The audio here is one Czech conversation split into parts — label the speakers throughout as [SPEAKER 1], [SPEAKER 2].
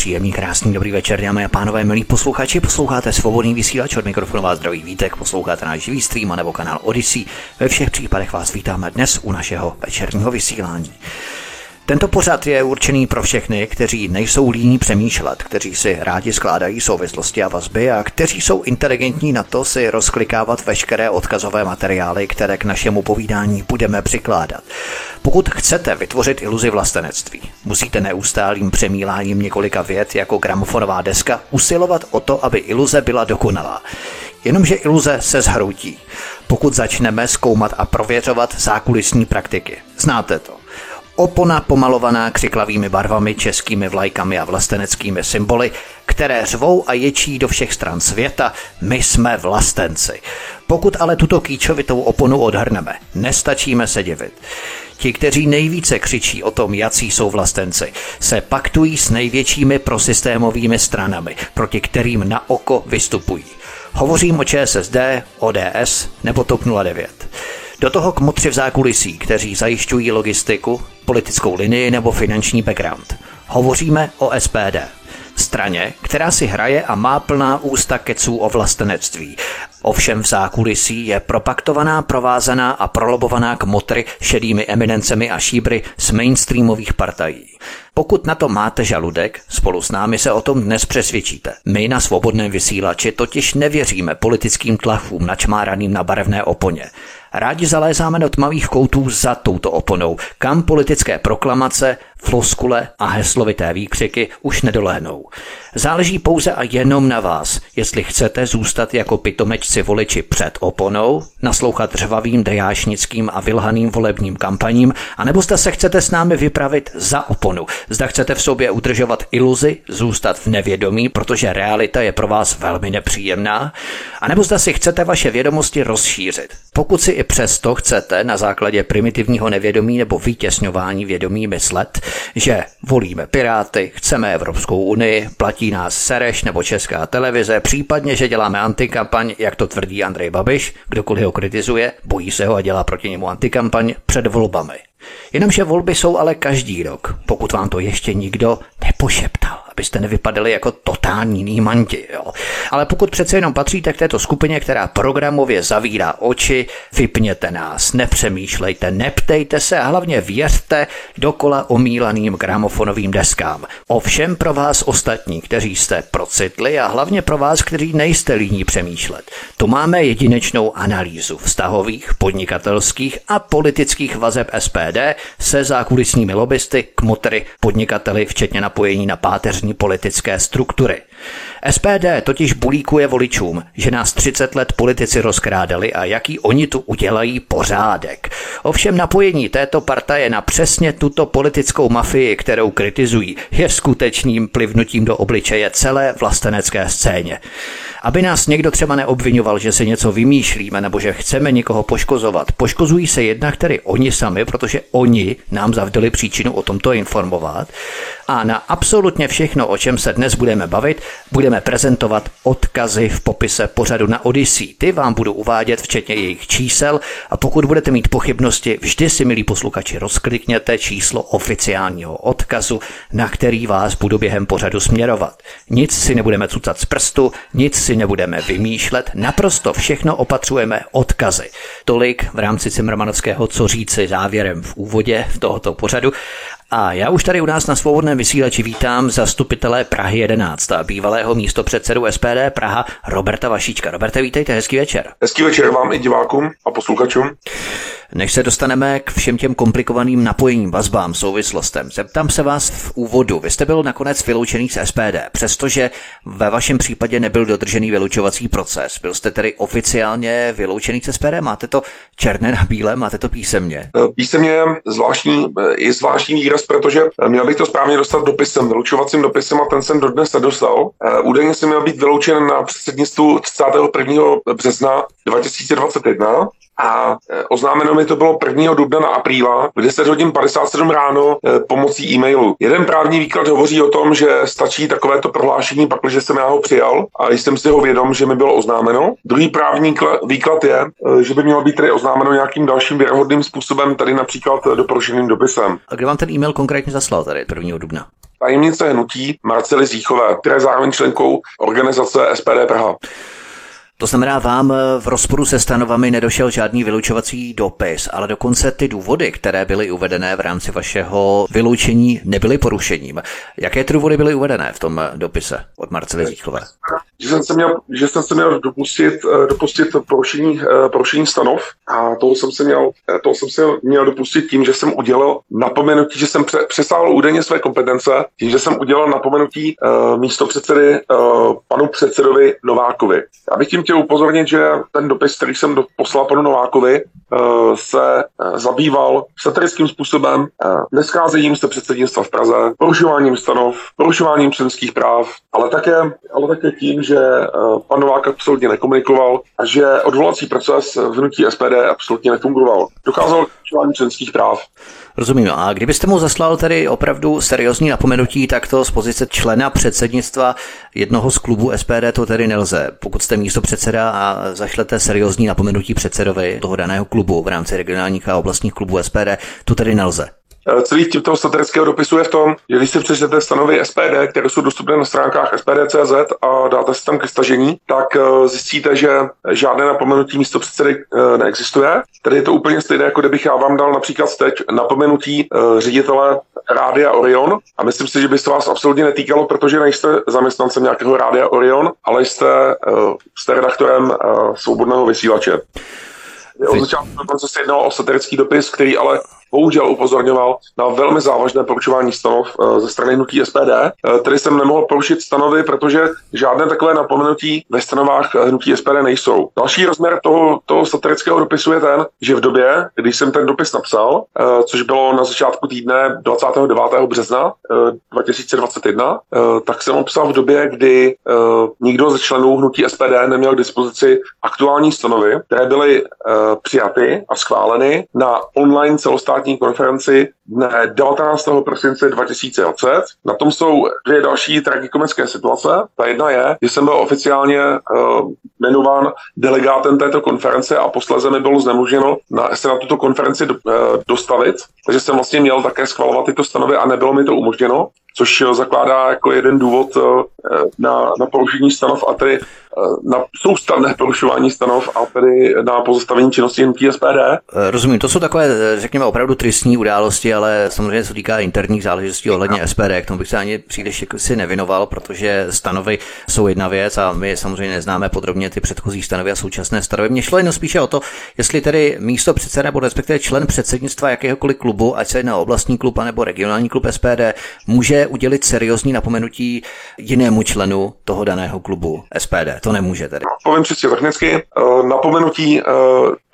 [SPEAKER 1] Příjemný, krásný, dobrý večer, dámy a pánové, milí posluchači. Posloucháte svobodný vysílač od mikrofonu vás zdraví vítek, posloucháte náš živý stream nebo kanál Odyssey. Ve všech případech vás vítáme dnes u našeho večerního vysílání. Tento pořad je určený pro všechny, kteří nejsou líní přemýšlet, kteří si rádi skládají souvislosti a vazby a kteří jsou inteligentní na to si rozklikávat veškeré odkazové materiály, které k našemu povídání budeme přikládat. Pokud chcete vytvořit iluzi vlastenectví, musíte neustálým přemíláním několika vět jako gramofonová deska usilovat o to, aby iluze byla dokonalá. Jenomže iluze se zhroutí, pokud začneme zkoumat a prověřovat zákulisní praktiky. Znáte to. Opona pomalovaná křiklavými barvami, českými vlajkami a vlasteneckými symboly, které řvou a ječí do všech stran světa, my jsme vlastenci. Pokud ale tuto kýčovitou oponu odhrneme, nestačíme se divit. Ti, kteří nejvíce křičí o tom, jací jsou vlastenci, se paktují s největšími prosystémovými stranami, proti kterým na oko vystupují. Hovořím o ČSSD, ODS nebo TOP 09. Do toho kmotři v zákulisí, kteří zajišťují logistiku, politickou linii nebo finanční background. Hovoříme o SPD. Straně, která si hraje a má plná ústa keců o vlastenectví. Ovšem v zákulisí je propaktovaná, provázaná a prolobovaná k motry šedými eminencemi a šíbry z mainstreamových partají. Pokud na to máte žaludek, spolu s námi se o tom dnes přesvědčíte. My na svobodném vysílači totiž nevěříme politickým tlachům načmáraným na barevné oponě. Rádi zalézáme do tmavých koutů za touto oponou, kam politické proklamace, floskule a heslovité výkřiky už nedoléhnou. Záleží pouze a jenom na vás, jestli chcete zůstat jako pitomečci voliči před oponou, naslouchat řvavým dejášnickým a vylhaným volebním kampaním, anebo zda se chcete s námi vypravit za oponu. Zda chcete v sobě udržovat iluzi, zůstat v nevědomí, protože realita je pro vás velmi nepříjemná, anebo zda si chcete vaše vědomosti rozšířit. Pokud si i přesto chcete na základě primitivního nevědomí nebo vytěsňování vědomí myslet, že volíme Piráty, chceme Evropskou unii, platí nás Sereš nebo Česká televize, případně, že děláme antikampaň, jak to tvrdí Andrej Babiš, kdokoliv ho kritizuje, bojí se ho a dělá proti němu antikampaň před volbami. Jenomže volby jsou ale každý rok, pokud vám to ještě nikdo nepošeptal abyste nevypadali jako totální nýmanti. Jo. Ale pokud přece jenom patříte k této skupině, která programově zavírá oči, vypněte nás, nepřemýšlejte, neptejte se a hlavně věřte dokola omílaným gramofonovým deskám. Ovšem pro vás ostatní, kteří jste procitli a hlavně pro vás, kteří nejste líní přemýšlet. Tu máme jedinečnou analýzu vztahových, podnikatelských a politických vazeb SPD se zákulisními lobbysty, kmotry, podnikateli, včetně napojení na páteřní národní politické struktury. SPD totiž bulíkuje voličům, že nás 30 let politici rozkrádali a jaký oni tu udělají pořádek. Ovšem napojení této partaje na přesně tuto politickou mafii, kterou kritizují, je skutečným plivnutím do obličeje celé vlastenecké scéně. Aby nás někdo třeba neobvinoval, že si něco vymýšlíme nebo že chceme někoho poškozovat, poškozují se jednak tedy oni sami, protože oni nám zavdali příčinu o tomto informovat. A na absolutně všechno, o čem se dnes budeme bavit, budeme prezentovat odkazy v popise pořadu na Odyssey. Ty vám budu uvádět včetně jejich čísel a pokud budete mít pochybnosti, vždy si, milí posluchači, rozklikněte číslo oficiálního odkazu, na který vás budu během pořadu směrovat. Nic si nebudeme cucat z prstu, nic si nebudeme vymýšlet, naprosto všechno opatřujeme odkazy. Tolik v rámci Cimrmanovského co říci závěrem v úvodě v tohoto pořadu. A já už tady u nás na svobodném vysílači vítám zastupitele Prahy 11, bývalého místo předsedu SPD Praha Roberta Vašíčka. Roberte, vítejte, hezký večer.
[SPEAKER 2] Hezký večer vám i divákům a posluchačům.
[SPEAKER 1] Než se dostaneme k všem těm komplikovaným napojením, vazbám, souvislostem, zeptám se vás v úvodu. Vy jste byl nakonec vyloučený z SPD, přestože ve vašem případě nebyl dodržený vyloučovací proces. Byl jste tedy oficiálně vyloučený z SPD? Máte to černé na bílé, máte to písemně?
[SPEAKER 2] Eh, písemně zvláštní, je zvláštní výraz, protože eh, měl bych to správně dostat dopisem, vyloučovacím dopisem a ten jsem dodnes nedostal. Eh, údajně jsem měl být vyloučen na předsednictvu 31. března 2021 a eh, oznámeno mi to bylo 1. dubna na apríla v 10 hodin 57 ráno pomocí e-mailu. Jeden právní výklad hovoří o tom, že stačí takovéto prohlášení, pakliže jsem já ho přijal a jsem si ho vědom, že mi bylo oznámeno. Druhý právní výklad je, že by mělo být tedy oznámeno nějakým dalším věrohodným způsobem, tady například doporučeným dopisem.
[SPEAKER 1] A kde vám ten e-mail konkrétně zaslal tady 1. dubna?
[SPEAKER 2] tajemnice hnutí Marcely Zíchové, která je zároveň členkou organizace SPD Praha.
[SPEAKER 1] To znamená, vám v rozporu se stanovami nedošel žádný vylučovací dopis, ale dokonce ty důvody, které byly uvedené v rámci vašeho vyloučení, nebyly porušením. Jaké ty důvody byly uvedené v tom dopise od Marcely Zíchové?
[SPEAKER 2] Že jsem se měl, že jsem se měl dopustit, eh, dopustit porušení, eh, porušení stanov a toho jsem se měl, eh, toho jsem se měl dopustit tím, že jsem udělal napomenutí, že jsem přesáhl údajně své kompetence, tím, že jsem udělal napomenutí místo předsedy panu předsedovi Novákovi. Já bych tím chtěl upozornit, že ten dopis, který jsem poslal panu Novákovi, uh, se uh, zabýval satirickým způsobem uh, nescházením se předsednictva v Praze, porušováním stanov, porušováním členských práv, ale také, ale také tím, že pan Novák absolutně nekomunikoval a že odvolací proces v SPD absolutně nefungoval. Dokázal k členských práv.
[SPEAKER 1] Rozumím. A kdybyste mu zaslal tedy opravdu seriózní napomenutí, tak to z pozice člena předsednictva jednoho z klubů SPD to tedy nelze. Pokud jste místo předseda a zašlete seriózní napomenutí předsedovi toho daného klubu v rámci regionálních a oblastních klubů SPD, to tedy nelze.
[SPEAKER 2] Eh, celý tip toho satirického dopisu je v tom, že když si přečtete stanovy SPD, které jsou dostupné na stránkách SPD.cz a dáte si tam ke stažení, tak eh, zjistíte, že žádné napomenutí místo předsedy eh, neexistuje. Tady je to úplně stejné, jako kdybych já vám dal například teď napomenutí ředitele Rádia Orion a myslím si, že by se vás absolutně netýkalo, protože nejste zaměstnancem nějakého Rádia Orion, ale jste, jste redaktorem svobodného vysílače. Od začátku se jednalo o satirický dopis, který ale bohužel upozorňoval na velmi závažné porušování stanov eh, ze strany hnutí SPD. Eh, tedy jsem nemohl porušit stanovy, protože žádné takové napomenutí ve stanovách eh, hnutí SPD nejsou. Další rozměr toho, toho satirického dopisu je ten, že v době, když jsem ten dopis napsal, což bylo na začátku týdne 29. března 2021, tak jsem obsal v době, kdy nikdo ze členů hnutí SPD neměl k dispozici aktuální stanovy, které byly přijaty a schváleny na online celostátní celostátní konferenci 19. prosince 2020. Na tom jsou dvě další tragikomické situace. Ta jedna je, že jsem byl oficiálně uh, jmenován delegátem této konference a posléze mi bylo znemožněno na, se na tuto konferenci do, uh, dostavit. Takže jsem vlastně měl také schvalovat tyto stanovy a nebylo mi to umožněno což zakládá jako jeden důvod na, na porušení stanov a tedy na soustavné porušování stanov a tedy na pozastavení činnosti hnutí SPD.
[SPEAKER 1] Rozumím, to jsou takové, řekněme, opravdu tristní události, ale samozřejmě se týká interních záležitostí ohledně SPD. K tomu bych se ani příliš jako si nevinoval, protože stanovy jsou jedna věc a my samozřejmě neznáme podrobně ty předchozí stanovy a současné stanovy. Mně šlo jen spíše o to, jestli tedy místo předseda nebo respektive člen předsednictva jakéhokoliv klubu, ať se jedná oblastní klub nebo regionální klub SPD, může udělit seriózní napomenutí jinému členu toho daného klubu SPD to nemůže tedy.
[SPEAKER 2] Povím čistě technicky, eh, napomenutí eh,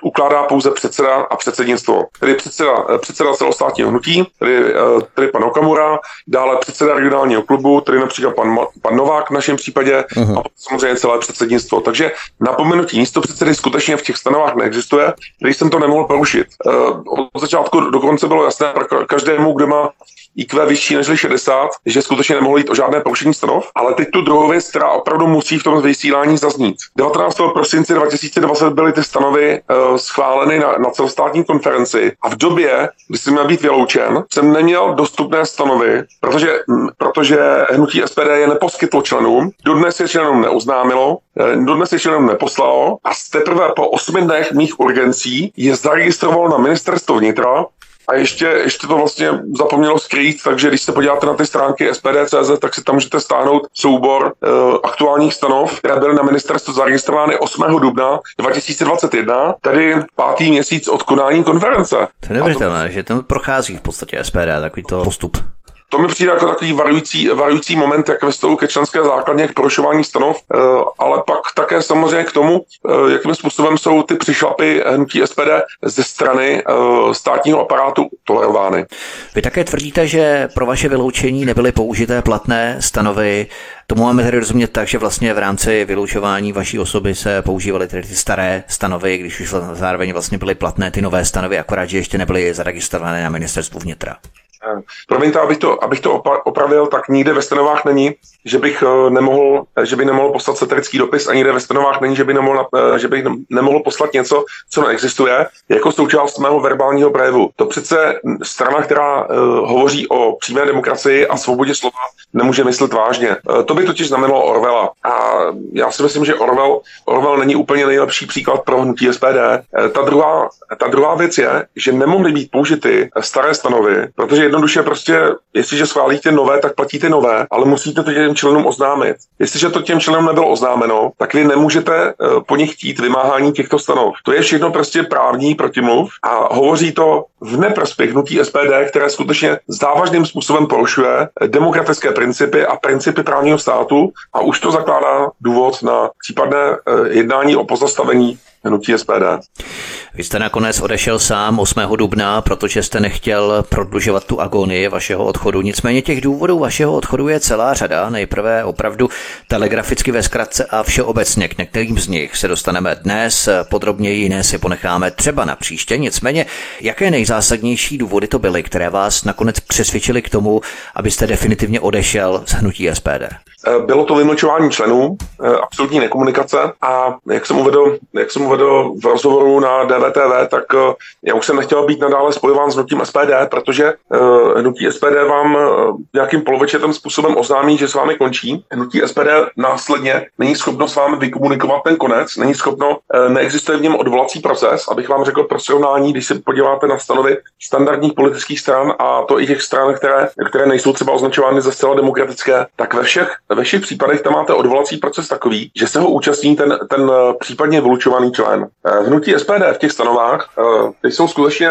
[SPEAKER 2] ukládá pouze předseda a předsednictvo. Tedy předseda, eh, předseda celostátního hnutí, tedy, tedy pan Okamura, dále předseda regionálního klubu, tedy například pan, pan Novák v našem případě uh-huh. a samozřejmě celé předsednictvo. Takže napomenutí místo předsedy skutečně v těch stanovách neexistuje, když jsem to nemohl porušit. Od začátku dokonce bylo jasné pro každému, kdo má IQ vyšší než 60, že skutečně nemohlo jít o žádné porušení stanov, ale teď tu druhou věc, která opravdu musí v tom vysílání zaznít. 19. prosince 2020 byly ty stanovy uh, schváleny na, na celostátní konferenci a v době, kdy jsem měl být vyloučen, jsem neměl dostupné stanovy, protože, protože hnutí SPD je neposkytlo členům, dodnes je členům neuznámilo, eh, dodnes je členům neposlalo a teprve po osmi dnech mých urgencí je zaregistrovalo na ministerstvo vnitra a ještě, ještě to vlastně zapomnělo skrýt, takže když se podíváte na ty stránky SPD.cz, tak si tam můžete stáhnout soubor uh, aktuálních stanov, které byly na ministerstvu zaregistrovány 8. dubna 2021, tedy pátý měsíc od konání konference.
[SPEAKER 1] To je neuvěřitelné, to... že tam prochází v podstatě SPD takovýto postup.
[SPEAKER 2] To mi přijde jako takový varující, varující moment, jak ve stolu ke členské základně k porušování stanov, eh, ale pak také samozřejmě k tomu, eh, jakým způsobem jsou ty přišlapy hnutí SPD ze strany státního aparátu tolerovány.
[SPEAKER 1] Vy také tvrdíte, že pro vaše vyloučení nebyly použité platné stanovy. Tomu máme tedy rozumět tak, že vlastně v rámci vyloučování vaší osoby se používaly tedy ty staré stanovy, když už zároveň vlastně byly platné ty nové stanovy, akorát, že ještě nebyly zaregistrované na ministerstvu vnitra.
[SPEAKER 2] Promiňte, abych to, abych to opravil, tak nikde ve stanovách není, že bych eh, nemohl, že by nemohl poslat satirický dopis a nikde ve stanovách není, že by nemohl, eh, že bych nemohl poslat něco, co neexistuje, jako součást mého verbálního projevu. To přece strana, která uh, hovoří o přímé demokracii a svobodě slova, nemůže myslet vážně. Uh, to by totiž znamenalo Orwella. A já si myslím, že Orwell, Orwell není úplně nejlepší příklad pro hnutí SPD. Uh, ta, druhá, ta druhá věc je, že nemohly být použity staré stanovy, protože jednoduše prostě, jestliže schválíte nové, tak platíte nové, ale musíte to těm členům oznámit. Jestliže to těm členům nebylo oznámeno, tak vy nemůžete eh, po nich chtít vymáhání těchto stanov. To je všechno prostě právní protimluv a hovoří to v neprospěch hnutí SPD, které skutečně závažným způsobem porušuje demokratické principy a principy právního státu a už to zakládá důvod na případné eh, jednání o pozastavení hnutí SPD.
[SPEAKER 1] Vy jste nakonec odešel sám 8. dubna, protože jste nechtěl prodlužovat tu agonii vašeho odchodu. Nicméně těch důvodů vašeho odchodu je celá řada. Nejprve opravdu telegraficky ve zkratce a všeobecně k některým z nich se dostaneme dnes, podrobněji jiné si ponecháme třeba na příště. Nicméně, jaké nejzásadnější důvody to byly, které vás nakonec přesvědčily k tomu, abyste definitivně odešel z hnutí SPD?
[SPEAKER 2] Eh, bylo to vymlčování členů, eh, absolutní nekomunikace a jak jsem uvedl, jak jsem uvedl v rozhovoru na DVTV, tak eh, já už jsem nechtěl být nadále spojován s hnutím SPD, protože hnutí SPD vám nějakým polovečetým způsobem oznámí, že s vámi končí. Hnutí SPD následně není schopno s vámi vykomunikovat ten konec, není schopno, neexistuje v něm odvolací proces, abych vám řekl pro srovnání, když se podíváte na stanovy standardních politických stran a to i těch stran, které, které nejsou třeba označovány za zcela demokratické, tak ve všech ve všech případech tam máte odvolací proces takový, že se ho účastní ten, ten eh, případně vylučovaný člen. Eh, hnutí SPD v těch stanovách, eh, ty jsou skutečně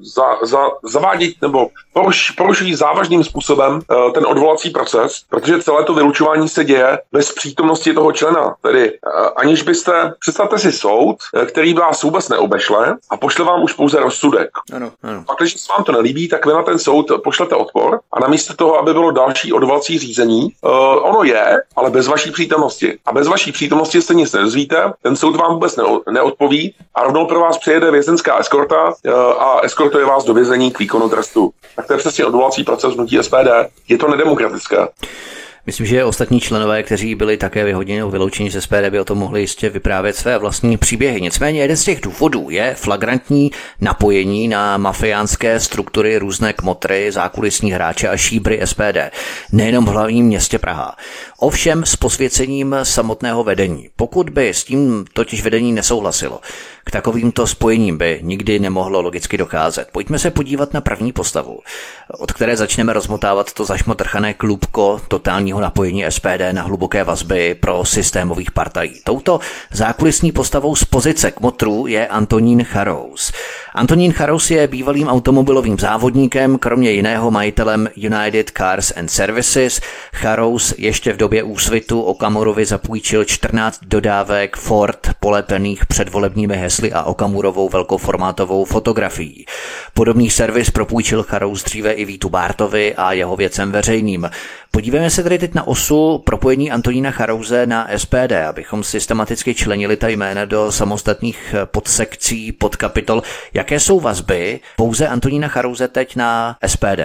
[SPEAKER 2] za, za, zavádět nebo poruš, porušují závažným způsobem ten odvolací proces, protože celé to vylučování se děje bez přítomnosti toho člena. Tedy aniž byste, představte si soud, který vás vůbec neobešle a pošle vám už pouze rozsudek. Ano, ano. Pak, když se vám to nelíbí, tak vy na ten soud pošlete odpor a namísto toho, aby bylo další odvolací řízení, ono je, ale bez vaší přítomnosti. A bez vaší přítomnosti se nic nedozvíte, ten soud vám vůbec neodpoví a rovnou pro vás přijede vězenská eskorta eh, a eskortuje vás do vězení k výkonu trestu. Tak to je přesně odvolací proces hnutí SPD. Je to nedemokratické.
[SPEAKER 1] Myslím, že ostatní členové, kteří byli také vyhodněni o vyloučení ze SPD, by o tom mohli jistě vyprávět své vlastní příběhy. Nicméně jeden z těch důvodů je flagrantní napojení na mafiánské struktury, různé kmotry, zákulisní hráče a šíbry SPD. Nejenom v hlavním městě Praha. Ovšem s posvěcením samotného vedení. Pokud by s tím totiž vedení nesouhlasilo, k takovýmto spojením by nikdy nemohlo logicky docházet. Pojďme se podívat na první postavu, od které začneme rozmotávat to zašmotrchané klubko totálního napojení SPD na hluboké vazby pro systémových partají. Touto zákulisní postavou z pozice kmotrů je Antonín Charous. Antonín Charous je bývalým automobilovým závodníkem, kromě jiného majitelem United Cars and Services. Charous ještě v době úsvitu Okamurovi zapůjčil 14 dodávek Ford polepených předvolebními hesly a Okamurovou velkoformátovou fotografií. Podobný servis propůjčil Charous dříve i Vítu Bártovi a jeho věcem veřejným. Podívejme se tedy teď na osu propojení Antonína Charouze na SPD, abychom systematicky členili ta jména do samostatných podsekcí, podkapitol. Jaké jsou vazby pouze Antonína Charouze teď na SPD?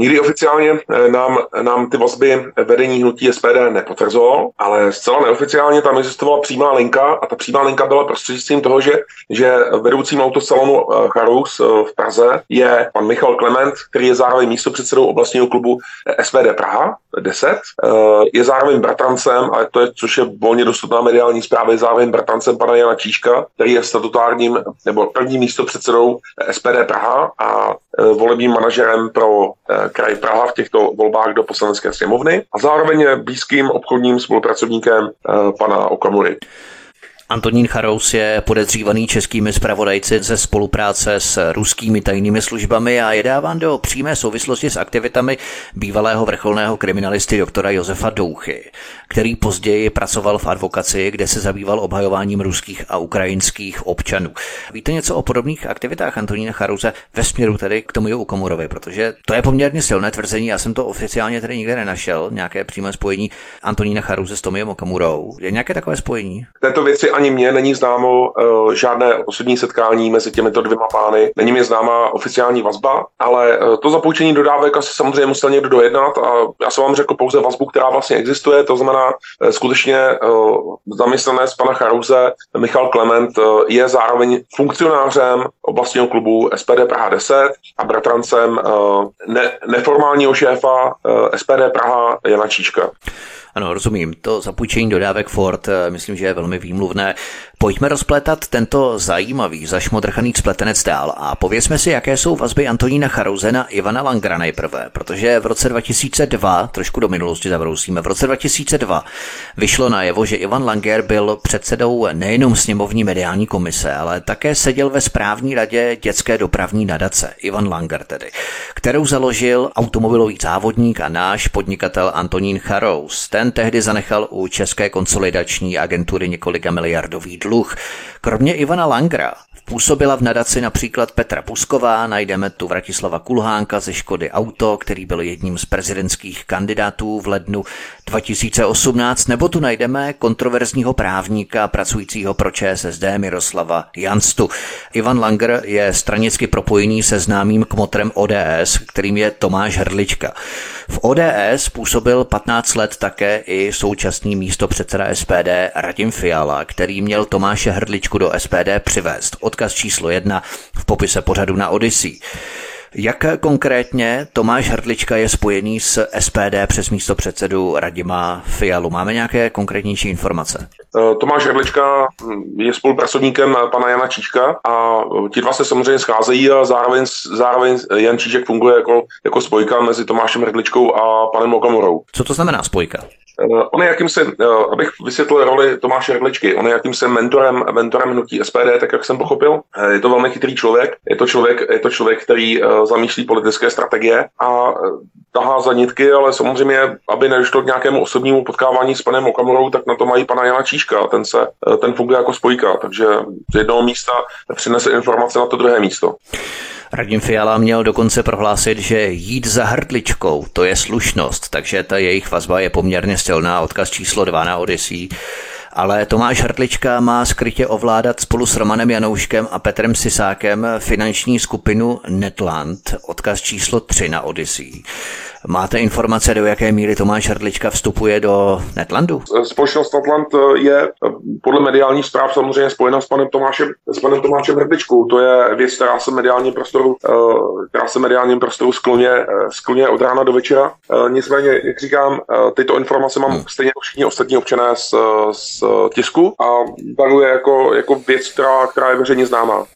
[SPEAKER 2] Nikdy oficiálně eh, nám, nám ty vazby vedení hnutí SPD nepotvrzovalo, ale zcela neoficiálně tam existovala přímá linka a ta přímá linka byla prostřednictvím toho, že, že vedoucím autosalonu eh, Charous eh, v Praze je pan Michal Klement, který je zároveň místopředsedou oblastního klubu SPD Praha 10. Je zároveň bratrancem, a to je, což je volně dostupná mediální zpráva, je zároveň bratrancem pana Jana Číška, který je statutárním nebo prvním místopředsedou SPD Praha a volebním manažerem pro kraj Praha v těchto volbách do poslanecké sněmovny a zároveň je blízkým obchodním spolupracovníkem pana Okamury.
[SPEAKER 1] Antonín Charous je podezřívaný českými zpravodajci ze spolupráce s ruskými tajnými službami a je dáván do přímé souvislosti s aktivitami bývalého vrcholného kriminalisty doktora Josefa Douchy, který později pracoval v advokaci, kde se zabýval obhajováním ruských a ukrajinských občanů. Víte něco o podobných aktivitách Antonína Charouze ve směru tedy k tomu Komurovi, protože to je poměrně silné tvrzení, já jsem to oficiálně tedy nikde nenašel, nějaké přímé spojení Antonína Charouze s Tomiem Okamurou. Je nějaké takové spojení?
[SPEAKER 2] Této věci ani mně není známo uh, žádné osobní setkání mezi těmito dvěma pány. Není mi známa oficiální vazba, ale uh, to zapůjčení dodávek asi samozřejmě musel někdo dojednat a já jsem vám řekl pouze vazbu, která vlastně existuje, to znamená uh, skutečně uh, z pana Charouze Michal Klement uh, je zároveň funkcionářem oblastního klubu SPD Praha 10 a bratrancem uh, ne, neformálního šéfa uh, SPD Praha Jana Číška.
[SPEAKER 1] Ano, rozumím. To zapůjčení dodávek Ford eh, myslím, že je velmi výmluvné. Pojďme rozpletat tento zajímavý, zašmodrchaný spletenec dál a pověsme si, jaké jsou vazby Antonína Charouze na Ivana Langra nejprve, protože v roce 2002, trošku do minulosti zabrousíme, v roce 2002 vyšlo najevo, že Ivan Langer byl předsedou nejenom sněmovní mediální komise, ale také seděl ve správní radě dětské dopravní nadace, Ivan Langer tedy, kterou založil automobilový závodník a náš podnikatel Antonín Charous. Ten tehdy zanechal u České konsolidační agentury několika miliardový dluh. Kromě Ivana Langra Působila v nadaci například Petra Pusková, najdeme tu Vratislava Kulhánka ze Škody Auto, který byl jedním z prezidentských kandidátů v lednu 2018, nebo tu najdeme kontroverzního právníka pracujícího pro ČSSD Miroslava Janstu. Ivan Langer je stranicky propojený se známým kmotrem ODS, kterým je Tomáš Hrdlička. V ODS působil 15 let také i současný místo předseda SPD Radim Fiala, který měl Tomáše Hrdličku do SPD přivést. Odkaz číslo jedna v popise pořadu na Odyssey. Jak konkrétně Tomáš Hrdlička je spojený s SPD přes místo předsedu Radima Fialu? Máme nějaké konkrétnější informace?
[SPEAKER 2] Eh, Tomáš Hrdlička hm, je spolupracovníkem pana Jana Číška a ti dva se samozřejmě scházejí a zároveň, zároveň Jan Číšek funguje jako, jako spojka mezi Tomášem Hrdličkou a panem Okamurou.
[SPEAKER 1] Co to znamená spojka?
[SPEAKER 2] Uh, on je jakýmsi, uh, abych vysvětlil roli Tomáše Hrdličky, on je jakýmsi mentorem, mentorem hnutí SPD, tak jak jsem pochopil. Uh, je to velmi chytrý člověk, je to člověk, je to člověk který zamýšlí politické strategie a tahá za nitky, ale samozřejmě, aby nedošlo k nějakému osobnímu potkávání s panem Okamurou, tak na to mají pana Jana Číška, ten, se, ten funguje jako spojka, takže z jednoho místa přinese informace na to druhé místo.
[SPEAKER 1] Radim Fiala měl dokonce prohlásit, že jít za hrdličkou, to je slušnost, takže ta jejich vazba je poměrně silná, odkaz číslo 2 na Odyssey ale Tomáš Hrdlička má skrytě ovládat spolu s Romanem Janouškem a Petrem Sisákem finanční skupinu Netland, odkaz číslo 3 na Odyssey. Máte informace, do jaké míry Tomáš Hrdlička vstupuje do Netlandu?
[SPEAKER 2] Společnost Netland eh, je eh, podle mediálních zpráv samozřejmě spojena s panem Tomášem, s panem Tomášem Hrdličkou. To je věc, která se mediálním prostoru, eh, která se mediálním prostoru skloně, skloně od rána do večera. Nicméně, jak říkám, tyto informace mám hmm. stejně jako všichni ostatní občané z, z tisku a beru je jako, jako věc, která, která je veřejně známá.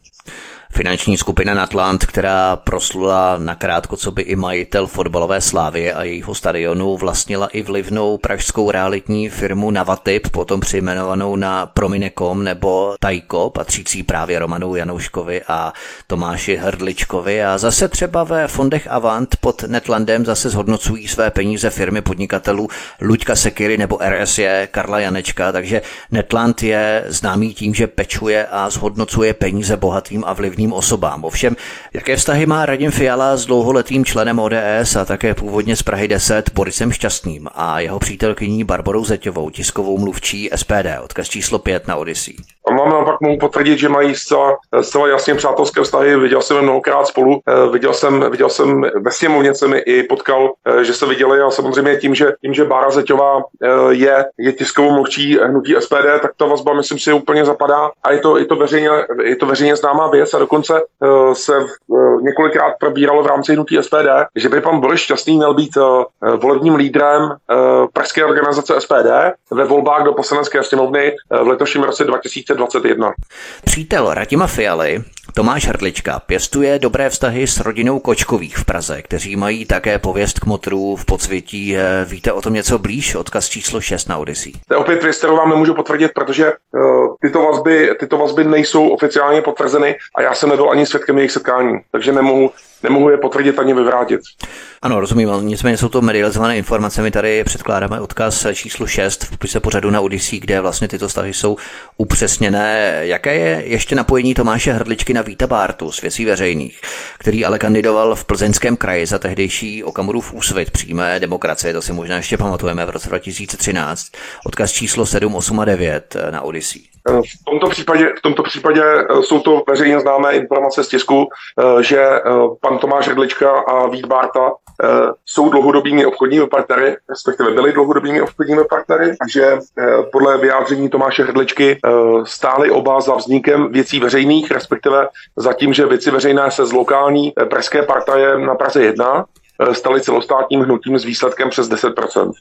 [SPEAKER 1] Finanční skupina Natlant, která proslula nakrátko, co by i majitel fotbalové slávy a jejího stadionu, vlastnila i vlivnou pražskou realitní firmu Navatip, potom přejmenovanou na Prominekom nebo Tajko, patřící právě Romanu Janouškovi a Tomáši Hrdličkovi. A zase třeba ve fondech Avant pod Netlandem zase zhodnocují své peníze firmy podnikatelů Luďka Sekiry nebo RSE Karla Janečka, takže Netland je známý tím, že pečuje a zhodnocuje peníze bohatým a vlivným konkrétním osobám. Ovšem, jaké vztahy má Radim Fiala s dlouholetým členem ODS a také původně z Prahy 10 Borisem Šťastným a jeho přítelkyní Barborou Zeťovou, tiskovou mluvčí SPD, odkaz číslo 5 na Odyssey.
[SPEAKER 2] Mám naopak mohu potvrdit, že mají zcela, zcela jasně přátelské vztahy. Viděl jsem je mnohokrát spolu. Eh, viděl jsem, viděl jsem ve sněmovně se mi i potkal, eh, že se viděli a samozřejmě tím, že, tím, že Bára Zeťová eh, je, je tiskovou mluvčí hnutí SPD, tak ta vazba, myslím si, úplně zapadá a je to, je to, veřejně, je to veřejně známá věc a dokonce se několikrát probíralo v rámci hnutí SPD, že by pan Boris Šťastný měl být volebním lídrem pražské organizace SPD ve volbách do poslanecké sněmovny v letošním roce 2000 2021.
[SPEAKER 1] Přítel Ratima Fialy Tomáš Hrdlička pěstuje dobré vztahy s rodinou Kočkových v Praze, kteří mají také pověst k motrů v podsvětí. Eh, víte o tom něco blíž? Odkaz číslo 6 na Odyssey.
[SPEAKER 2] To je opět věc, kterou vám nemůžu potvrdit, protože uh, tyto, vazby, tyto vazby nejsou oficiálně potvrzeny a já jsem nebyl ani svědkem jejich setkání, takže nemohu nemohu je potvrdit ani vyvrátit.
[SPEAKER 1] Ano, rozumím, ale nicméně jsou to medializované informace. My tady předkládáme odkaz číslo 6 v popise pořadu na Odyssey, kde vlastně tyto stavy jsou upřesněné. Jaké je ještě napojení Tomáše Hrdličky na Víta Bártu z věcí veřejných, který ale kandidoval v plzeňském kraji za tehdejší Okamurův úsvit přímé demokracie, to si možná ještě pamatujeme v roce 2013. Odkaz číslo 7, 8 a 9 na Odyssey.
[SPEAKER 2] V tomto případě, v tomto případě eh, jsou to veřejně známé informace z tisku, eh, že eh, pan Tomáš Hrdlička a Vít Bárta jsou dlouhodobými obchodními partnery, respektive byli dlouhodobými obchodními partnery, že podle vyjádření Tomáše Hrdličky stály oba za vznikem věcí veřejných, respektive za tím, že věci veřejné se z lokální pražské partaje na Praze 1 Eh, stali celostátním hnutím s výsledkem přes 10%.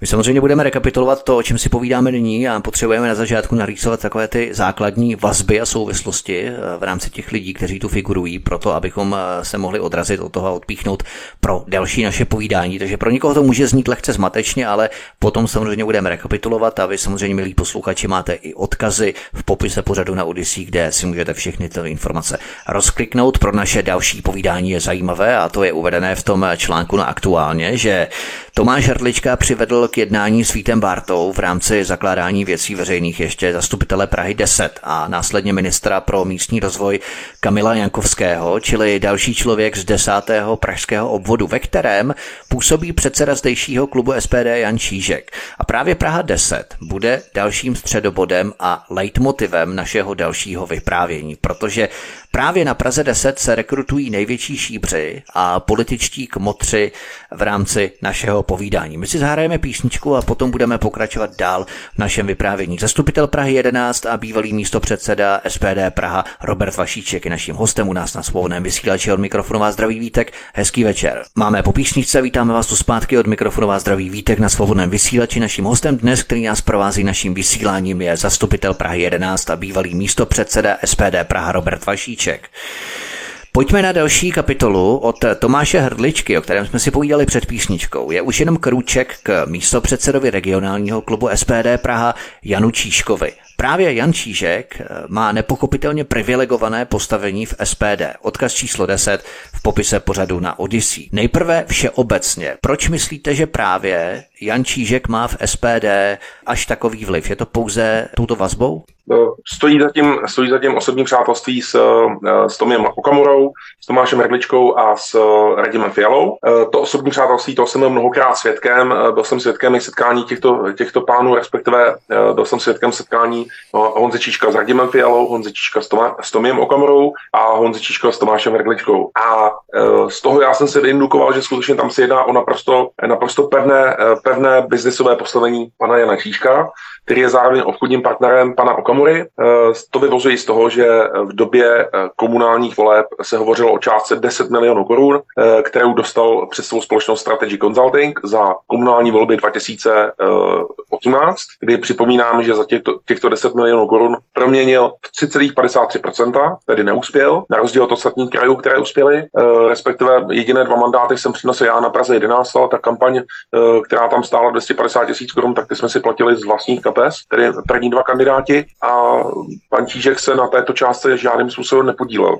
[SPEAKER 1] My samozřejmě budeme rekapitulovat to, o čem si povídáme nyní a potřebujeme na začátku narýsovat takové ty základní vazby a souvislosti eh, v rámci těch lidí, kteří tu figurují, proto abychom eh, se mohli odrazit od toho a odpíchnout pro další naše povídání. Takže pro někoho to může znít lehce zmatečně, ale potom samozřejmě budeme rekapitulovat a vy samozřejmě, milí posluchači, máte i odkazy v popise pořadu na Odyssey, kde si můžete všechny ty informace rozkliknout. Pro naše další povídání je zajímavé a to je uvedené v tom článku na aktuálně, že Tomáš Hrdlička přivedl k jednání s Vítem Bartou v rámci zakládání věcí veřejných ještě zastupitele Prahy 10 a následně ministra pro místní rozvoj Kamila Jankovského, čili další člověk z 10. pražského obvodu, ve kterém působí předseda zdejšího klubu SPD Jan Čížek. A právě Praha 10 bude dalším středobodem a leitmotivem našeho dalšího vyprávění, protože právě na Praze 10 se rekrutují největší šíbři a političtí kmotři v rámci našeho povídání. My si zahrajeme písničku a potom budeme pokračovat dál v našem vyprávění. Zastupitel Prahy 11 a bývalý místo předseda SPD Praha Robert Vašíček je naším hostem u nás na svobodném vysílači od mikrofonu vás zdraví Vítek. Hezký večer. Máme po písničce, vítáme vás tu zpátky od mikrofonu vás zdraví Vítek na svobodném vysílači. Naším hostem dnes, který nás provází naším vysíláním, je zastupitel Prahy 11 a bývalý místo předseda SPD Praha Robert Vašíček. Pojďme na další kapitolu od Tomáše Hrdličky, o kterém jsme si povídali před písničkou. Je už jenom krůček k místopředsedovi regionálního klubu SPD Praha Janu Číškovi. Právě Jan Čížek eh, má nepochopitelně privilegované postavení v SPD. Odkaz číslo 10 v popise pořadu na Odyssey. Nejprve všeobecně. Proč myslíte, že právě Jan Čížek má v SPD až takový vliv? Je to pouze touto vazbou?
[SPEAKER 2] No, stojí zatím, stojí zatím osobní přátelství s, eh, s Tomem Okamurou, s Tomášem Hrdličkou a s eh, Radimem Fialou. Eh, to osobní přátelství, to jsem byl mnohokrát svědkem. Byl jsem svědkem setkání těchto, těchto pánů, respektive byl jsem svědkem setkání no, Honze Číška s Radimem Fialou, Honze Číška s, Toma, s Tomem Okamurou a Honze Číška s Tomášem Hrdličkou. A z toho já jsem se vyindukoval, že skutečně tam se jedná o naprosto, naprosto pevné, pevné biznisové postavení pana Jana Číška, který je zároveň obchodním partnerem pana Okamury. Eh, to vyvozují z toho, že v době eh, komunálních voleb se hovořilo o částce 10 milionů korun, eh, kterou dostal přes svou společnost Strategy Consulting za komunální volby 2018, kdy připomínám, že za těchto, těchto 10 milionů korun proměnil v 3,53%, tedy neuspěl, na rozdíl od ostatních krajů, které uspěly, respektive jediné dva mandáty jsem přinesl já na Praze 11, ale ta kampaň, která tam stála 250 tisíc korun, tak ty jsme si platili z vlastních kapes, tedy první dva kandidáti a pan Čížek se na této částce žádným způsobem nepodílel.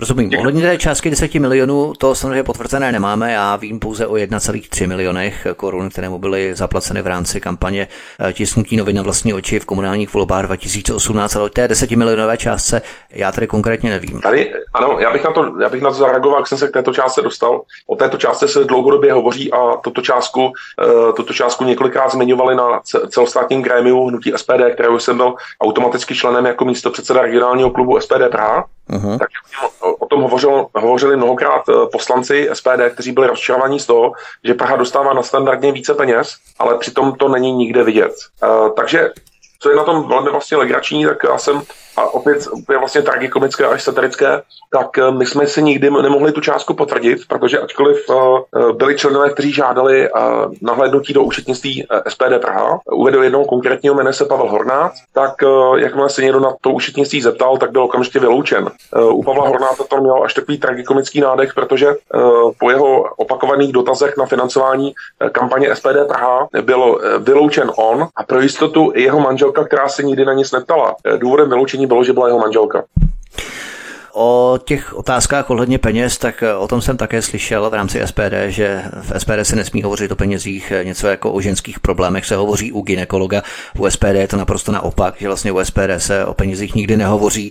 [SPEAKER 1] Rozumím. Ohledně té částky 10 milionů, to samozřejmě potvrzené nemáme. Já vím pouze o 1,3 milionech korun, které mu byly zaplaceny v rámci kampaně eh, tisknutí novin na vlastní oči v komunálních volbách 2018, ale o té 10 milionové částce já tady konkrétně nevím.
[SPEAKER 2] Tady, ano, já bych na to, já bych na to zareagoval, jak jsem se k této částce dostal. O této částce se dlouhodobě hovoří a tuto částku, uh, tuto částku několikrát zmiňovali na celostátním grémiu hnutí SPD, kterého jsem byl automaticky členem jako místo předseda regionálního klubu SPD Praha. Uh-huh. Tak o tom hovořil, hovořili mnohokrát eh, poslanci SPD, kteří byli rozčarovaní z toho, že Praha dostává na standardně více peněz, ale přitom to není nikde vidět. Uh, takže co je na tom velmi vlastně legrační, tak já jsem a opět je vlastně tragikomické až satirické, tak eh, my jsme si nikdy nemohli tu částku potvrdit, protože ačkoliv eh, byli členové, kteří žádali nahlédnutí do účetnictví SPD Praha, uvedl jednoho konkrétního jméne se Pavel Hornát, tak jakmile se někdo na to účetnictví zeptal, tak byl okamžitě vyloučen. U Pavla Hornáta to měl až takový tragikomický nádech, protože po jeho opakovaných dotazech na financování kampaně SPD Praha byl vyloučen on a pro jistotu i jeho manželka, která se nikdy na nic neptala. Důvodem vyloučení bylo, že byla jeho manželka.
[SPEAKER 1] O těch otázkách ohledně peněz, tak eh, o tom jsem také slyšel v rámci SPD, že v SPD se nesmí hovořit o penězích, eh, něco jako o ženských problémech se hovoří u ginekologa, u SPD je to naprosto naopak, že vlastně u SPD se o penězích nikdy nehovoří.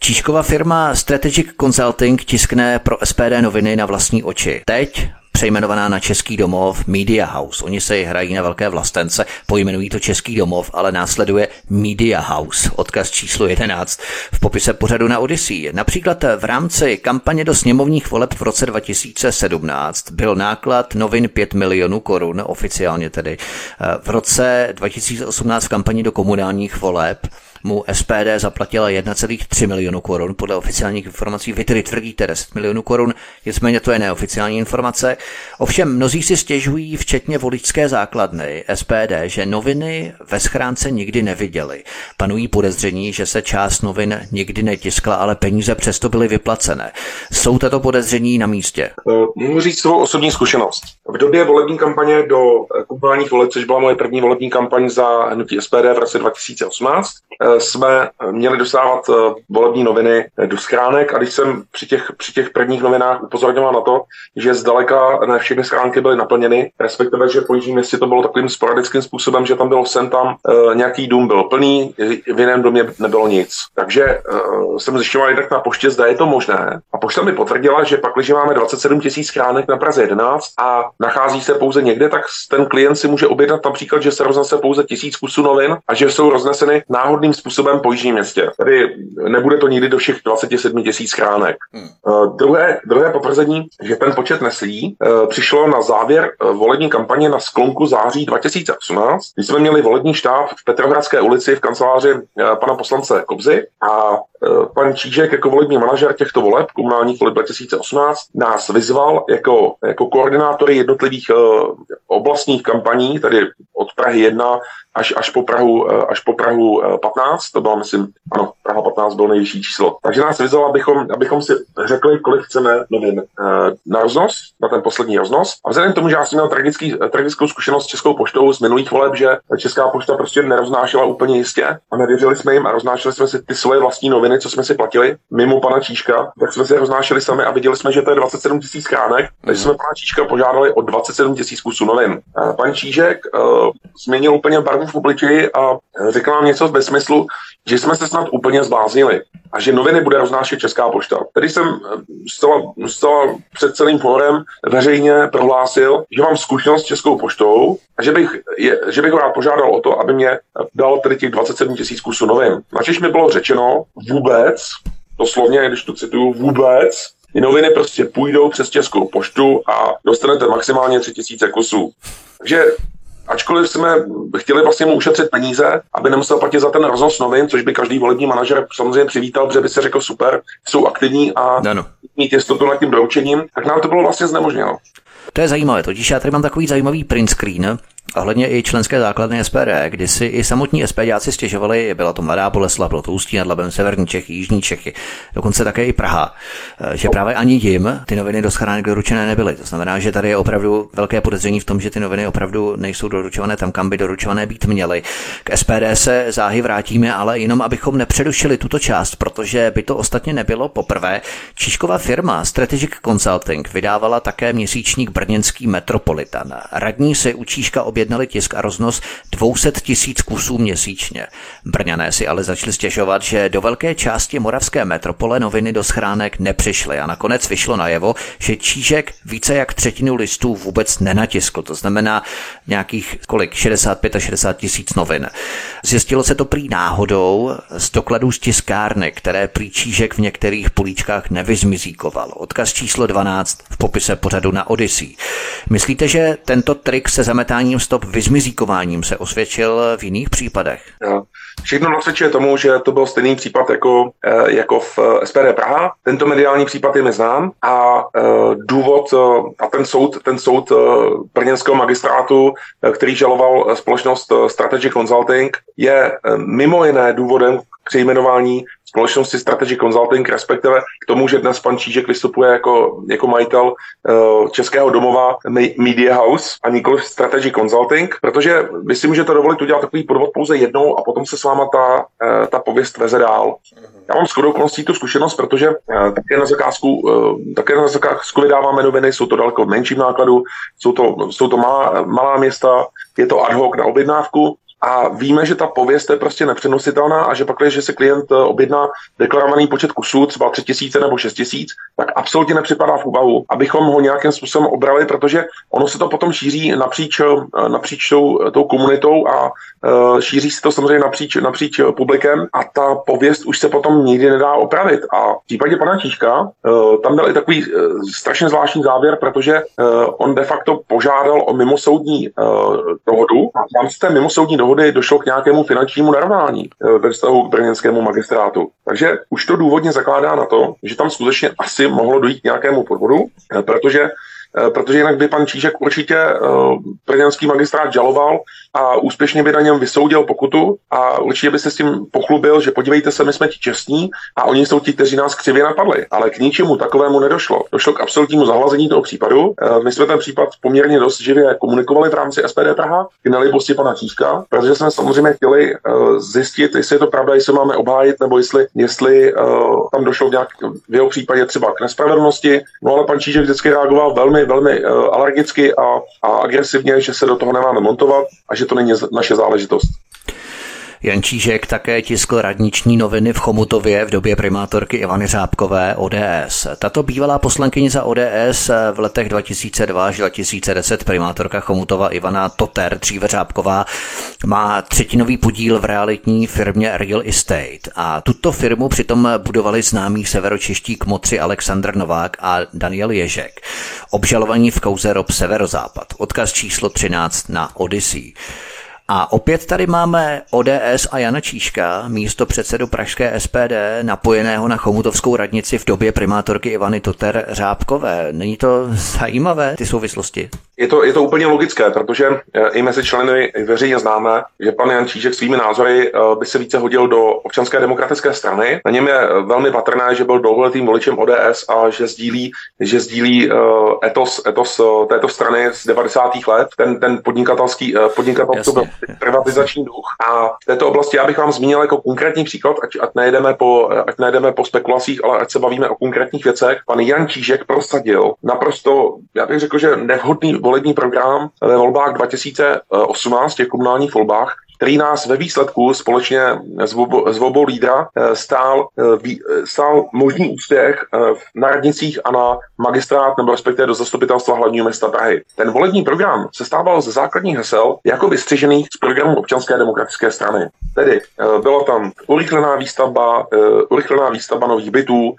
[SPEAKER 1] Číšková firma Strategic Consulting tiskne pro SPD noviny na vlastní oči. Teď přejmenovaná na Český domov Media House. Oni se hrají na velké vlastence, pojmenují to Český domov, ale následuje Media House, odkaz číslo 11 v popise pořadu na Odyssey. Například v rámci kampaně do sněmovních voleb v roce 2017 byl náklad novin 5 milionů korun, oficiálně tedy. V roce 2018 v kampani do komunálních voleb mu SPD zaplatila 1,3 milionu korun, podle oficiálních informací. Vy tedy tvrdíte 10 milionů korun, nicméně to je neoficiální informace. Ovšem mnozí si stěžují, včetně voličské základny SPD, že noviny ve schránce nikdy neviděli. Panují podezření, že se část novin nikdy netiskla, ale peníze přesto byly vyplacené. Jsou tato podezření na místě?
[SPEAKER 2] Eh, Můžu říct svou osobní zkušenost. V době volební kampaně do eh, komunálních voleb, což byla moje první volební kampaň za hnutí SPD v roce 2018, jsme měli dostávat eh, volební noviny do schránek a když jsem při těch, při těch prvních novinách upozorňoval na to, že zdaleka ne všechny schránky byly naplněny, respektive, že po Jižním městě to bylo takovým sporadickým způsobem, že tam bylo sem tam eh, nějaký dům byl plný, v jiném domě nebylo nic. Takže jsem zjišťoval jednak na poště, zda je to možné. A pošta mi potvrdila, že pak, když máme 27 tisíc schránek na Praze 11 a nachází se pouze někde, tak ten klient si může objednat například, že se roznese pouze tisíc kusů novin a že jsou rozneseny náhodným způsobem po Jižním městě. Tady nebude to nikdy do všech 27 tisíc schránek. Hmm. Uh, druhé, druhé potvrzení, že ten počet neslí, uh, přišlo na závěr uh, volební kampaně na sklonku září 2018, kdy jsme měli volební štáb v Petrohradské ulici v kanceláři uh, pana poslance Kobzy a pan Čížek jako volební manažer těchto voleb, komunálních voleb 2018, nás vyzval jako, jako koordinátory jednotlivých uh, oblastních kampaní, tedy od Prahy 1 až, až, po Prahu, eh, až po Prahu 15, eh, to bylo, myslím, ano, Praha 15 bylo nejvyšší číslo. Takže nás vyzval, abychom, abychom si řekli, kolik chceme novin eh, na roznos, na ten poslední roznos. A vzhledem k tomu, že já jsem měl tragický, tragickou zkušenost s Českou poštou z minulých voleb, že Česká pošta prostě neroznášela úplně jistě a nevěřili jsme jim a roznášeli jsme si ty svoje vlastní noviny, co jsme si platili mimo pana Číška, tak jsme si je roznášeli sami a viděli jsme, že to je 27 tisíc chránek, takže jsme pana Číška požádali o 27 tisíc kusů novin. Pan Čížek uh, změnil úplně barvu v obličeji a řekl nám něco bez smyslu, že jsme se snad úplně zbláznili a že noviny bude roznášet Česká pošta. Tedy jsem zcela, zcela před celým fórem veřejně prohlásil, že mám zkušenost s Českou poštou a že bych, je, že bych ho rád požádal o to, aby mě dal tedy těch 27 tisíc kusů novin. Načež mi bylo řečeno vůbec, doslovně, když to cituju, vůbec, noviny prostě půjdou přes Českou poštu a dostanete maximálně 3000 kusů. Takže ačkoliv jsme chtěli vlastně mu ušetřit peníze, aby nemusel platit za ten roznos novin, což by každý volební manažer samozřejmě přivítal, protože by se řekl super, jsou aktivní a ano. mít jistotu nad tím doručením, tak nám to bylo vlastně znemožněno.
[SPEAKER 1] To je zajímavé, totiž já tady mám takový zajímavý print screen, Ohledně i členské základny SPD, kdy si i samotní SPDáci stěžovali, byla to Mladá Boleslav, bylo to Ústí nad Labem, Severní Čechy, Jižní Čechy, dokonce také i Praha, že právě ani jim ty noviny do schránek doručené nebyly. To znamená, že tady je opravdu velké podezření v tom, že ty noviny opravdu nejsou doručované tam, kam by doručované být měly. K SPD se záhy vrátíme, ale jenom abychom nepředušili tuto část, protože by to ostatně nebylo poprvé. Číšková firma Strategic Consulting vydávala také měsíčník Brněnský Metropolitan. Radní se u Číška obě objednali tisk a roznos 200 tisíc kusů měsíčně. Brňané si ale začali stěžovat, že do velké části moravské metropole noviny do schránek nepřišly a nakonec vyšlo najevo, že Čížek více jak třetinu listů vůbec nenatiskl, to znamená nějakých kolik, 65 a 60 tisíc novin. Zjistilo se to prý náhodou z dokladů z tiskárny, které prý Čížek v některých políčkách nevyzmizíkoval. Odkaz číslo 12 v popise pořadu na Odyssey. Myslíte, že tento trik se zametáním stop vyzmizíkováním se osvědčil v jiných případech.
[SPEAKER 2] Všechno nasvědčuje tomu, že to byl stejný případ jako, eh, jako v eh, SPD Praha. Tento mediální případ je neznám a eh, důvod a ten soud, ten soud brněnského magistrátu, který žaloval společnost Strategy Consulting, je mimo jiné důvodem přejmenování společnosti Strategy Consulting, respektive k tomu, že dnes pan Čížek vystupuje jako, jako majitel uh, českého domova Media House a nikoli Strategy Consulting, protože vy si můžete dovolit udělat takový podvod pouze jednou a potom se s váma ta, uh, ta pověst veze dál. Já mám shodou okolností tu zkušenost, protože uh, také na zakázku, uh, také na zakázku vydáváme noviny, jsou to daleko menším nákladu, jsou to, jsou to malá, malá města, je to ad hoc na objednávku a víme, že ta pověst je prostě nepřenositelná a že pak, když se klient eh, objedná deklarovaný počet kusů, třeba 3000 nebo 6000, tak absolutně nepřipadá v úvahu, abychom ho nějakým způsobem obrali, protože ono se to potom šíří napříč, eh, napříč tou, tou komunitou a uh, šíří se to samozřejmě napříč, napříč publikem a ta pověst už se potom nikdy nedá opravit. A v případě pana Číška tam byl i takový strašně zvláštní závěr, protože on de facto požádal o mimosoudní dohodu a v rámci té mimosoudní dohody dohody došlo k nějakému finančnímu narovnání eh, ve vztahu k brněnskému magistrátu. Takže už to důvodně zakládá na to, že tam skutečně asi mohlo dojít k nějakému podvodu, eh, protože protože jinak by pan Čížek určitě uh, prezidentský magistrát žaloval a úspěšně by na něm vysoudil pokutu a určitě by se s tím pochlubil, že podívejte se, my jsme ti čestní a oni jsou ti, kteří nás křivě napadli. Ale k ničemu takovému nedošlo. Došlo k absolutnímu zahlazení toho případu. Uh, my jsme ten případ poměrně dost živě komunikovali v rámci SPD Praha k nelibosti pana Čížka, protože jsme samozřejmě chtěli zjistit, jestli je to pravda, jestli máme obhájit, nebo jestli, jestli tam došlo v, nějak, v jeho případě třeba k nespravedlnosti. No ale pan Čížek vždycky reagoval velmi velmi, velmi uh, alergicky a, a agresivně, že se do toho nemáme montovat a že to není naše záležitost.
[SPEAKER 1] Jan Čížek také tiskl radniční noviny v Chomutově v době primátorky Ivany Řábkové ODS. Tato bývalá poslankyně za ODS v letech 2002 až 2010 primátorka Chomutova Ivana Toter, dříve Řábková, má třetinový podíl v realitní firmě Real Estate a tuto firmu přitom budovali známí severočeští kmotři Aleksandr Novák a Daniel Ježek. Obžalovaní v kauze Rob Severozápad. Odkaz číslo 13 na Odyssey. A opět tady máme ODS a Jana Číška, místo předsedu Pražské SPD, napojeného na Chomutovskou radnici v době primátorky Ivany Toter Řábkové. Není to zajímavé, ty souvislosti?
[SPEAKER 2] Je to, je to úplně logické, protože eh, i mezi členy veřejně známe, že pan Jan Čížek svými názory eh, by se více hodil do občanské demokratické strany. Na něm je eh, velmi patrné, že byl dlouholetým voličem ODS a že sdílí, že sdílí etos, etos této strany z 90. let. Ten, ten podnikatelský, podnikatelský byl privatizační duch. A v této oblasti já bych vám zmínil jako konkrétní příklad, ať, ať, nejdeme po, ať nejdeme po spekulacích, ale ať se bavíme o konkrétních věcech. Pan Jan Čížek prosadil naprosto, já bych řekl, že nevhodný volební program ve volbách 2018, těch komunálních volbách, který nás ve výsledku společně s, obo, s obou lídra eh, stál, eh, eh, stál možný úspěch na radnicích a na magistrát nebo respektive do zastupitelstva hlavního města Prahy. Ten volební program se stával ze základních hesel jako vystřižených z programu občanské demokratické strany. Tedy byla tam urychlená výstavba, urychlená výstavba nových bytů,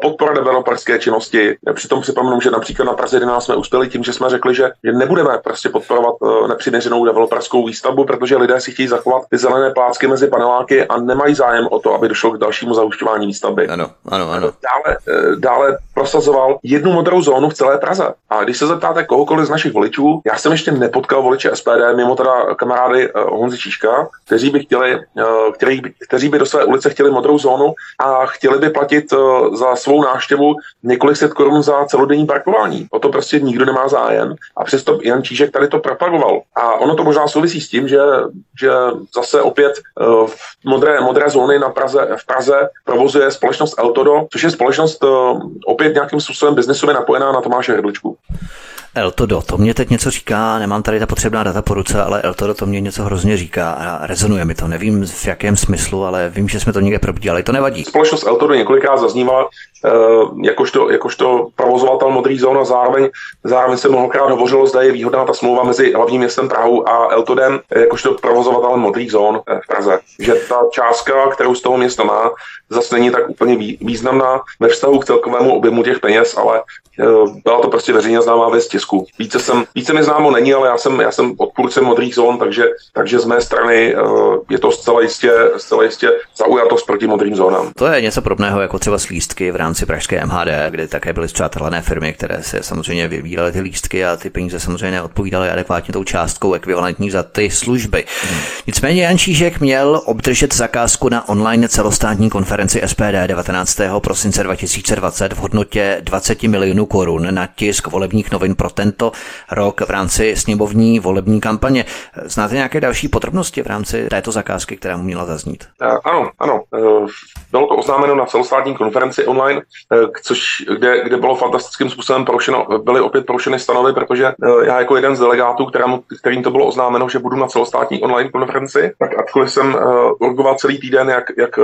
[SPEAKER 2] podpora developerské činnosti. Přitom připomenu, že například na Praze 11 jsme uspěli tím, že jsme řekli, že nebudeme prostě podporovat nepřiměřenou developerskou výstavbu, protože lidé si chtějí chtějí zachovat ty zelené plácky mezi paneláky a nemají zájem o to, aby došlo k dalšímu zahušťování výstavby.
[SPEAKER 1] Ano, ano, ano.
[SPEAKER 2] Dále, eh, dále prosazoval jednu modrou zónu v celé Praze. A když se zeptáte kohokoliv z našich voličů, já jsem ještě nepotkal voliče SPD, mimo teda kamarády uh, Honzi Číška, kteří by chtěli, uh, kteří, kteří by do své ulice chtěli modrou zónu a chtěli by platit za svou návštěvu několik set korun za celodenní parkování. O to prostě nikdo nemá zájem. A přesto Jan Čížek tady to propagoval. A ono to možná souvisí s tím, že, že zase opět uh, v modré, modré zóny na Praze, v Praze provozuje společnost Eltodo, což je společnost uh, opět nějakým způsobem biznesově napojená na Tomáše Hrdličku.
[SPEAKER 1] Eltodo, to mě teď něco říká, nemám tady ta potřebná data po ruce, ale Eltodo to mě něco hrozně říká a rezonuje mi to. Nevím v jakém smyslu, ale vím, že jsme to někde probíhali, to nevadí.
[SPEAKER 2] Společnost Eltodo několikrát zaznívala uh, jakožto, jakožto provozovatel modrých zón a zároveň, zároveň se mnohokrát hovořilo, zda je výhodná ta smlouva mezi hlavním městem Prahou a Eltodem, jakožto provozovatel modrých zón eh, v Praze. Že ta částka, kterou z toho města má, zase není tak úplně významná ve vztahu k celkovému objemu těch peněz, ale byla to prostě veřejně známá věc tisku. Více, jsem, více mi známo není, ale já jsem, já jsem odpůrcem modrých zón, takže, takže z mé strany uh, je to zcela jistě, zcela jistě zaujatost proti modrým zónám.
[SPEAKER 1] To je něco podobného jako třeba s lístky v rámci pražské MHD, kde také byly zpřátelené firmy, které se samozřejmě vybíraly ty lístky a ty peníze samozřejmě neodpovídaly adekvátně tou částkou ekvivalentní za ty služby. Hmm. Nicméně Jan Čížek měl obdržet zakázku na online celostátní konferenci SPD 19. prosince 2020 v hodnotě 20 milionů korun na tisk volebních novin pro tento rok v rámci sněmovní volební kampaně. Znáte nějaké další podrobnosti v rámci této zakázky, která mu měla zaznít?
[SPEAKER 2] Eh, ano, ano. Eh, bylo to oznámeno na celostátní konferenci online, eh, což, kde, kde bylo fantastickým způsobem porušeno, byly opět porušeny stanovy, protože já jako jeden z delegátů, kterým, kterým to bylo oznámeno, že budu na celostátní online konferenci, tak ačkoliv jsem urgoval celý týden jak, jak,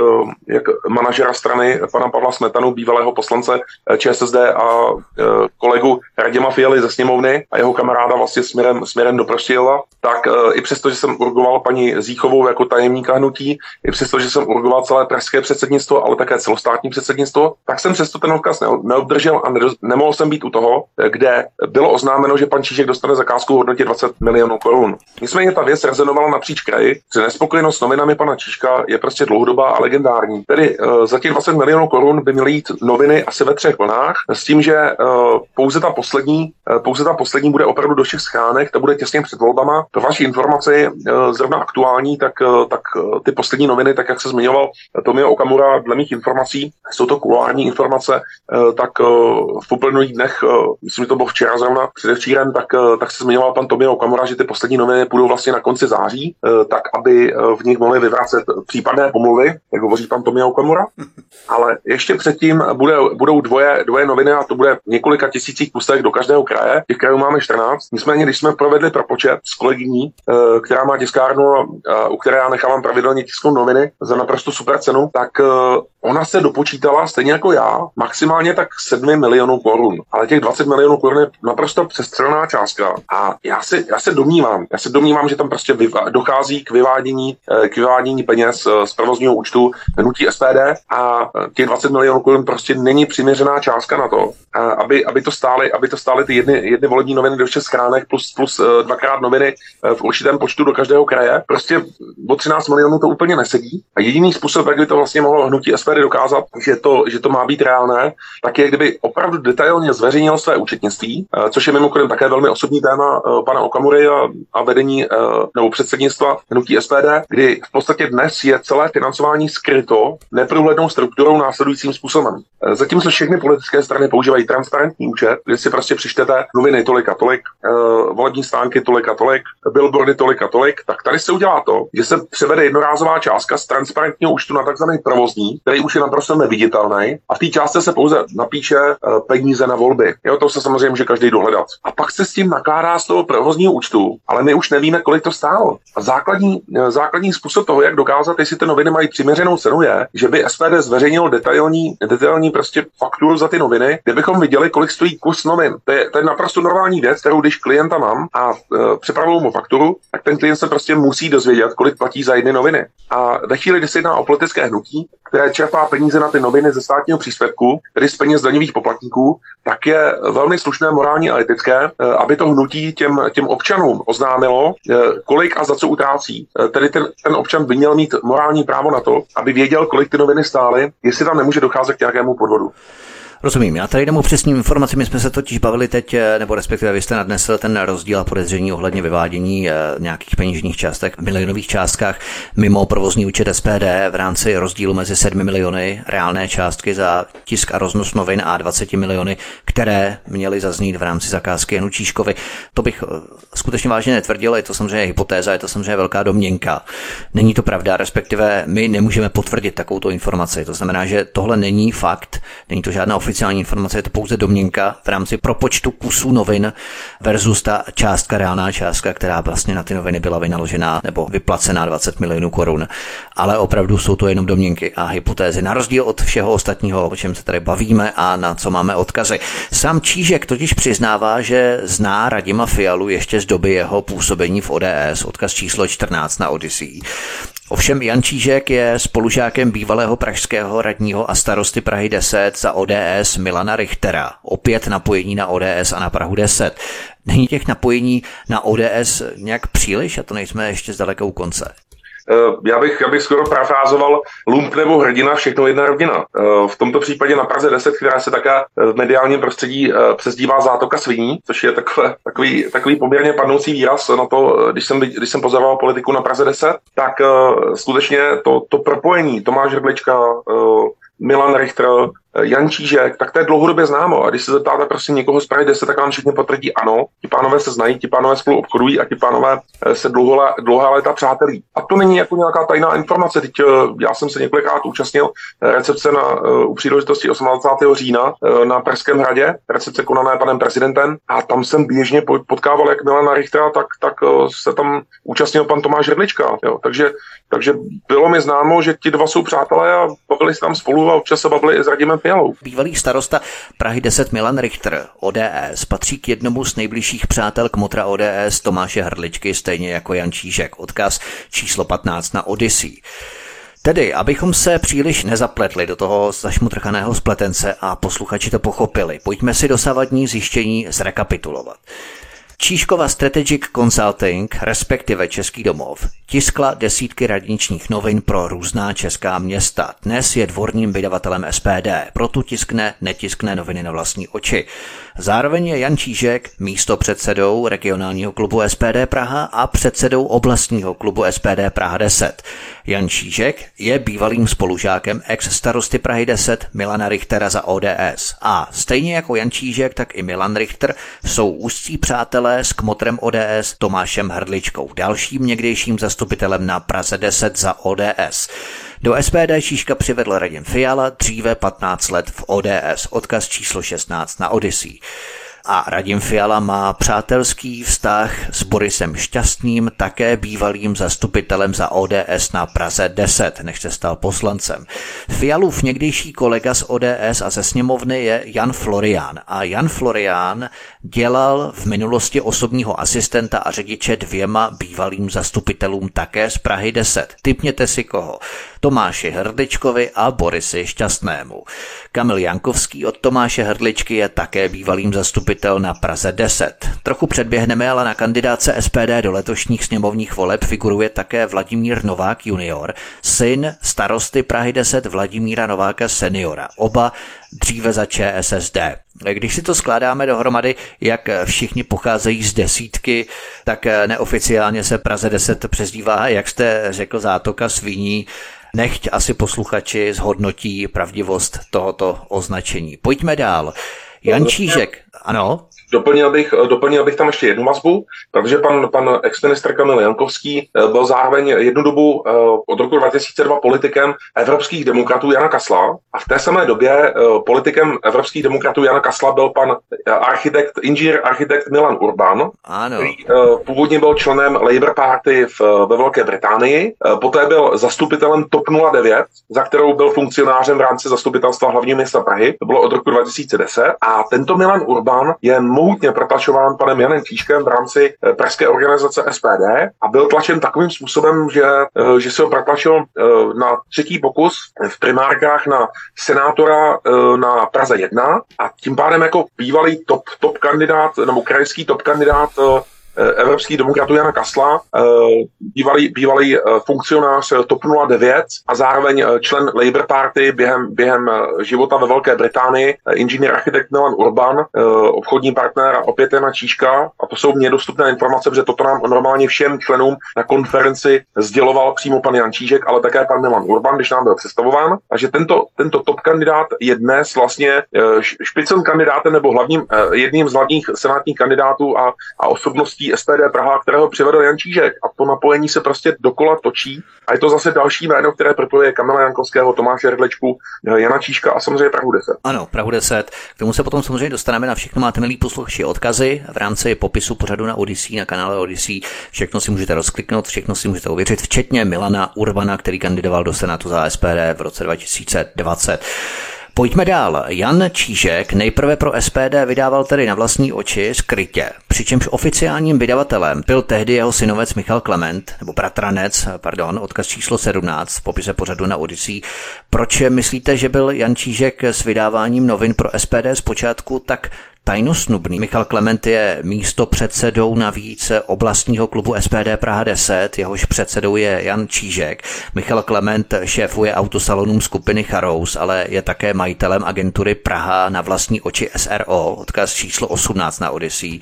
[SPEAKER 2] jak manažera strany pana Pavla Smetanu, bývalého poslance ČSSD a kolegu Raděma Fialy ze sněmovny a jeho kamaráda vlastně směrem, směrem do Proštějova, tak i přesto, že jsem urgoval paní Zíchovou jako tajemníka hnutí, i přesto, že jsem urgoval celé pražské předsednictvo, ale také celostátní předsednictvo, tak jsem přesto ten odkaz neobdržel a nemohl jsem být u toho, kde bylo oznámeno, že pan Čížek dostane zakázku v hodnotě 20 milionů korun. Nicméně ta věc rezonovala napříč kraji, že nespokojenost s novinami pana Číška je prostě dlouhodobá a legendární. Tedy uh, za těch 20 milionů korun by měly jít noviny asi ve třech vlnách, s tím, že uh, pouze ta poslední, pouze ta poslední bude opravdu do všech schránek, to bude těsně před volbama. Pro vaši informaci uh, zrovna aktuální, tak, uh, tak uh, ty poslední noviny, tak jak se zmiňoval Tomio Okamura, dle mých informací, jsou to kulární informace, tak v uplynulých dnech, myslím, že to bylo včera zrovna, předevčírem, tak, tak se zmiňoval pan Tomio Okamura, že ty poslední noviny půjdou vlastně na konci září, tak aby v nich mohli vyvracet případné pomluvy, jak hovoří pan Tomio Okamura. Ale ještě předtím bude, budou dvoje, dvoje noviny a to bude několika tisících kusech do každého kraje. Těch krajů máme 14. Nicméně, když jsme provedli propočet s kolegyní, která má tiskárnu, u které já nechávám pravidelně tisknout noviny za naprosto super cenu, tak ona se dopočítala stejně jako já maximálně tak 7 milionů korun. Ale těch 20 milionů korun je naprosto přestřelená částka. A já se, já se domnívám, já se domnívám, že tam prostě dochází k vyvádění, eh, k vyvádění peněz eh, z provozního účtu hnutí SPD a eh, těch 20 milionů korun prostě není přiměřená částka na to, aby, aby to stály, aby to stály ty jedny, jedny volební noviny do všech schránek plus, plus dvakrát noviny v určitém počtu do každého kraje. Prostě o 13 milionů to úplně nesedí. A jediný způsob, jak by to vlastně mohlo hnutí SPD dokázat, že to, že to má být reálné, tak je, kdyby opravdu detailně zveřejnil své účetnictví, eh, což je mimochodem také velmi osobní téma eh, pana Okamury a, a vedení eh, nebo předsednictva hnutí SPD, kdy v podstatě dnes je celé financování skryto neprůhlednou strukturou následujícím způsobem. Zatímco všechny politické strany používají transparentní účet, kde si prostě přičtete noviny tolik a tolik, volební stánky tolik a tolik, billboardy tolik a tolik, tak tady se udělá to, že se převede jednorázová částka z transparentního účtu na takzvaný provozní, který už je naprosto neviditelný a v té částce se pouze napíše eh, peníze na volby. Jo, to se samozřejmě může každý dohledat. A pak se s tím nakládá z toho provozního účtu, ale my už nevíme, kolik to stálo. A základní, eh, základní způsob toho, jak dokázat, jestli ty noviny mají přiměřenou cenu, je, že by SPD zveřejnilo detailní, detailní prostě fakturu za ty noviny, kde bychom viděli, kolik stojí kus novin. To je, to je normální věc, kterou když klienta mám a uh, připravuju mu fakturu, tak ten klient se prostě musí dozvědět, kolik platí za jedny noviny. A ve chvíli, kdy se jedná o politické hnutí, které čerpá peníze na ty noviny ze státního příspěvku, tedy z peněz daňových poplatníků, tak je velmi slušné, morální a etické, eh, aby to hnutí těm, těm občanům oznámilo, eh, kolik a za co utrácí. Eh, tedy ten, ten občan by měl mít morální právo na to, aby věděl, kolik ty noviny stály, jestli tam nemůže docházet k nějakému podvodu.
[SPEAKER 1] Rozumím, já tady jdem přesným informacím, my jsme se totiž bavili teď, eh, nebo respektive vy jste nadnesl ten rozdíl a podezření ohledně vyvádění eh, nějakých peněžních částek v milionových částkách mimo provozní účet SPD v rámci rozdílu mezi 7 miliony reálné částky za tisk a roznos novin a 20 miliony, které měly zaznít v rámci zakázky Janu Číškovi. To bych eh, skutečně vážně netvrdil, je to samozřejmě hypotéza, je to samozřejmě velká domněnka. Není to pravda, respektive my nemůžeme potvrdit takovouto informaci. To znamená, že tohle není fakt, není to žádná oficiální informace, je to pouze domněnka v rámci propočtu kusů novin versus ta částka, reálná částka, která vlastně na ty noviny byla vynaložená nebo vyplacená 20 milionů korun. Ale opravdu jsou to jenom domněnky a hypotézy. Na rozdíl od všeho ostatního, o čem se tady bavíme a na co máme odkazy. Sám Čížek totiž přiznává, že zná Radima Fialu ještě z doby jeho působení v ODS, odkaz číslo 14 na Odyssey. Ovšem Jan Čížek je spolužákem bývalého pražského radního a starosty Prahy 10 za ODS Milana Richtera. Opět napojení na ODS a na Prahu 10. Není těch napojení na ODS nějak příliš a to nejsme ještě zdaleka u konce.
[SPEAKER 2] Eh, já bych, já bych skoro parafrázoval lump nebo hrdina, všechno jedna rodina. Eh, v tomto případě na Praze 10, která se také v mediálním prostředí eh, přezdívá zátoka sviní, což je takové, takový, takový poměrně padnoucí výraz na to, když jsem, když jsem pozoroval politiku na Praze 10, tak skutečně to, to propojení Tomáš Hrdlička, Milan Richter, Jan Čížek, tak to je dlouhodobě známo. A když se zeptáte prostě někoho z Prahy 10, tak vám všichni potvrdí ano, ti pánové se znají, ti pánové spolu obchodují a ti pánové eh, se dlouho, dlouhá léta přátelí. A to není jako nějaká tajná informace. Teď eh, já jsem se několikrát účastnil eh, recepce na, u příležitosti 28. října na Pražském hradě, recepce konané panem prezidentem a tam jsem běžně potkával jak Milana Richtera, tak, tak se tam účastnil pan Tomáš Hrdlička. Jo. Takže, takže bylo mi známo, že ti dva jsou přátelé a bavili se tam spolu a občas se bavili i s Radimem Fialou.
[SPEAKER 1] Bývalý starosta Prahy 10 Milan Richter, ODS, patří k jednomu z nejbližších přátel kmotra ODS Tomáše Hrdličky, stejně jako Jan Čížek. Odkaz číslo 15 na Odyssey. Tedy, abychom se příliš nezapletli do toho zašmutrchaného spletence a posluchači to pochopili, pojďme si dosavadní zjištění zrekapitulovat. Číškova Strategic Consulting, respektive Český domov, tiskla desítky radničních novin pro různá česká města. Dnes je dvorním vydavatelem SPD, proto tiskne, netiskne noviny na vlastní oči. Zároveň je Jan Čížek místo předsedou regionálního klubu SPD Praha a předsedou oblastního klubu SPD Praha 10. Jan Čížek je bývalým spolužákem ex-starosty Prahy 10 Milana Richtera za ODS. A stejně jako Jan Čížek, tak i Milan Richter jsou úzcí přátelé s kmotrem ODS Tomášem Hrdličkou, dalším někdejším zastupitelem na Praze 10 za ODS. Do SPD Číška přivedl Radim Fiala, dříve 15 let v ODS, odkaz číslo 16 na Odyssey. A Radim Fiala má přátelský vztah s Borisem Šťastným, také bývalým zastupitelem za ODS na Praze 10, než se stal poslancem. Fialův někdejší kolega z ODS a ze sněmovny je Jan Florián. A Jan Florián dělal v minulosti osobního asistenta a řidiče dvěma bývalým zastupitelům také z Prahy 10. Typněte si koho. Tomáši Hrdličkovi a Borisy Šťastnému. Kamil Jankovský od Tomáše Hrdličky je také bývalým zastupitel na Praze 10. Trochu předběhneme, ale na kandidáce SPD do letošních sněmovních voleb figuruje také Vladimír Novák junior, syn starosty Prahy 10 Vladimíra Nováka seniora. Oba dříve za ČSSD. Když si to skládáme dohromady, jak všichni pocházejí z desítky, tak neoficiálně se Praze 10 přezdívá, jak jste řekl, zátoka sviní, nechť asi posluchači zhodnotí pravdivost tohoto označení. Pojďme dál. Jan Čížek, ano?
[SPEAKER 2] Doplnil bych, doplnil bych tam ještě jednu vazbu, protože pan, pan ex-ministr Kamil Jankovský eh, byl zároveň jednu dobu eh, od roku 2002 politikem evropských demokratů Jana Kasla. A v té samé době eh, politikem evropských demokratů Jana Kasla byl pan architekt, inženýr architekt Milan Urban,
[SPEAKER 1] ano.
[SPEAKER 2] který původně byl členem Labour Party v, ve Velké Británii, poté byl zastupitelem TOP 09, za kterou byl funkcionářem v rámci zastupitelstva hlavního města Prahy, to bylo od roku 2010 a tento Milan Urban je mohutně protlačován panem Janem Číškem v rámci eh, pražské organizace SPD a byl tlačen takovým způsobem, že, eh, že se ho protlačil eh, na třetí pokus v primárkách na senátora na Praze 1 a tím pádem jako bývalý top, top kandidát nebo krajský top kandidát evropských demokratů Jana Kasla, eh, bývalý, bývalý eh, funkcionář TOP 09 a zároveň člen Labour Party během, během života ve Velké Británii, inženýr architekt Milan Urban, obchodní partner a opět Jana Číška. A to jsou mně dostupné informace, protože toto nám normálně všem členům na konferenci sděloval přímo pan Jan Čížek, ale také pan Milan Urban, když nám byl představován. Takže tento, tento top kandidát je dnes vlastně špicem kandidátem nebo hlavním, jedním z hlavních senátních kandidátů a, a osobností SPD Praha, kterého přivedl Jan Čížek. A to napojení se prostě dokola točí. A je to zase další jméno, které propojuje Kamila Jankovského, Tomáše Hrdlečku, Jana Číška a samozřejmě Prahu 10.
[SPEAKER 1] Ano, Prahu 10. K tomu se potom samozřejmě dostaneme na všechno. Máte milí posluchači odkazy v rámci popisu pořadu na Odyssey, na kanále Odyssey. Všechno si můžete rozkliknout, všechno si můžete ověřit, včetně Milana Urbana, který kandidoval do Senátu za SPD v roce 2020. Pojďme dál. Jan Čížek nejprve pro SPD vydával tedy na vlastní oči skrytě, přičemž oficiálním vydavatelem byl tehdy jeho synovec Michal Klement, nebo bratranec, pardon, odkaz číslo 17 v popise pořadu na Odyssey. Proč myslíte, že byl Jan Čížek s vydáváním novin pro SPD zpočátku tak tajnosnubný. Michal Klement je místo předsedou navíc oblastního klubu SPD Praha 10, jehož předsedou je Jan Čížek. Michal Klement šéfuje autosalonům skupiny Charous, ale je také majitelem agentury Praha na vlastní oči SRO, odkaz číslo 18 na Odyssey.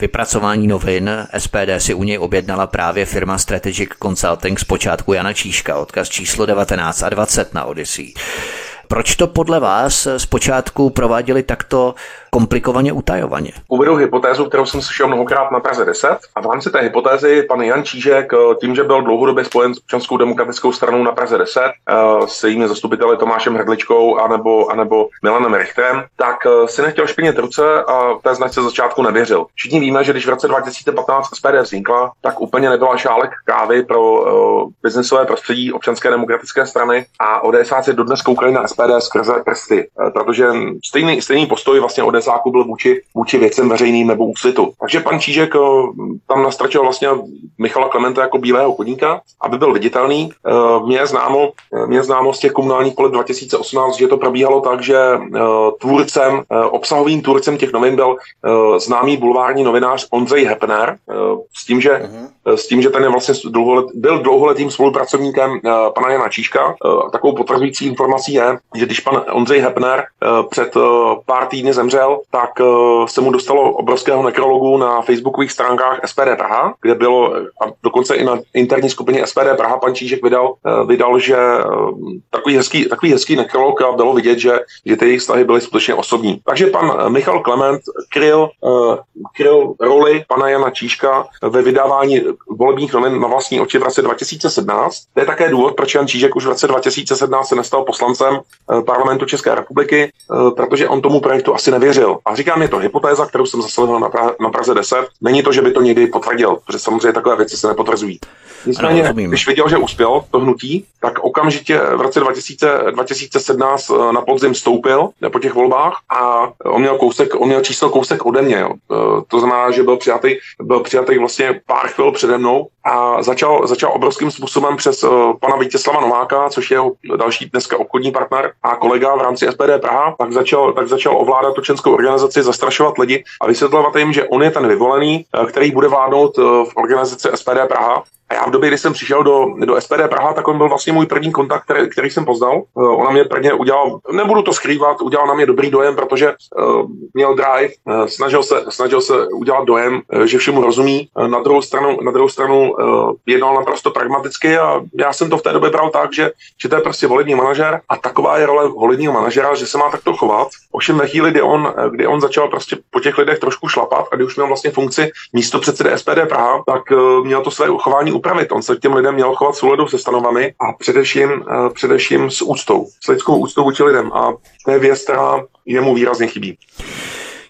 [SPEAKER 1] Vypracování novin SPD si u něj objednala právě firma Strategic Consulting z počátku Jana Číška, odkaz číslo 19 a 20 na Odyssey. Proč to podle vás zpočátku prováděli takto komplikovaně utajovaně.
[SPEAKER 2] Uvedu hypotézu, kterou jsem slyšel mnohokrát na Praze 10 a v rámci té hypotézy pan Jan Čížek tím, že byl dlouhodobě spojen s občanskou demokratickou stranou na Praze 10 eh, s jejími zastupiteli Tomášem Hrdličkou anebo, anebo Milanem Richterem, tak eh, si nechtěl špinit ruce a té značce začátku nevěřil. Všichni víme, že když v roce 2015 SPD vznikla, tak úplně nebyla šálek kávy pro uh, biznesové prostředí občanské demokratické strany a ODSáci dodnes koukali na SPD skrze prsty, protože stejný, stejný postoj vlastně ODS Plesáku byl vůči, vůči věcem veřejným nebo úsvitu. Takže pan Čížek eh, tam nastračil vlastně Michala Klementa jako bílého koníka, aby byl viditelný. Eh, mě je známo, mě je známo z těch komunálních voleb 2018, že to probíhalo tak, že tvůrcem, obsahovým tvůrcem těch novin byl známý bulvární novinář Ondřej Hepner, s tím, že, uh-huh. s tím, že ten je vlastně dlouholet, byl dlouholetým spolupracovníkem pana Jana Číška. Takovou potvrzující informací je, že když pan Ondřej Hepner před pár týdny zemřel, tak uh, se mu dostalo obrovského nekrologu na facebookových stránkách SPD Praha, kde bylo, a dokonce i na interní skupině SPD Praha pan Čížek vydal, vydal že takový, hezký, takový hezký nekrolog a bylo vidět, že, že ty jejich vztahy byly skutečně osobní. Takže pan Michal Klement kryl, kryl roli pana Jana Čížka ve vydávání volebních novin na vlastní oči v roce 2017. To je také důvod, proč Jan Čížek už v roce 2017 se nestal poslancem parlamentu České republiky, protože on tomu projektu asi nevěřil. A říkám, je to hypotéza, kterou jsem zaslechl na, pra- na Praze 10. Není to, že by to někdy potvrdil, protože samozřejmě takové věci se nepotvrzují. Nicméně, ano, když viděl, že uspěl to hnutí, tak okamžitě v roce 2000, 2017 eh, na podzim stoupil po těch volbách a on měl kousek, on měl číslo kousek ode mě. Jo. Eh, to znamená, že byl přijatý, byl přijatý vlastně pár chvil přede mnou a začal, začal obrovským způsobem přes pana Vítězslava Nováka, což je jeho další dneska obchodní partner a kolega v rámci SPD Praha, tak začal, tak začal ovládat tu českou organizaci, zastrašovat lidi a vysvětlovat jim, že on je ten vyvolený, uh, který bude vládnout uh, v organizaci SPD Praha a já v době, kdy jsem přišel do, do SPD Praha, tak on byl vlastně můj první kontakt, který, který jsem poznal. Uh, ona mě prvně udělal, nebudu to skrývat, udělal na mě dobrý dojem, protože uh, měl drive, uh, snažil, se, snažil se udělat dojem, uh, že všemu rozumí. Uh, na druhou stranu, na druhou stranu uh, jednal naprosto pragmaticky a já jsem to v té době bral tak, že, že to je prostě volební manažer a taková je role volebního manažera, že se má takto chovat. Ovšem ve chvíli, kdy on, kdy on začal prostě po těch lidech trošku šlapat a kdy už měl vlastně funkci místo předsedy SPD Praha, tak uh, měl to své uchování upravit. On se těm lidem měl chovat souladu se stanovami a především, uh, především s úctou, s lidskou úctou vůči lidem. A to je věc, která jemu výrazně chybí.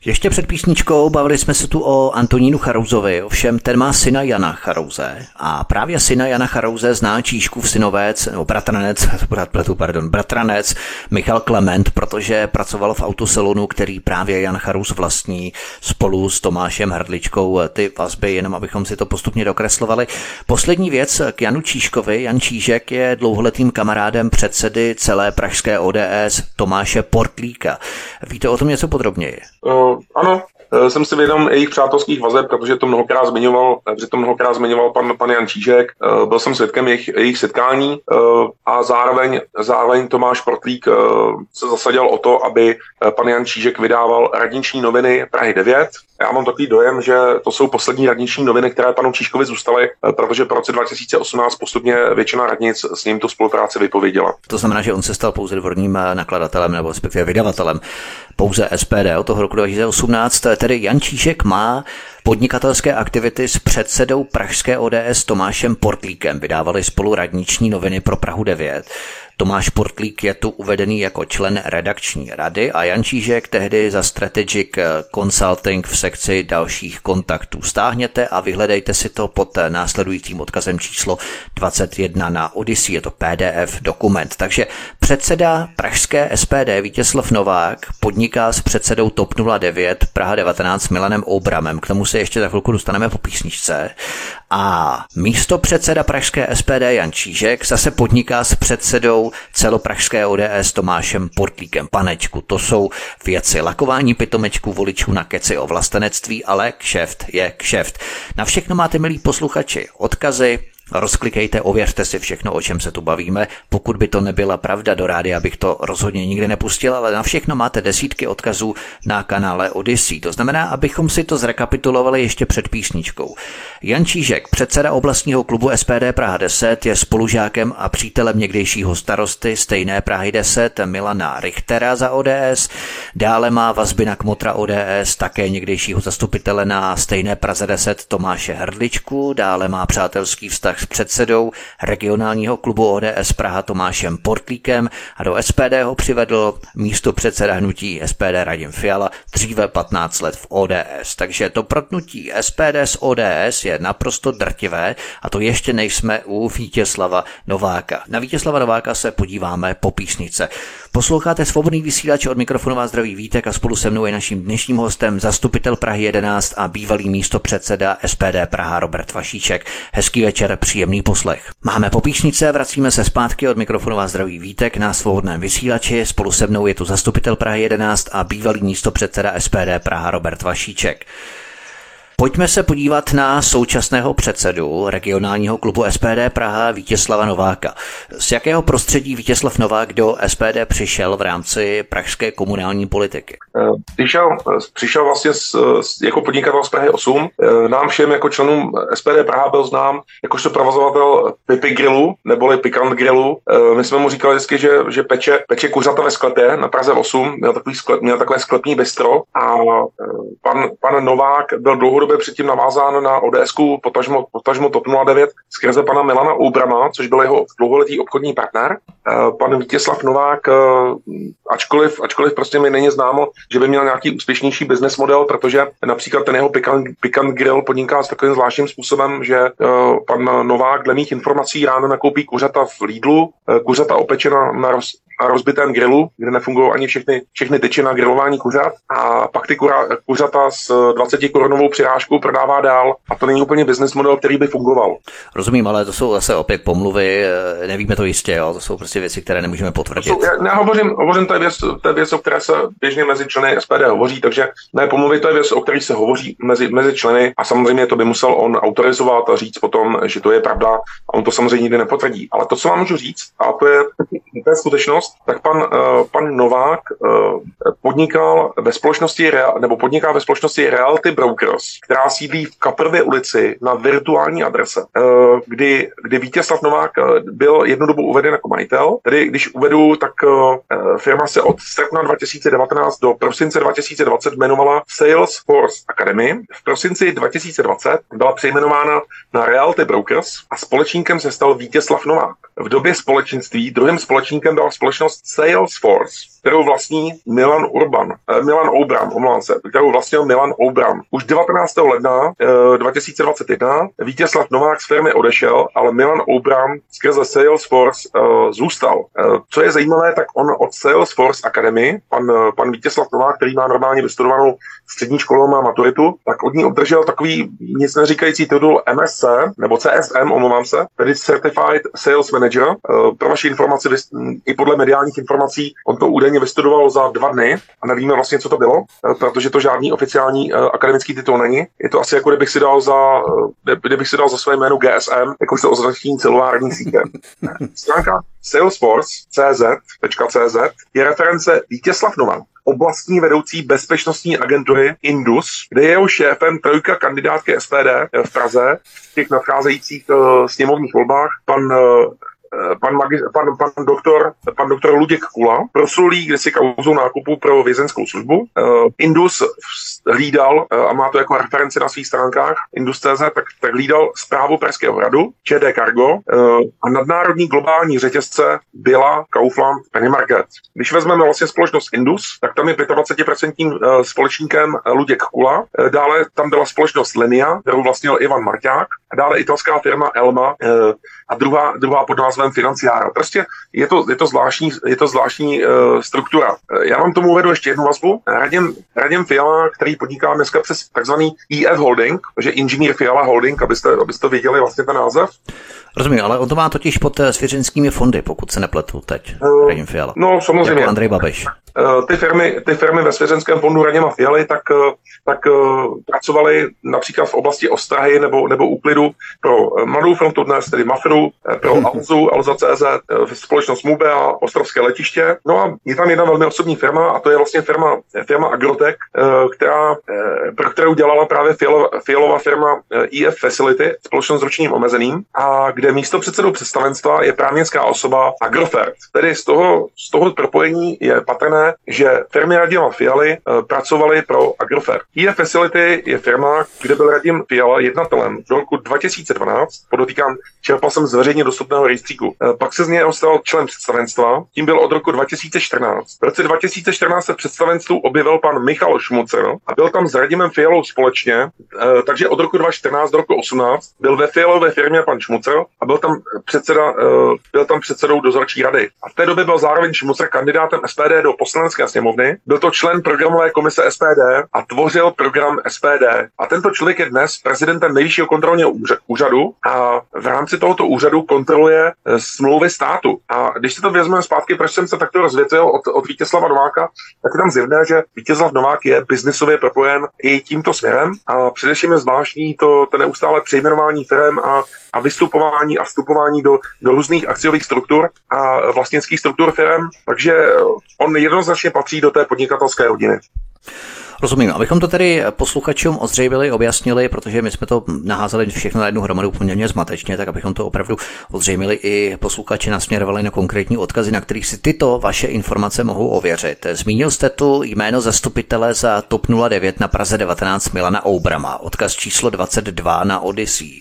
[SPEAKER 1] Ještě před písničkou bavili jsme se tu o Antonínu Charouzovi, ovšem ten má syna Jana Charouze a právě syna Jana Charouze zná Číškův synovec, nebo bratranec, pardon, bratranec Michal Klement, protože pracoval v autosalonu, který právě Jan Charouz vlastní spolu s Tomášem Hrdličkou ty vazby, jenom abychom si to postupně dokreslovali. Poslední věc k Janu Číškovi. Jan Čížek je dlouholetým kamarádem předsedy celé pražské ODS Tomáše Portlíka. Víte o tom něco podrobněji?
[SPEAKER 2] Ano, eh, jsem si vědom jejich přátelských vazeb, protože to mnohokrát zmiňoval, eh, protože to mnohokrát zmiňoval pan, pan Jan Čížek. Eh, byl jsem svědkem jejich, jejich setkání a zároveň, zároveň Tomáš Protlík se zasadil o to, aby pan Jan Čížek vydával radniční noviny Prahy 9. Já mám takový dojem, že to jsou poslední radniční noviny, které panu Číškovi zůstaly, protože po roce 2018 postupně většina radnic s ním tu spolupráci vypověděla.
[SPEAKER 1] To znamená, že on se stal pouze dvorním nakladatelem nebo respektive vydavatelem pouze SPD od toho roku 2018. Tedy Jan Číšek má podnikatelské aktivity s předsedou pražské ODS Tomášem Portlíkem. Vydávali spolu radniční noviny pro Prahu 9. Tomáš Portlík je tu uvedený jako člen redakční rady a Jan Čížek tehdy za Strategic Consulting v sekci dalších kontaktů. Stáhněte a vyhledejte si to pod následujícím odkazem číslo 21 na Odyssey. Je to PDF dokument. Takže Předseda pražské SPD Vítězslav Novák podniká s předsedou TOP 09 Praha 19 Milanem Obramem. K tomu se ještě za chvilku dostaneme po písničce. A místo předseda pražské SPD Jan Čížek zase podniká s předsedou celopražské ODS Tomášem Portlíkem Panečku. To jsou věci lakování pitomečků voličů na keci o vlastenectví, ale kšeft je kšeft. Na všechno máte, milí posluchači, odkazy Rozklikejte, ověřte si všechno, o čem se tu bavíme. Pokud by to nebyla pravda do rádia, abych to rozhodně nikdy nepustil, ale na všechno máte desítky odkazů na kanále Odyssey. To znamená, abychom si to zrekapitulovali ještě před písničkou. Jan Čížek, předseda oblastního klubu SPD Praha 10, je spolužákem a přítelem někdejšího starosty stejné Prahy 10 Milana Richtera za ODS. Dále má vazby na kmotra ODS, také někdejšího zastupitele na stejné Praze 10 Tomáše Hrdličku. Dále má přátelský vztah vztah s předsedou regionálního klubu ODS Praha Tomášem Portlíkem a do SPD ho přivedl místo předseda hnutí SPD Radim Fiala dříve 15 let v ODS. Takže to protnutí SPD s ODS je naprosto drtivé a to ještě nejsme u Vítězslava Nováka. Na Vítězslava Nováka se podíváme po písnice. Posloucháte svobodný vysílač od mikrofonu vás zdraví Vítek a spolu se mnou je naším dnešním hostem zastupitel Prahy 11 a bývalý místo předseda SPD Praha Robert Vašíček. Hezký večer, příjemný poslech. Máme po píšnice, vracíme se zpátky od mikrofonu vás zdraví Vítek na svobodném vysílači. Spolu se mnou je tu zastupitel Prahy 11 a bývalý místo předseda SPD Praha Robert Vašíček. Pojďme se podívat na současného předsedu regionálního klubu SPD Praha Vítězslava Nováka. Z jakého prostředí Vítězslav Novák do SPD přišel v rámci pražské komunální politiky?
[SPEAKER 2] Eh, přišel, přišel vlastně s, jako podnikatel z Prahy 8. Eh, nám všem jako členům SPD Praha byl znám jakožto provozovatel Pipi Grillu, neboli Pikant Grillu. Eh, my jsme mu říkali vždycky, že, že peče, peče kuřata ve sklepě na Praze 8, měl, takový sklep, měl takové sklepní bistro a pan, pan Novák byl dlouhodobě dlouhodobě předtím navázán na ODSku, potažmo, potažmo TOP 09 skrze pana Milana Oubrama, což byl jeho dlouholetý obchodní partner. Eh, pan Vítězslav Novák, eh, ačkoliv, ačkoliv prostě mi není známo, že by měl nějaký úspěšnější business model, protože například ten jeho pikant, pikant grill podniká s takovým zvláštním způsobem, že eh, pan Novák dle mých informací ráno nakoupí kuřata v Lidlu, kuřata opečena na, roz, na rozbitém grilu, kde nefungují ani všechny, všechny tyče na grilování kuřat a pak ty kura, kuřata s 20 korunovou přirážkou prodává dál a to není úplně business model, který by fungoval.
[SPEAKER 1] Rozumím, ale to jsou zase opět pomluvy, nevíme to jistě, jo? to jsou prostě věci, které nemůžeme potvrdit.
[SPEAKER 2] To já, já hovořím, hovořím, to je, věc, to je věc, o které se běžně mezi členy SPD hovoří, takže ne pomluvy, to je věc, o které se hovoří mezi, mezi členy a samozřejmě to by musel on autorizovat a říct potom, že to je pravda a on to samozřejmě nikdy nepotvrdí. Ale to, co vám můžu říct, a to je, to je skutečnost, tak pan, uh, pan Novák uh, podnikal ve společnosti, nebo podniká ve společnosti Realty Brokers, která sídlí v Kaprově ulici na virtuální adrese, uh, kdy, kdy Vítězslav Novák byl jednu dobu uveden jako majitel. Tedy když uvedu, tak firma se od srpna 2019 do prosince 2020 jmenovala Salesforce Academy. V prosinci 2020 byla přejmenována na Realty Brokers a společníkem se stal Vítězslav Novák. V době společenství druhým společníkem byla společnost Salesforce, kterou vlastní Milan Urban, eh, Milan Obram, omlouvám se, kterou vlastnil Milan Obram. Už 19. ledna eh, 2021 Vítězslav Novák z firmy odešel, ale Milan Obram skrze Salesforce eh, zůstal. Eh, co je zajímavé, tak on od Salesforce Academy, pan, eh, pan Vítězslav Novák, který má normálně vystudovanou střední školu, má maturitu, tak od ní obdržel takový nic neříkající titul MSC, nebo CSM, omlouvám se, tedy Certified Sales Manager. Eh, pro vaši informaci, i podle mediálních informací, on to údajně vystudoval za dva dny a nevíme vlastně, co to bylo, protože to žádný oficiální akademický titul není. Je to asi jako kdybych si dal za, kdybych si dal za své jméno GSM, jakožto označení celulární sítě. Stránka Salesforce.cz je reference Vítězslav Novan, oblastní vedoucí bezpečnostní agentury Indus, kde je jeho šéfem trojka kandidátky SPD v Praze v těch nadcházejících uh, sněmovních volbách, pan uh, pan, magi, pan, pan, doktor, pan doktor Luděk Kula proslulý kdysi kauzou nákupu pro vězenskou službu. Uh, Indus hlídal, uh, a má to jako referenci na svých stránkách, Indus.cz, tak, tak hlídal zprávu Pražského hradu, ČD Cargo a nadnárodní globální řetězce byla Kaufland Penny Market. Když vezmeme vlastně společnost Indus, tak tam je 25% společníkem Luděk Kula. Dále tam byla společnost Lenia, kterou vlastnil Ivan Marťák. A dále italská firma Elma a druhá, druhá pod názvem názvem Financiáro. Prostě je to, je to zvláštní, je to zvláštní uh, struktura. Já vám tomu uvedu ještě jednu vazbu. Radim, Radim Fiala, který podniká dneska přes takzvaný EF Holding, takže Inženýr Fiala Holding, abyste, abyste věděli vlastně ten název,
[SPEAKER 1] Rozumím, ale on to má totiž pod eh, svěřenskými fondy, pokud se nepletu teď. Uh, Radim Fiala.
[SPEAKER 2] No, samozřejmě.
[SPEAKER 1] Jako Andrej Babiš.
[SPEAKER 2] Uh, ty firmy, ty firmy ve svěřenském fondu Radima Fialy tak, tak uh, pracovaly například v oblasti ostrahy nebo, nebo úklidu pro Mladou frontu dnes, tedy Mafru, pro Alzu, Alza.cz, společnost Mubea, Ostrovské letiště. No a je tam jedna velmi osobní firma a to je vlastně firma, firma Agrotech, která, pro kterou dělala právě Fialova, Fialová firma EF Facility, společnost s ročním omezeným, a kde kde místo předsedou představenstva je právnická osoba Agrofert. Tedy z toho, z toho propojení je patrné, že firmy Radima Fialy uh, pracovaly pro Agrofert. IE Facility je firma, kde byl Radim Fiala jednatelem do roku 2012, podotýkám, čerpal jsem z veřejně dostupného rejstříku. Uh, pak se z něj stal člen představenstva, tím byl od roku 2014. V roce 2014 se v představenstvu objevil pan Michal Šmucer a byl tam s Radimem Fialou společně, uh, takže od roku 2014 do roku 2018 byl ve Fialové firmě pan Šmucer a byl tam předseda, eh, byl tam předsedou dozorčí rady. A v té době byl zároveň Šmucer kandidátem SPD do poslanecké sněmovny. Byl to člen programové komise SPD a tvořil program SPD. A tento člověk je dnes prezidentem nejvyššího kontrolního úřadu a v rámci tohoto úřadu kontroluje eh, smlouvy státu. A když si to vezmeme zpátky, proč jsem se takto rozvěcil od, od Vítězslava Nováka, tak je tam zjevné, že Vítězslav Novák je biznisově propojen i tímto směrem a především je zvláštní to, to neustále přejmenování firm a, a vystupování a vstupování do, do různých akciových struktur a vlastnických struktur firm, takže on jednoznačně patří do té podnikatelské rodiny.
[SPEAKER 1] Rozumím. Abychom to tedy posluchačům ozřejmili, objasnili, protože my jsme to naházeli všechno na jednu hromadu poměrně zmatečně, tak abychom to opravdu ozřejmili i posluchači nasměrovali na konkrétní odkazy, na kterých si tyto vaše informace mohou ověřit. Zmínil jste tu jméno zastupitele za TOP 09 na Praze 19 Milana Oubrama, odkaz číslo 22 na Odyssey.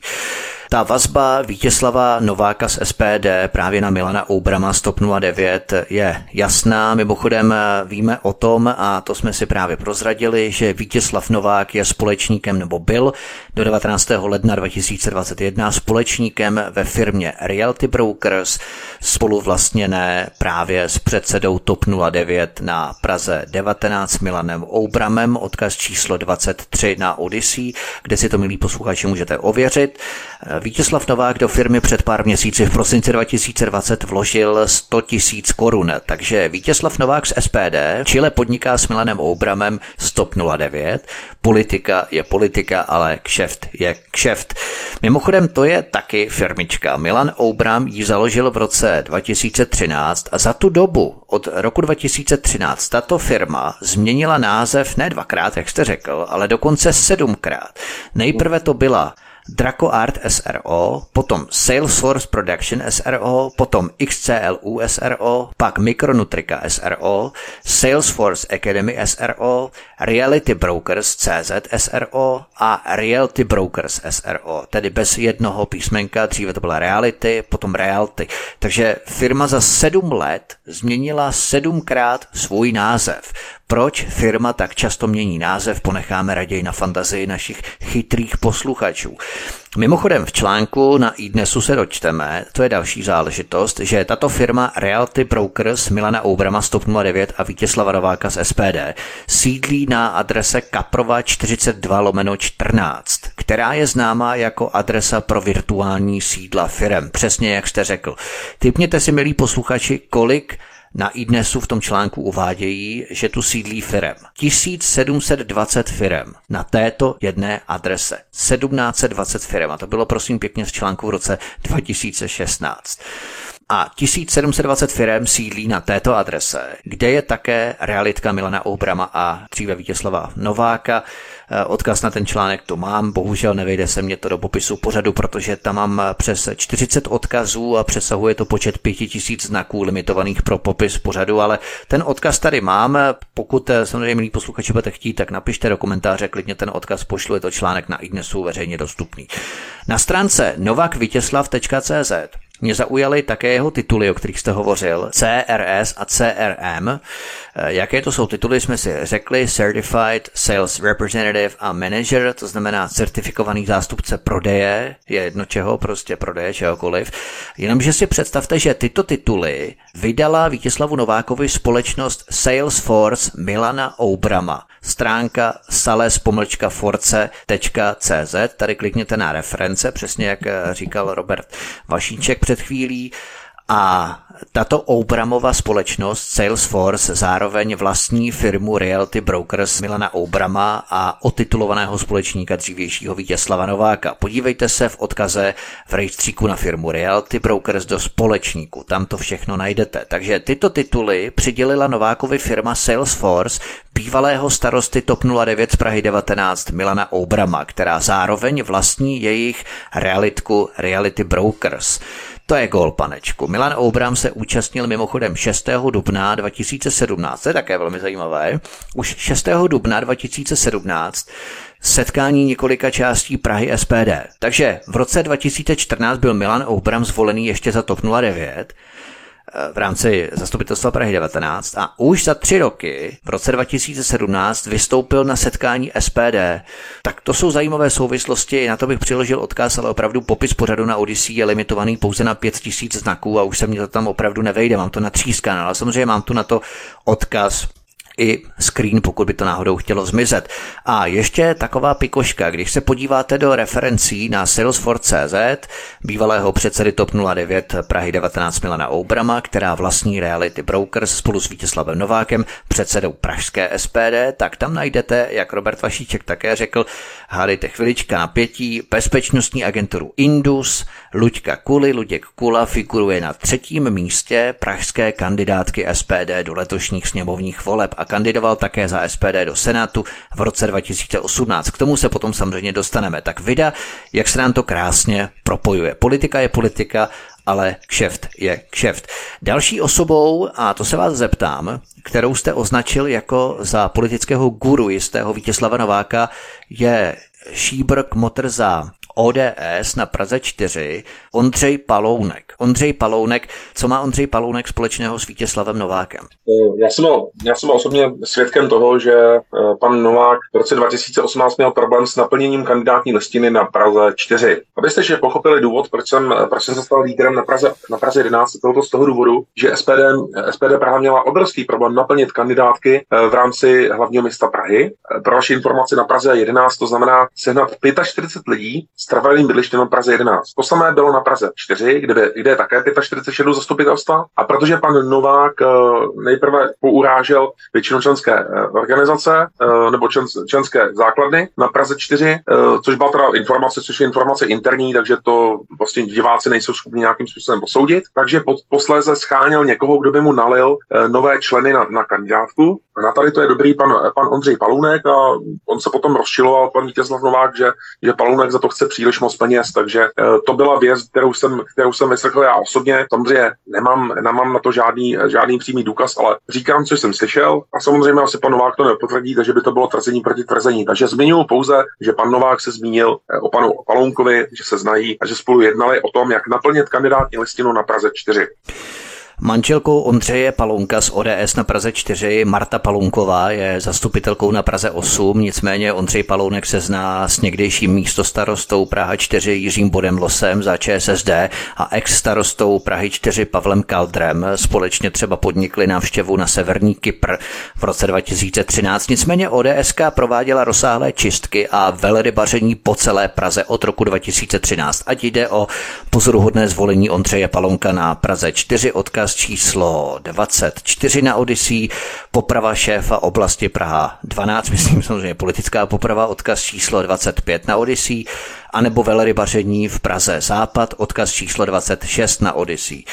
[SPEAKER 1] Ta vazba Vítězslava Nováka z SPD právě na Milana Oubrama z TOP 09 je jasná. Mimochodem víme o tom, a to jsme si právě prozradili, že Vítězslav Novák je společníkem nebo byl do 19. ledna 2021 společníkem ve firmě Realty Brokers, spoluvlastněné právě s předsedou TOP 09 na Praze 19 Milanem Oubramem, odkaz číslo 23 na Odyssey, kde si to, milí posluchači, můžete ověřit. Vítězslav Novák do firmy před pár měsíci v prosinci 2020 vložil 100 tisíc korun, takže Vítězslav Novák z SPD čile podniká s Milanem Oubramem Stop 09. Politika je politika, ale kšeft je kšeft. Mimochodem to je taky firmička. Milan Oubram ji založil v roce 2013 a za tu dobu od roku 2013 tato firma změnila název ne dvakrát, jak jste řekl, ale dokonce sedmkrát. Nejprve to byla Draco Art SRO, potom Salesforce Production SRO, potom XCLU SRO, pak Micronutrika SRO, Salesforce Academy SRO, Reality Brokers CZ SRO a Reality Brokers SRO, tedy bez jednoho písmenka, dříve to byla Reality, potom Reality. Takže firma za sedm let změnila sedmkrát svůj název. Proč firma tak často mění název, ponecháme raději na fantazii našich chytrých posluchačů. Mimochodem v článku na iDnesu se dočteme, to je další záležitost, že tato firma Realty Brokers Milana Oubrama 109 a Vítězslava Nováka z SPD sídlí na adrese Kaprova 42 lomeno 14, která je známá jako adresa pro virtuální sídla firem. Přesně jak jste řekl. Typněte si, milí posluchači, kolik na iDnesu v tom článku uvádějí, že tu sídlí firem. 1720 firem na této jedné adrese. 1720 firem. A to bylo prosím pěkně z článku v roce 2016 a 1720 firm sídlí na této adrese, kde je také realitka Milana Obrama a dříve Vítězslava Nováka. Eh, odkaz na ten článek to mám, bohužel nevejde se mě to do popisu pořadu, protože tam mám přes 40 odkazů a přesahuje to počet 5000 znaků limitovaných pro popis pořadu, ale ten odkaz tady mám. Pokud eh, samozřejmě milí posluchači budete chtít, tak napište do komentáře, klidně ten odkaz pošlu, je to článek na iDnesu veřejně dostupný. Na stránce novakvítězslav.cz Mě zaujaly také jeho tituly, o kterých jste hovořil, CRS a CRM. Jaké to jsou tituly, jsme si řekli, Certified Sales Representative a Manager, to znamená certifikovaný zástupce prodeje, je jedno čeho, prostě prodeje čehokoliv. Jenomže si představte, že tyto tituly vydala Vítězslavu Novákovi společnost Salesforce Milana Oubrama. Stránka sales-force.cz, tady klikněte na reference, přesně jak říkal Robert Vašíček před chvílí. A tato Obramova společnost Salesforce zároveň vlastní firmu Realty Brokers Milana Obrama a otitulovaného společníka dřívějšího Vítězslava Nováka. Podívejte se v odkaze v rejstříku na firmu Realty Brokers do společníku, tam to všechno najdete. Takže tyto tituly přidělila Novákovi firma Salesforce bývalého starosty TOP 09 z Prahy 19 Milana Obrama, která zároveň vlastní jejich realitku Reality Brokers. To je gol, panečku. Milan Obram se účastnil mimochodem 6. dubna 2017, to je také velmi zajímavé. Už 6. dubna 2017 setkání několika částí Prahy SPD. Takže v roce 2014 byl Milan Obram zvolený ještě za TOP 09 v rámci zastupitelstva Prahy 19 a už za tři roky, v roce 2017, vystoupil na setkání SPD. Tak to jsou zajímavé souvislosti, na to bych přiložil odkaz, ale opravdu popis pořadu na Odyssey je limitovaný pouze na 5000 znaků a už se mi to tam opravdu nevejde, mám to natřískané, ale samozřejmě mám tu na to odkaz i screen, pokud by to náhodou chtělo zmizet. A ještě taková pikoška, když se podíváte do referencí na Salesforce.cz, bývalého předsedy TOP 09 Prahy 19 Milana Obrama, která vlastní Reality Brokers spolu s Vítězslavem Novákem, předsedou Pražské SPD, tak tam najdete, jak Robert Vašíček také řekl, hádejte chvilička napětí, bezpečnostní agenturu Indus, Luďka Kuli, Luděk Kula figuruje na třetím místě pražské kandidátky SPD do letošních sněmovních voleb a kandidoval také za SPD do Senátu v roce 2018. K tomu se potom samozřejmě dostaneme. Tak vida, jak se nám to krásně propojuje. Politika je politika, ale kšeft je kšeft. Další osobou, a to se vás zeptám, kterou jste označil jako za politického guru jistého Vítězslava Nováka, je Šíbrk Motr za ODS na Praze 4 Ondřej Palounek. Ondřej Palounek, co má Ondřej Palounek společného s Vítězslavem Novákem?
[SPEAKER 2] Eh, já jsem, já jsem osobně svědkem toho, že eh, pan Novák v roce 2018 měl problém s naplněním kandidátní listiny na Praze 4. Abyste že pochopili důvod, proč jsem, proč jsem se stal lídrem na Praze, na Praze 11, tohoto z toho důvodu, že SPD, SPD Praha měla obrovský problém naplnit kandidátky eh, v rámci hlavního města Prahy. Pro vaši informaci na Praze 11 to znamená sehnat 45 lidí s trvalým bydlištěm na Praze 11. To samé bylo na Praze 4, kde, kde je také 45 zastupitelstva. A protože pan Novák eh, nejprve pourážel většinu členské eh, organizace eh, nebo člen, členské základny na Praze 4, což byla teda informace, což je informace interní, takže to vlastně diváci nejsou schopni nějakým způsobem posoudit. Takže posléze scháněl někoho, kdo by mu nalil nové členy na, na kandidátku. Na tady to je dobrý pan, pan Ondřej Palunek a on se potom rozčiloval, pan Vítězslav Novák, že, že Palunek za to chce příliš moc peněz, takže eh, to byla věc, kterou jsem, kterou jsem vyslechl já osobně. Samozřejmě nemám, nemám na to žádný, žádný přímý důkaz, ale říkám, co jsem slyšel a samozřejmě asi pan Novák to nepotvrdí, takže by to bylo tvrzení proti tvrzení. Takže zmiňuji pouze, že pan Novák se zmínil eh, o panu Palounkovi, že se znají a že spolu jednali o tom, jak naplnit kandidátní listinu na Praze 4.
[SPEAKER 1] Manželkou Ondřeje Palunka z ODS na Praze 4, Marta Palunková, je zastupitelkou na Praze 8, nicméně Ondřej Palounek se zná s někdejším místostarostou Praha 4 Jiřím Bodem Losem za ČSSD a ex-starostou Prahy 4 Pavlem Kaldrem. Společně třeba podnikli návštěvu na severní Kypr v roce 2013. Nicméně ODSK prováděla rozsáhlé čistky a velrybaření po celé Praze od roku 2013. Ať jde o pozoruhodné zvolení Ondřeje Palonka na Praze 4, odkaz odkaz číslo 24 na Odyssey, poprava šéfa oblasti Praha 12, myslím samozřejmě politická poprava, odkaz číslo 25 na Odyssey, anebo velrybaření v Praze Západ, odkaz číslo 26 na Odyssey.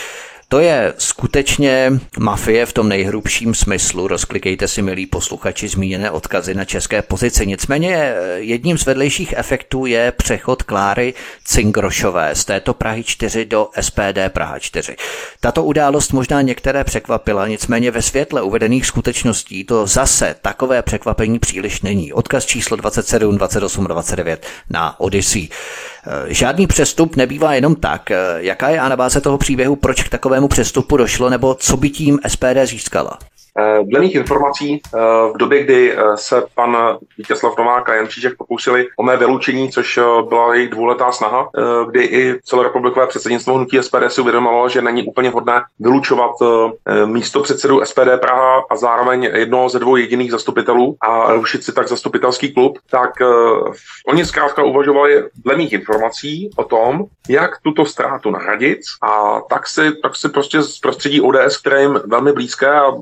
[SPEAKER 1] To je skutečně mafie v tom nejhrubším smyslu. Rozklikejte si, milí posluchači, zmíněné odkazy na české pozici. Nicméně eh, jedním z vedlejších efektů je přechod Kláry Cingrošové z této Prahy 4 do SPD Praha 4. Tato událost možná některé překvapila, nicméně ve světle uvedených skutečností to zase takové překvapení příliš není. Odkaz číslo 27, 28, 29 na Odyssey. Eh, žádný přestup nebývá jenom tak. Eh, jaká je anabáze toho příběhu, proč k takovému přestupu došlo, nebo co by tím SPD získala?
[SPEAKER 2] Eh, dle mých informací eh, v době, kdy eh, se pan Vítězslav Novák a Jan Čížek pokusili o mé vyloučení, což byla jejich dvouletá snaha, kdy i celorepublikové předsednictvo hnutí SPD si uvědomilo, že není úplně vhodné vylučovat místo předsedu SPD Praha a zároveň jednoho ze dvou jediných zastupitelů a rušit si tak zastupitelský klub, tak oni zkrátka uvažovali dle mých informací o tom, jak tuto ztrátu nahradit a tak si, tak si prostě z prostředí ODS, které jim velmi blízké a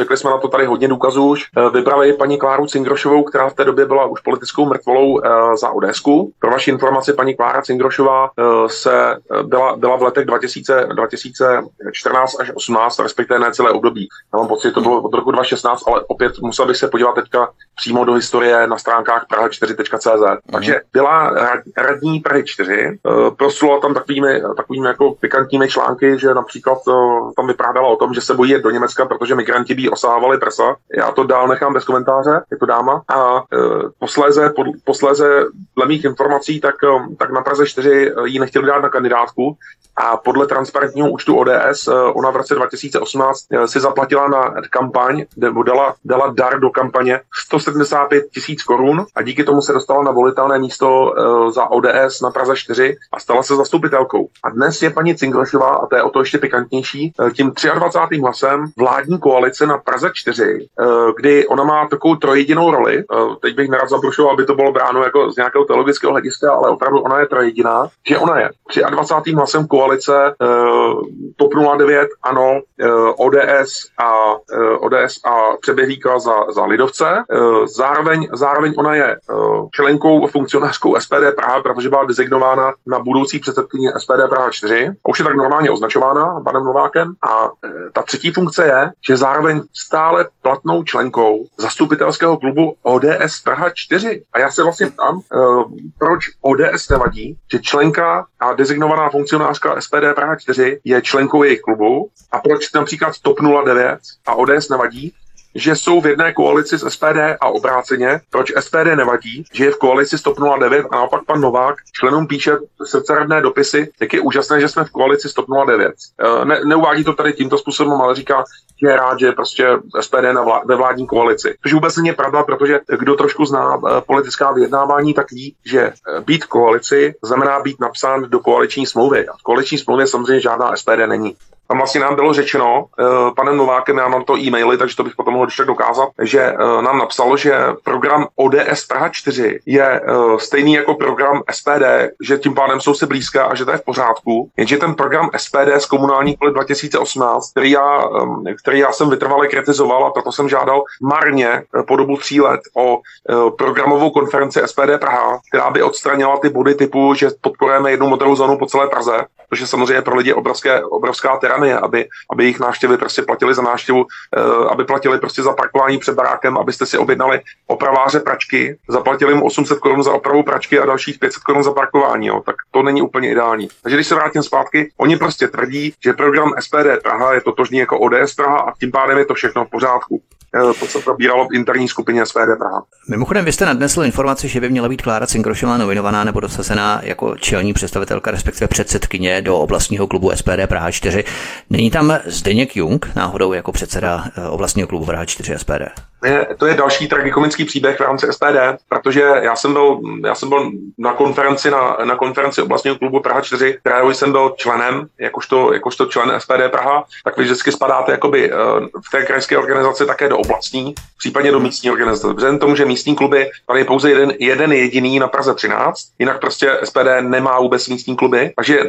[SPEAKER 2] řekli jsme na to tady hodně důkazů už, eh, vybrali paní Kláru Cingrošovou, která v té době byla už politickou mrtvolou eh, za Odesku. Pro vaši informaci, paní Klára Cingrošová eh, se byla, byla v letech 2000, 2014 až 18, respektive ne celé období. Já mám pocit, že to bylo od roku 2016, ale opět musel bych se podívat teďka přímo do historie na stránkách praha4.cz. Mm. Takže byla radní Prahy 4, proslula tam takovými, takovými jako pikantními články, že například tam vyprávěla o tom, že se bojí do Německa, protože migranti by osávali prsa. Já to dál nechám bez komentáře, je to dáma. A e, posléze, pod, posléze dle mých informací, tak, e, tak na Praze 4 jí nechtěli dát na kandidátku a podle transparentního účtu ODS e, ona v roce 2018 e, si zaplatila na kampaň, nebo dala, dala dar do kampaně 175 tisíc korun a díky tomu se dostala na volitelné místo e, za ODS na Praze 4 a stala se zastupitelkou. A dnes je paní Cinglešová, a to je o to ještě pikantnější, tím 23. hlasem vládní koalice na Praze 4, eh, kdy ona má takovou trojedinou roli. Eh, teď bych nerad zabrušoval, aby to bylo bráno jako z nějakého teologického hlediska, ale opravdu ona je trojediná, že ona je 23. hlasem koalice eh, TOP 09, ANO, ODS a ODS a přeběhlíka za, za Lidovce. Zároveň, zároveň ona je členkou funkcionářskou SPD Praha, protože byla designována na budoucí předsedkyni SPD Praha 4. A už je tak normálně označována panem Novákem. A ta třetí funkce je, že zároveň stále platnou členkou zastupitelského klubu ODS Praha 4. A já se vlastně ptám, uh, proč ODS nevadí, že členka a designovaná funkcionářka SPD Praha 4 je členkou jejich klubu a proč například TOP 09 a ODS nevadí, že jsou v jedné koalici s SPD a obráceně, proč SPD nevadí, že je v koalici s TOP 09 a naopak pan Novák členům píše srdceradné dopisy, jak je úžasné, že jsme v koalici s TOP 09. Eh, ne, neuvádí to tady tímto způsobem, ale říká, že je rád, že prostě SPD na vlá, ve vládní koalici. Což vůbec není pravda, protože kdo trošku zná eh, politická vyjednávání, tak ví, že eh, být koalici znamená být napsán do koaliční smlouvy. A v koaliční smlouvě samozřejmě žádná SPD není. Tam vlastně nám bylo řečeno uh, panem Novákem, já mám to e-maily, takže to bych potom mohl ještě dokázat, že uh, nám napsalo, že program ODS Praha 4 je uh, stejný jako program SPD, že tím pádem jsou si blízké a že to je v pořádku. Jenže ten program SPD z komunálních voleb 2018, který já, um, který já jsem vytrvale kritizoval a proto jsem žádal marně po dobu tří let o programovou konferenci SPD Praha, která by odstranila ty body typu, že podporujeme jednu modrou zónu po celé Praze, což je samozřejmě pro lidi obrovské, obrovská tyranie, aby, aby jejich návštěvy prostě platili za návštěvu, uh, aby platili prostě za parkování před barákem, abyste si objednali opraváře pračky, zaplatili mu 800 korun za opravu pračky a dalších 500 korun za parkování, jo, tak to není úplně ideální. Takže když se vrátím zpátky, oni prostě tvrdí, že program SPD Praha je totožný jako ODS Praha a tím pádem je to všechno v pořádku. Eh, to se probíralo v interní skupině SPD Praha.
[SPEAKER 1] Mimochodem, vy jste nadnesl informaci, že by měla být Klára Cinkrošová nominovaná nebo dosazená jako čelní představitelka, respektive předsedkyně do oblastního klubu SPD Praha 4. Není tam Zdeněk Jung náhodou jako předseda eh, oblastního klubu Praha 4 SPD?
[SPEAKER 2] Je, to je další tragikomický příběh v rámci SPD, protože já jsem byl, já jsem byl na konferenci na, na konferenci oblastního klubu Praha 4, kterého jsem byl členem, jakožto, jakožto člen SPD Praha, tak vy vždycky spadáte jakoby eh, v té krajské organizaci také do oblastní, případně do místní organizace. Vzhledem tomu, že místní kluby, tady je pouze jeden, jeden jediný na Praze 13, jinak prostě SPD nemá vůbec místní kluby, takže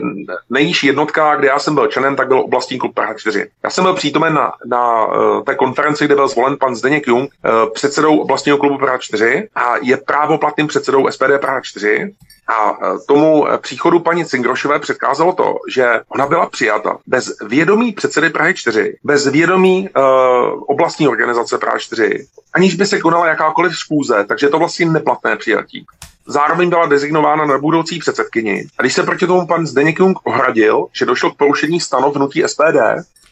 [SPEAKER 2] nejnižší jednotka, kde já jsem byl členem, tak byl oblastní klub Praha 4. Já jsem byl přítomen na, na uh, té konferenci, kde byl zvolen pan Zdeněk Jung, Jung předsedou oblastního klubu Praha 4 a je právoplatným předsedou SPD Praha 4 a tomu příchodu paní Cingrošové předkázalo to, že ona byla přijata bez vědomí předsedy Prahy 4, bez vědomí uh, oblastní organizace Praha 4, aniž by se konala jakákoliv schůze, takže to vlastně neplatné přijatí. Zároveň byla dezignována na budoucí předsedkyni. A když se proti tomu pan Zdeněk Jung ohradil, že došlo k porušení stanov hnutí SPD,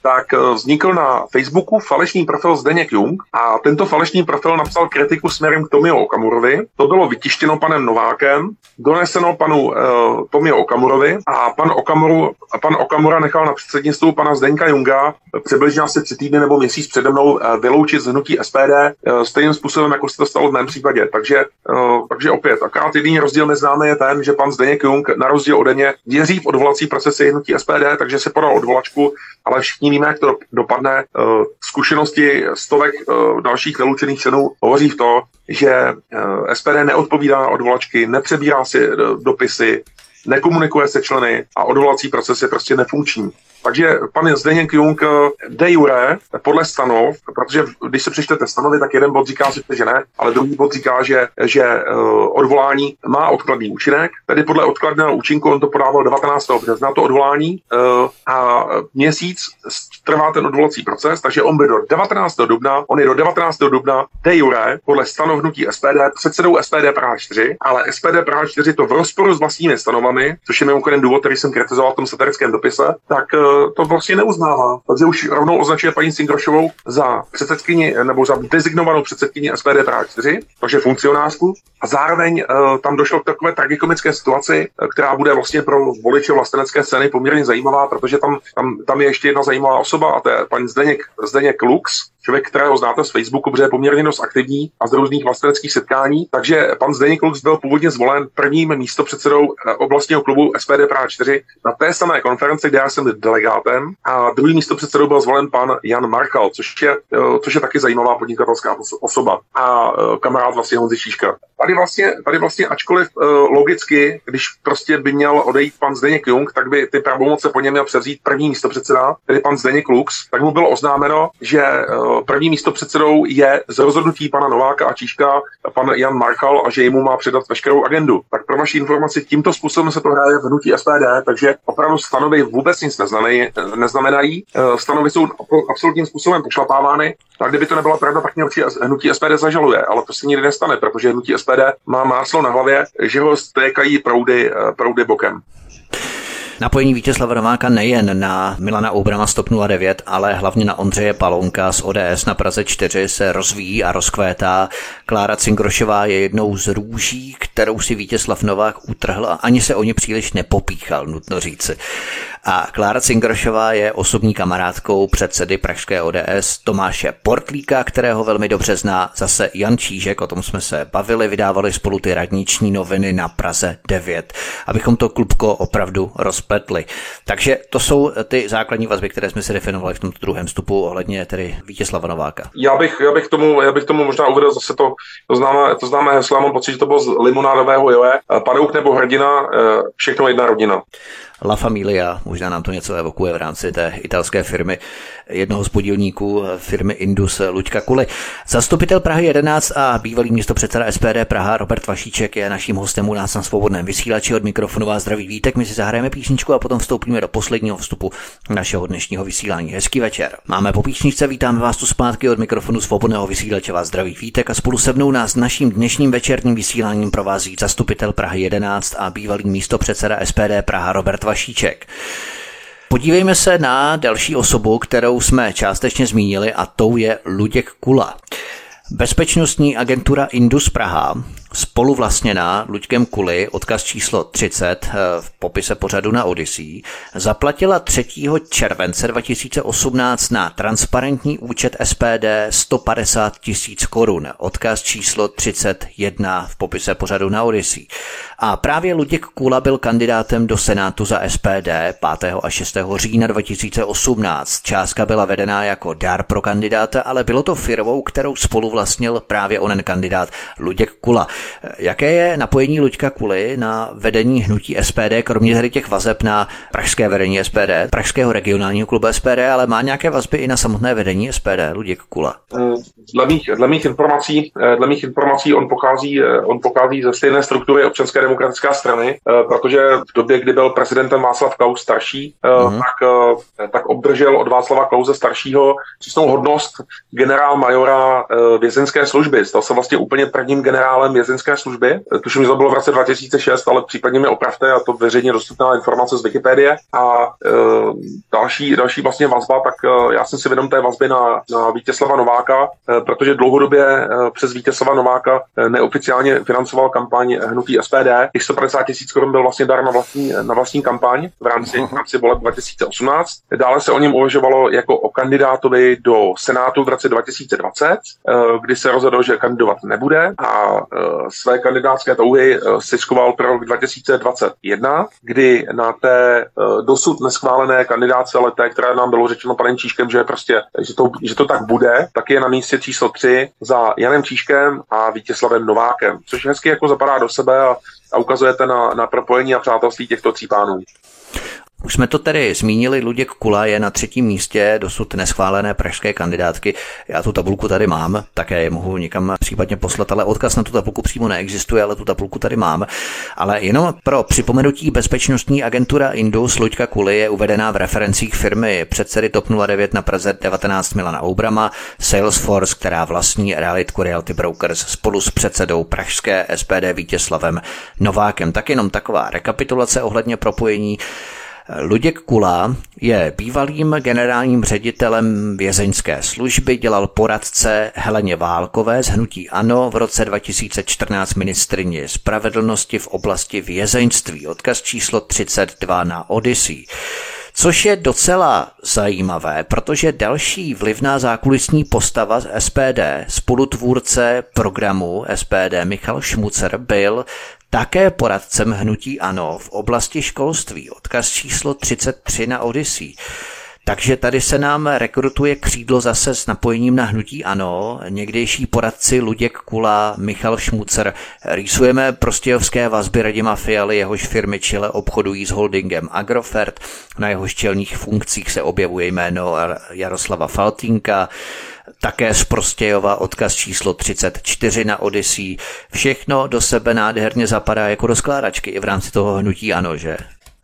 [SPEAKER 2] tak eh, vznikl na Facebooku falešný profil Zdeněk Jung a tento falešný profil napsal kritiku směrem k Tomio Okamurovi. To bylo vytištěno panem Novákem, doneseno panu uh, Tomio Okamurovi a pan, Okamuru, pan Okamura nechal na předsednictvu pana Zdeňka Junga přibližně asi tři týdny nebo měsíc přede mnou uh, vyloučit z hnutí SPD uh, stejným způsobem, jako se to stalo v mém případě. Takže, uh, takže opět, akorát jediný rozdíl mezi námi je ten, že pan Zdeněk Jung na rozdíl ode mě věří v odvolací procesy hnutí SPD, takže se podal odvolačku, ale všichni víme, jak to dopadne. Eh, zkušenosti stovek eh, dalších vyloučených členů hovoří v to, že eh, SPD neodpovídá na odvolačky, nepřebírá si dopisy, nekomunikuje se členy a odvolací proces je prostě nefunkční. Takže pan Zdeněk Jung de jure podle stanov, protože když se přečtete stanovy, tak jeden bod říká si, že ne, ale druhý bod říká, že, že odvolání má odkladný účinek. Tedy podle odkladného účinku on to podával 19. března, to odvolání, a měsíc trvá ten odvolací proces, takže on by do 19. dubna, on je do 19. dubna de jure podle stanovnutí SPD předsedou SPD Praha 4, ale SPD Praha 4 to v rozporu s vlastními stanovami, což je mimochodem důvod, který jsem kritizoval v tom satirickém dopise, tak eh, to vlastně neuznává. Takže už rovnou označuje paní Singrošovou za předsedkyni nebo za designovanou předsedkyni SPD Praha 4, takže funkcionářku. A zároveň uh, tam došlo k takové tragikomické situaci, eh, která bude vlastně pro voliče vlastenecké scény poměrně zajímavá, protože tam, tam, tam je ještě jedna zajímavá osoba a to je paní Zdeněk, Zdeněk Lux, člověk, kterého znáte z Facebooku, protože je poměrně dost aktivní a z různých vlasteneckých setkání. Takže pan Zdeněk Lux byl původně zvolen prvním místopředsedou eh, oblastního klubu SPD Praha 4 na té samé konferenci, kde já jsem delegátem. A druhý místopředsedou byl zvolen pan Jan Markal, což je, což je taky zajímavá podnikatelská osoba a kamarád vlastně Honzi Šíška. Tady vlastně, tady vlastně ačkoliv logicky, když prostě by měl odejít pan Zdeněk Jung, tak by ty pravomoce po něm měl převzít první místopředseda, tedy pan Zdeněk Lux, tak mu bylo oznámeno, že první místo předsedou je z rozhodnutí pana Nováka a Číška pan Jan Marchal a že jemu má předat veškerou agendu. Tak pro vaši informaci, tímto způsobem se to hraje v hnutí SPD, takže opravdu stanovy vůbec nic neznamenají. neznamenají. Eh, stanovy jsou absolutním způsobem pošlapávány. A kdyby to nebyla pravda, tak mě hnutí SPD zažaluje, ale to se nikdy nestane, protože hnutí SPD má máslo na hlavě, že ho stékají proudy, eh, proudy bokem.
[SPEAKER 1] Napojení Vítězslava Nováka nejen na Milana Oubrama z 09, ale hlavně na Ondřeje Palonka z ODS na Praze 4 se rozvíjí a rozkvétá. Klára Cingrošová je jednou z růží, kterou si Vítězslav Novák utrhl a ani se o ně příliš nepopíchal, nutno říci. A Klára Cingrošová je osobní kamarádkou předsedy Pražské ODS Tomáše Portlíka, kterého velmi dobře zná zase Jan Čížek, o tom jsme se bavili, vydávali spolu ty radniční noviny na Praze 9, abychom to klubko opravdu rozpletli. Takže to jsou ty základní vazby, které jsme si definovali v tomto druhém stupu ohledně tedy Vítězslava Nováka.
[SPEAKER 2] Já bych, já bych, tomu, já bych tomu možná uvedl zase to, to známé, to známé heslo, mám pocit, že to bylo z limonádového joje. Padouk nebo hrdina, eh, všechno jedna rodina.
[SPEAKER 1] La Familia, možná nám to něco evokuje v rámci té italské firmy, jednoho z podílníků firmy Indus Luďka Kuli. Zastupitel Prahy 11 a bývalý místo předseda SPD Praha Robert Vašíček je naším hostem u nás na svobodném vysílači od mikrofonu vás zdraví vítek. My si zahrajeme písničku a potom vstoupíme do posledního vstupu našeho dnešního vysílání. Hezký večer. Máme po písničce, vítáme vás tu zpátky od mikrofonu svobodného vysílače vás zdraví vítek a spolu se mnou nás naším dnešním večerním vysíláním provází zastupitel Prahy 11 a bývalý místo předseda SPD Praha Robert Vašíček. Podívejme se na další osobu, kterou jsme částečně zmínili a tou je Luděk Kula. Bezpečnostní agentura Indus Praha spoluvlastněná Luďkem Kuli, odkaz číslo 30 eh, v popise pořadu na Odyssey, zaplatila 3. července 2018 na transparentní účet SPD 150 tisíc korun, odkaz číslo 31 v popise pořadu na Odyssey. A právě Luděk Kula byl kandidátem do Senátu za SPD 5. a 6. října 2018. Částka byla vedená jako dar pro kandidáta, ale bylo to firmou, kterou spoluvlastnil právě onen kandidát Luděk Kula. Jaké je napojení Luďka Kuly na vedení hnutí SPD, kromě tady těch vazeb na pražské vedení SPD, pražského regionálního klubu SPD, ale má nějaké vazby i na samotné vedení SPD, Luděk Kula?
[SPEAKER 2] Eh, dle mých, dle mých informací, eh, dle mých informací on pochází, eh, on pochází ze stejné struktury občanské demokratické strany, protože v době, kdy byl prezidentem Václav Klaus starší, uh-huh. tak, tak obdržel od Václava Klauze staršího přísnou hodnost generál majora vězenské služby. Stal se vlastně úplně prvním generálem vězenské služby. Tuším, že to bylo v roce 2006, ale případně mi opravte, a to veřejně dostupná informace z Wikipedie. A e, další, další vlastně vazba, tak e, já jsem si vědom té vazby na, na Vítězslava Nováka, e, protože dlouhodobě e, přes Vítězslava Nováka e, neoficiálně financoval kampaň hnutí SPD. Těch 150 tisíc korun byl vlastně dar na vlastní, na vlastní kampaň v rámci, v rámci voleb 2018. Dále se o něm uvažovalo jako o kandidátovi do Senátu v roce 2020, e, kdy se rozhodl, že kandidovat nebude a e, své kandidátské touhy si schoval pro rok 2021, kdy na té dosud neschválené kandidáce, ale té, která nám bylo řečeno panem Číškem, že prostě, že to, že to tak bude, tak je na místě číslo 3 za Janem Číškem a Vítězslavem Novákem, což hezky jako zapadá do sebe a, a ukazujete na, na propojení a přátelství těchto tří pánů.
[SPEAKER 1] Už jsme to tedy zmínili, Luděk Kula je na třetím místě dosud neschválené pražské kandidátky. Já tu tabulku tady mám, také je mohu někam případně poslat, ale odkaz na tu tabulku přímo neexistuje, ale tu tabulku tady mám. Ale jenom pro připomenutí bezpečnostní agentura Indus Luďka Kuly je uvedená v referencích firmy předsedy TOP 09 na Praze 19 Milana Oubrama, Salesforce, která vlastní Realitku Realty Brokers spolu s předsedou pražské SPD Vítězslavem Novákem. Tak jenom taková rekapitulace ohledně propojení Luděk Kula je bývalým generálním ředitelem vězeňské služby, dělal poradce Heleně Válkové z Hnutí Ano v roce 2014 ministrině spravedlnosti v oblasti vězeňství. Odkaz číslo 32 na Odyssey. Což je docela zajímavé, protože další vlivná zákulisní postava z SPD, spolutvůrce programu SPD Michal Šmucer, byl také poradcem hnutí ANO v oblasti školství. Odkaz číslo 33 na Odyssey. Takže tady se nám rekrutuje křídlo zase s napojením na hnutí ANO, někdejší poradci Luděk Kula, Michal Šmucer. Rýsujeme prostějovské vazby Radima Fialy, jehož firmy Chile obchodují s holdingem Agrofert. Na jeho čelních funkcích se objevuje jméno Jaroslava Faltínka, také z Prostějova odkaz číslo 34 na Odyssey. Všechno do sebe nádherně zapadá jako do skládačky i v rámci toho hnutí ano, že?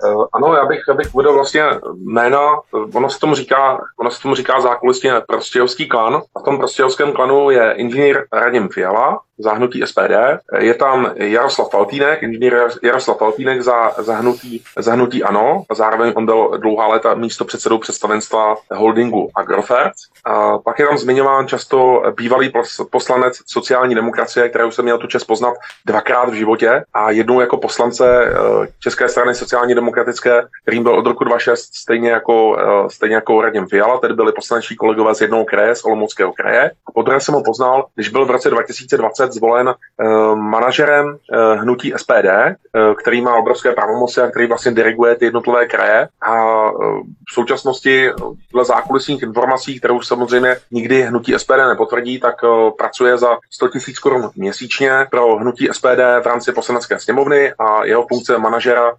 [SPEAKER 2] Eh, ano, já bych, já bych uvedl vlastně jména, ono se tomu říká, ono se tomu říká zákulisně prostějovský klan. A v tom prostějovském klanu je inženýr Radim Fiala, zahnutí SPD. Je tam Jaroslav Faltínek, inženýr Jaroslav Faltínek za zahnutí, zahnutí ANO. A zároveň on byl dlouhá léta místo předsedou představenstva holdingu Agrofert. A pak je tam zmiňován často bývalý poslanec sociální demokracie, který už jsem měl tu čest poznat dvakrát v životě a jednou jako poslance eh, České strany sociální demokratické, kterým byl od roku 2006 stejně jako, eh, stejně jako Radim Fiala, tedy byli poslanečí kolegové z jednoho kraje, z Olomouckého kraje. A poté jsem ho poznal, když byl v roce 2020 zvolen uh, manažerem uh, hnutí SPD, uh, který má obrovské pravomoci a který vlastně diriguje ty jednotlivé kraje. A v současnosti dle zákulisních informací, kterou samozřejmě nikdy hnutí SPD nepotvrdí, tak pracuje za 100 000 korun měsíčně pro hnutí SPD v rámci poslanecké sněmovny a jeho funkce manažera,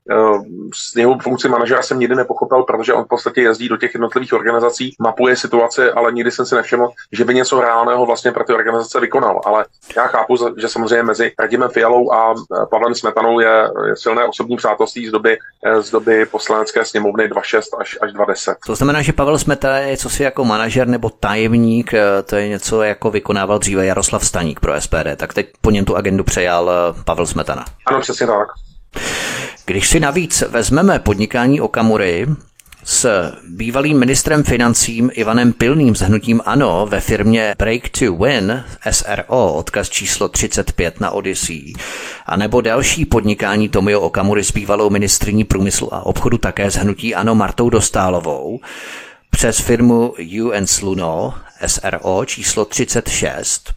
[SPEAKER 2] jeho funkci manažera jsem nikdy nepochopil, protože on v podstatě jezdí do těch jednotlivých organizací, mapuje situaci, ale nikdy jsem si nevšiml, že by něco reálného vlastně pro ty organizace vykonal. Ale já chápu, že samozřejmě mezi Radimem Fialou a e, Pavlem Smetanou je, je silné osobní přátelství z doby, e, z doby poslanecké sněmovny 26 až, až 20.
[SPEAKER 1] To znamená, že Pavel Smetana je co si jako manažer nebo tajemník, e, to je něco jako vykonával dříve Jaroslav Staník pro SPD, tak teď po něm tu agendu přejal Pavel Smetana.
[SPEAKER 2] Ano, přesně tak.
[SPEAKER 1] Když si navíc vezmeme podnikání Okamury, s bývalým ministrem financím Ivanem Pilným s hnutím ANO ve firmě Break to Win SRO, odkaz číslo 35 na Odyssey, a nebo další podnikání Tomio Okamury s bývalou ministriní průmyslu a obchodu také s hnutí ANO Martou Dostálovou, přes firmu UN Sluno SRO číslo 36,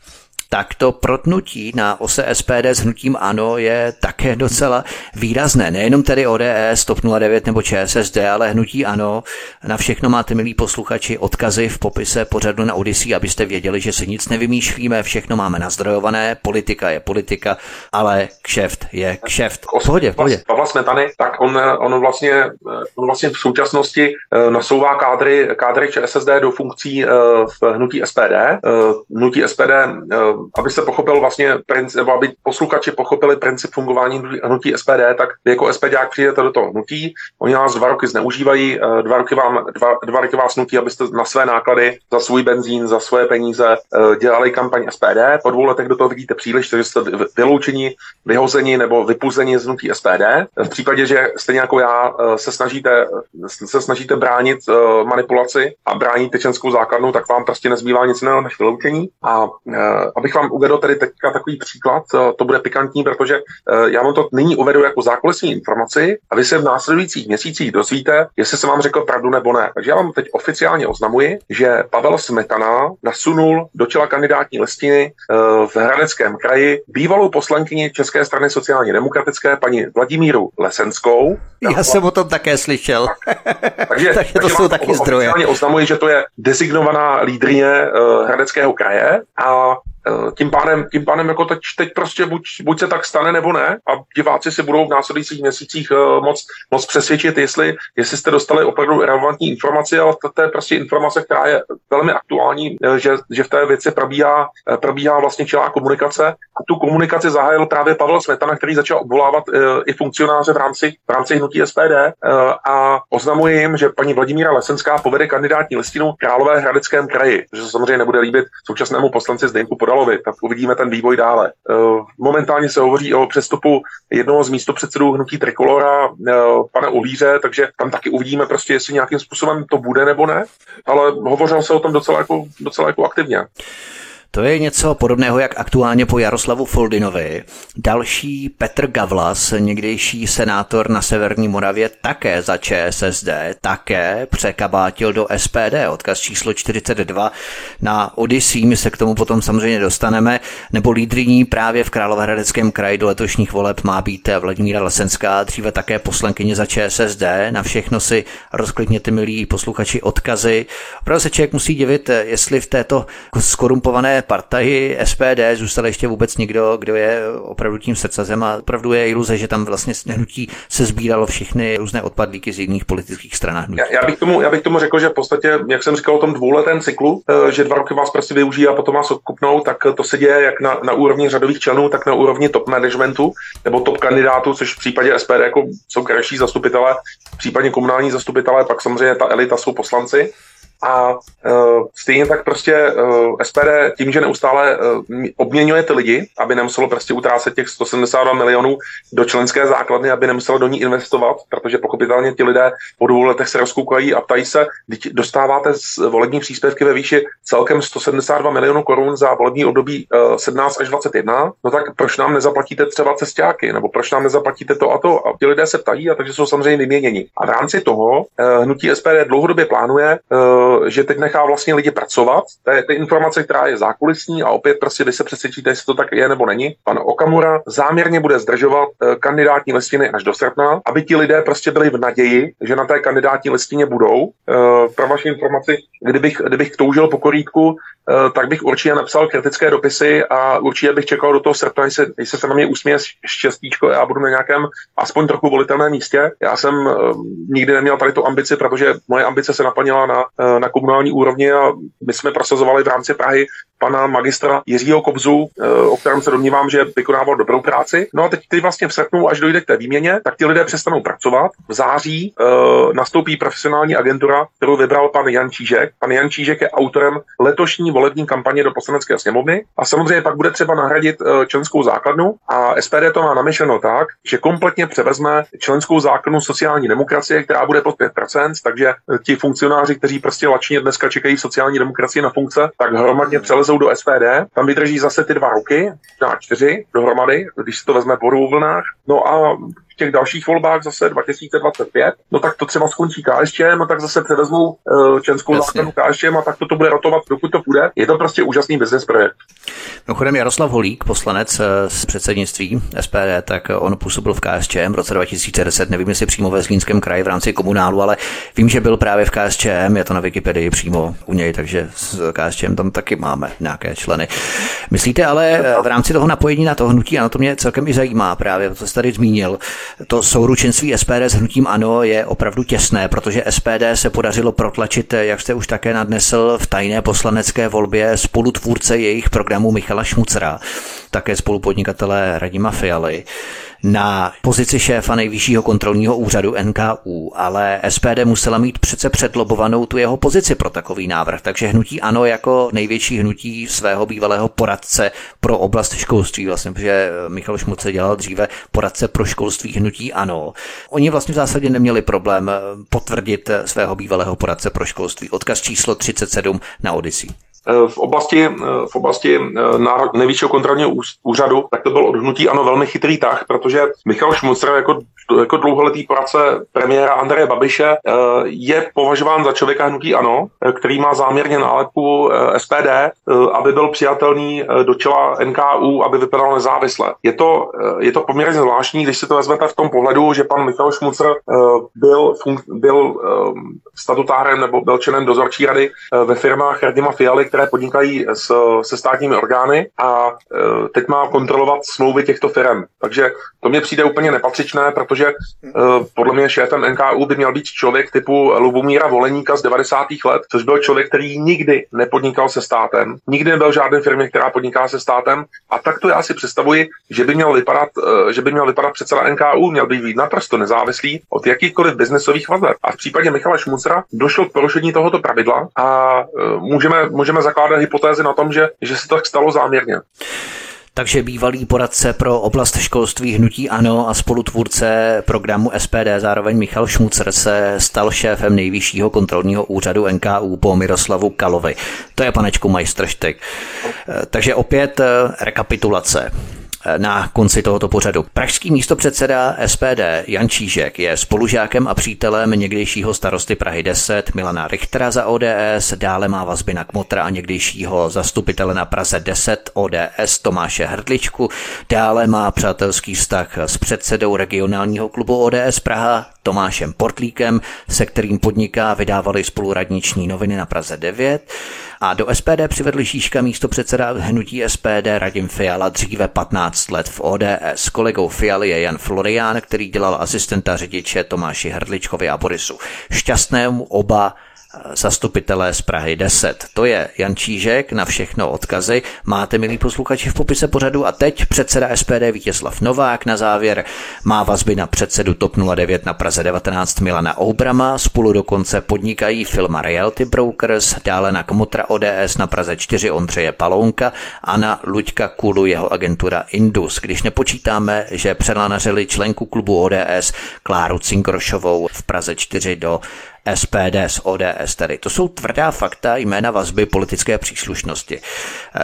[SPEAKER 1] tak to protnutí na ose SPD s hnutím ANO je také docela výrazné. Nejenom tedy ODS, TOP 09 nebo ČSSD, ale hnutí ANO. Na všechno máte, milí posluchači, odkazy v popise pořadu na Odyssey, abyste věděli, že si nic nevymýšlíme, všechno máme nazdrojované, politika je politika, ale kšeft je kšeft.
[SPEAKER 2] V pohodě, v pohodě. Pavla Smetany, tak on, on, vlastně, on vlastně v současnosti eh, nasouvá kádry, kádry ČSSD do funkcí eh, v hnutí SPD. Eh, hnutí SPD, aby se pochopil vlastně, nebo aby posluchači pochopili princip fungování hnutí SPD, tak vy jako SPD přijdete do toho hnutí, oni nás dva roky zneužívají, dva roky, vám, dva, dva roky vás nutí, abyste na své náklady, za svůj benzín, za svoje peníze dělali kampaň SPD. Po dvou letech do toho vidíte příliš, takže jste vyloučeni, vyhozeni nebo vypuzeni z hnutí SPD. V případě, že stejně jako já se snažíte, se snažíte bránit manipulaci a bránit členskou základnu, tak vám prostě nezbývá nic jiného než vyloučení. A abych vám uvedl tady teďka takový příklad, to bude pikantní, protože já vám to nyní uvedu jako zákulisní informaci a vy se v následujících měsících dozvíte, jestli jsem vám řekl pravdu nebo ne. Takže já vám teď oficiálně oznamuji, že Pavel Smetana nasunul do čela kandidátní listiny v Hradeckém kraji bývalou poslankyni České strany sociálně demokratické paní Vladimíru Lesenskou.
[SPEAKER 1] Já jsem o tom také slyšel. takže, takže to takže jsou taky zdroje.
[SPEAKER 2] oznamuji, že to je designovaná lídrině uh, Hradeckého kraje a Eh, tím pádem, tím pádem jako teď, teď prostě buď, buď se tak stane nebo ne. A diváci si budou v následujících měsících uh, moc, moc přesvědčit, jestli, jestli jste dostali opravdu relevantní informaci, ale to, to je prostě informace, která je velmi aktuální, eh, že, že v té věci probíhá, probíhá vlastně čelá komunikace. A tu komunikaci zahájil právě Pavel Smetana, který začal obvolávat i funkcionáře v rámci, v rámci hnutí SPD. A oznamuje jim, že paní Vladimíra Lesenská povede kandidátní listinu Králové Hradeckém kraji, že se samozřejmě nebude líbit současnému poslanci Zdeňku Fialovi, tak uvidíme ten vývoj dále. Eh, momentálně se hovoří o přestupu jednoho z místopředsedů hnutí Trikolora, eh, pana Uvíře, takže tam taky uvidíme prostě, jestli nějakým způsobem to bude nebo ne, ale hovořil se o tom docela jako, docela jako aktivně.
[SPEAKER 1] To je něco podobného, jak aktuálně po Jaroslavu Foldinovi. Další Petr Gavlas, někdejší senátor na Severní Moravě, také za ČSSD, také překabátil do SPD, odkaz číslo 42 na Odyssey, my se k tomu potom samozřejmě dostaneme, nebo lídriní právě v Královéhradeckém kraji do letošních voleb má být Vladimíra Lesenská, dříve také poslankyně za ČSSD, na všechno si rozklikněte, milí posluchači, odkazy. Opravdu se člověk musí divit, jestli v této skorumpované partaji SPD zůstal ještě vůbec někdo, kdo je opravdu tím srdcazem a opravdu je iluze, že tam vlastně hnutí se sbíralo všechny různé odpadlíky z jiných politických stran.
[SPEAKER 2] Já, já, bych tomu, já bych tomu řekl, že v podstatě, jak jsem říkal o tom dvouletém cyklu, eh, že dva roky vás prostě využijí a potom vás odkupnou, tak to se děje jak na, na úrovni řadových členů, tak na úrovni top managementu nebo top kandidátů, což v případě SPD jako jsou krajší zastupitelé, v případě komunální zastupitelé, pak samozřejmě ta elita jsou poslanci. A uh, stejně tak prostě uh, e, SPD tím, že neustále uh, obměňuje ty lidi, aby nemuselo prostě utrácet těch 172 milionů do členské základny, aby nemuselo do ní investovat, protože pochopitelně ti lidé po dvou letech se rozkoukají a ptají se, dostáváte z volební příspěvky ve výši celkem 172 milionů korun za volební období uh, 17 až 21, no tak proč nám nezaplatíte třeba cestáky, nebo proč nám nezaplatíte to a to? A ti lidé se ptají a takže jsou samozřejmě vyměněni. A v rámci toho uh, hnutí SPD dlouhodobě plánuje uh, že teď nechá vlastně lidi pracovat. To je, to je informace, která je zákulisní a opět prostě, když se přesvědčíte, jestli to tak je nebo není. Pan Okamura záměrně bude zdržovat eh, kandidátní listiny až do srpna, aby ti lidé prostě byli v naději, že na té kandidátní listině budou. Eh, pro vaši informaci, kdybych, kdybych toužil po korítku, Eh, tak bych určitě napsal kritické dopisy a určitě bych čekal do toho srpna, jestli, jestli se na mě usměje štěstíčko já budu na nějakém aspoň trochu volitelném místě. Já jsem nikdy neměl tady tu ambici, protože moje ambice se naplnila na, na komunální úrovni a my jsme prosazovali v rámci Prahy pana magistra Jiřího Kobzu, o kterém se domnívám, že vykonával dobrou práci. No a teď ty vlastně v srpnu, až dojde k té výměně, tak ti lidé přestanou pracovat. V září uh, nastoupí profesionální agentura, kterou vybral pan Jan Čížek. Pan Jan Čížek je autorem letošní volební kampaně do poslanecké sněmovny a samozřejmě pak bude třeba nahradit eh, členskou základnu a SPD to má namyšleno tak, že kompletně převezme členskou základnu sociální demokracie, která bude pod 5%, takže eh, ti funkcionáři, kteří prostě lačně dneska čekají sociální demokracii na funkce, tak hromadně přelezou do SPD, tam vydrží zase ty dva roky, na čtyři dohromady, když se to vezme po vlnách. No a těch dalších volbách zase 2025, no tak to třeba skončí KSČM a tak zase převezmou uh, členskou základnu KSČM a tak to, to bude rotovat, dokud to půjde. Je to prostě úžasný business projekt.
[SPEAKER 1] Mimochodem Jaroslav Holík, poslanec eh, z předsednictví SPD, tak on působil v KSČM v roce 2010, nevím, jestli přímo ve Zlínském kraji v rámci komunálu, ale vím, že byl právě v KSČM, je to na Wikipedii přímo u něj, takže s KSČM tam taky máme nějaké členy. Myslíte ale eh, v rámci toho napojení na to hnutí, ano, to mě celkem i zajímá právě, to jste tady zmínil, to souručenství SPD s hnutím ANO je opravdu těsné, protože SPD se podařilo protlačit, eh, jak jste už také nadnesl, v tajné poslanecké volbě spolutvůrce jejich programu Michala Šmucera, také spolupodnikatele Radima Fialy na pozici šéfa nejvyššího kontrolního úřadu NKU, ale SPD musela mít přece předlobovanou tu jeho pozici pro takový návrh, takže hnutí ANO jako největší hnutí svého bývalého poradce pro oblast školství, vlastně, protože Michal Šmuce dělal dříve poradce pro školství hnutí ANO. Oni vlastně v zásadě neměli problém potvrdit svého bývalého poradce pro školství. Odkaz číslo 37 na Odyssey.
[SPEAKER 2] Eh, v oblasti, eh, v oblasti eh, nejvyššího kontrolního úřadu, tak to byl odhnutí ano velmi chytrý tah, protože Michal Šmucer jako, jako dlouholetý poradce premiéra Andreje Babiše je považován za člověka hnutí ano, který má záměrně nálepku SPD, aby byl přijatelný do čela NKU, aby vypadal nezávisle. Je to, je to poměrně zvláštní, když si to vezmete v tom pohledu, že pan Michal Šmucer byl, byl statutárem nebo byl členem dozorčí rady ve firmách Radima Fialy, které podnikají s, se státními orgány a e, teď má kontrolovat smlouvy těchto firm. Takže to mě přijde úplně nepatřičné, protože e, podle mě šéfem NKU by měl být člověk typu Lubomíra Voleníka z 90. let, což byl člověk, který nikdy nepodnikal se státem, nikdy nebyl v žádné firmě, která podniká se státem a tak to já si představuji, že by měl vypadat, e, že by měl vypadat předseda NKU, měl by být naprosto nezávislý od jakýchkoliv biznesových vazeb. A v případě Michala Šmucera došlo k porušení tohoto pravidla a můžeme, můžeme zakládat hypotézy na tom, že, že se to tak stalo záměrně.
[SPEAKER 1] Takže bývalý poradce pro oblast školství Hnutí Ano a spolutvůrce programu SPD, zároveň Michal Šmucer, se stal šéfem nejvyššího kontrolního úřadu NKU po Miroslavu Kalovi. To je panečku majstrštek. Takže opět eh, rekapitulace na konci tohoto pořadu. Pražský místopředseda SPD Jan Čížek je spolužákem a přítelem někdejšího starosty Prahy 10 Milana Richtera za ODS, dále má vazby na Kmotra a někdejšího zastupitele na Praze 10 ODS Tomáše Hrdličku, dále má přátelský vztah s předsedou regionálního klubu ODS Praha Tomášem Portlíkem, se kterým podniká vydávali spoluradniční noviny na Praze 9 a do SPD přivedl Žížka místo předseda hnutí SPD Radim Fiala dříve 15 let v ODS. Kolegou Fialy je Jan Florián, který dělal asistenta řidiče Tomáši Hrdličkovi a Borisu Šťastnému oba zastupitelé z Prahy 10. To je Jan Čížek, na všechno odkazy. Máte, milí posluchači, v popise pořadu. A teď předseda SPD Vítězslav Novák na závěr. Má vazby na předsedu TOP 09 na Praze 19 Milana Oubrama, spolu dokonce podnikají firma Realty Brokers, dále na Kmotra ODS na Praze 4 Ondřeje Palounka. A na Luďka Kulu jeho agentura Indus, když nepočítáme, že přelanařili členku klubu ODS Kláru Cinkrošovou v Praze 4 do SPD z ODS tedy. To jsou tvrdá fakta jména vazby politické příslušnosti.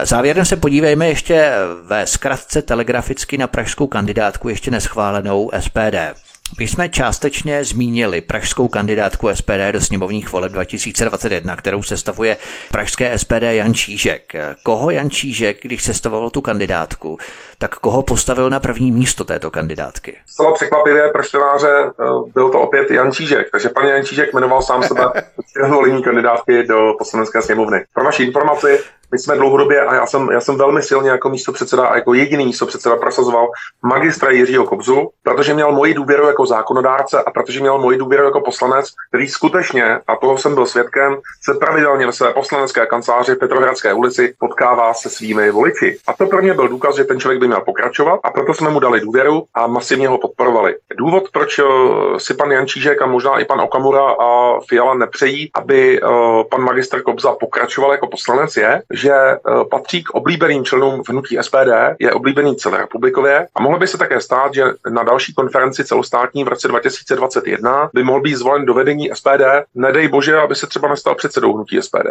[SPEAKER 1] Závěrem se podívejme ještě ve zkratce telegraficky na pražskou kandidátku ještě neschválenou SPD. My jsme částečně zmínili pražskou kandidátku SPD do sněmovních voleb 2021, kterou sestavuje pražské SPD Jan Čížek. Koho Jan Čížek, když sestavoval tu kandidátku, tak koho postavil na první místo této kandidátky?
[SPEAKER 2] Zcela překvapivě pro čtenáře eh, byl to opět Jan Čížek, takže pan Jan Čížek jmenoval sám sebe zvolení kandidátky do poslanecké sněmovny. Pro vaši informaci, my jsme dlouhodobě, a já jsem, já jsem velmi silně jako místo předseda a jako jediný místo předseda prosazoval magistra Jiřího Kobzu, protože měl moji důvěru jako zákonodárce a protože měl moji důvěru jako poslanec, který skutečně, a toho jsem byl svědkem, se pravidelně ve své poslanecké kanceláři v Petrohradské ulici potkává se svými voliči. A to pro mě byl důkaz, že ten člověk by měl pokračovat a proto jsme mu dali důvěru a masivně ho podporovali. Důvod, proč eh, si pan Jančížek a možná i pan Okamura a Fiala nepřejí, aby eh, pan magistr Kobza pokračoval jako poslanec, je, že eh, patří k oblíbeným členům hnutí SPD, je oblíbený celé republikově a mohlo by se také stát, že na další konferenci celostátní v roce 2021 by mohl být zvolen do vedení SPD, nedej bože, aby se třeba nestal předsedou hnutí SPD.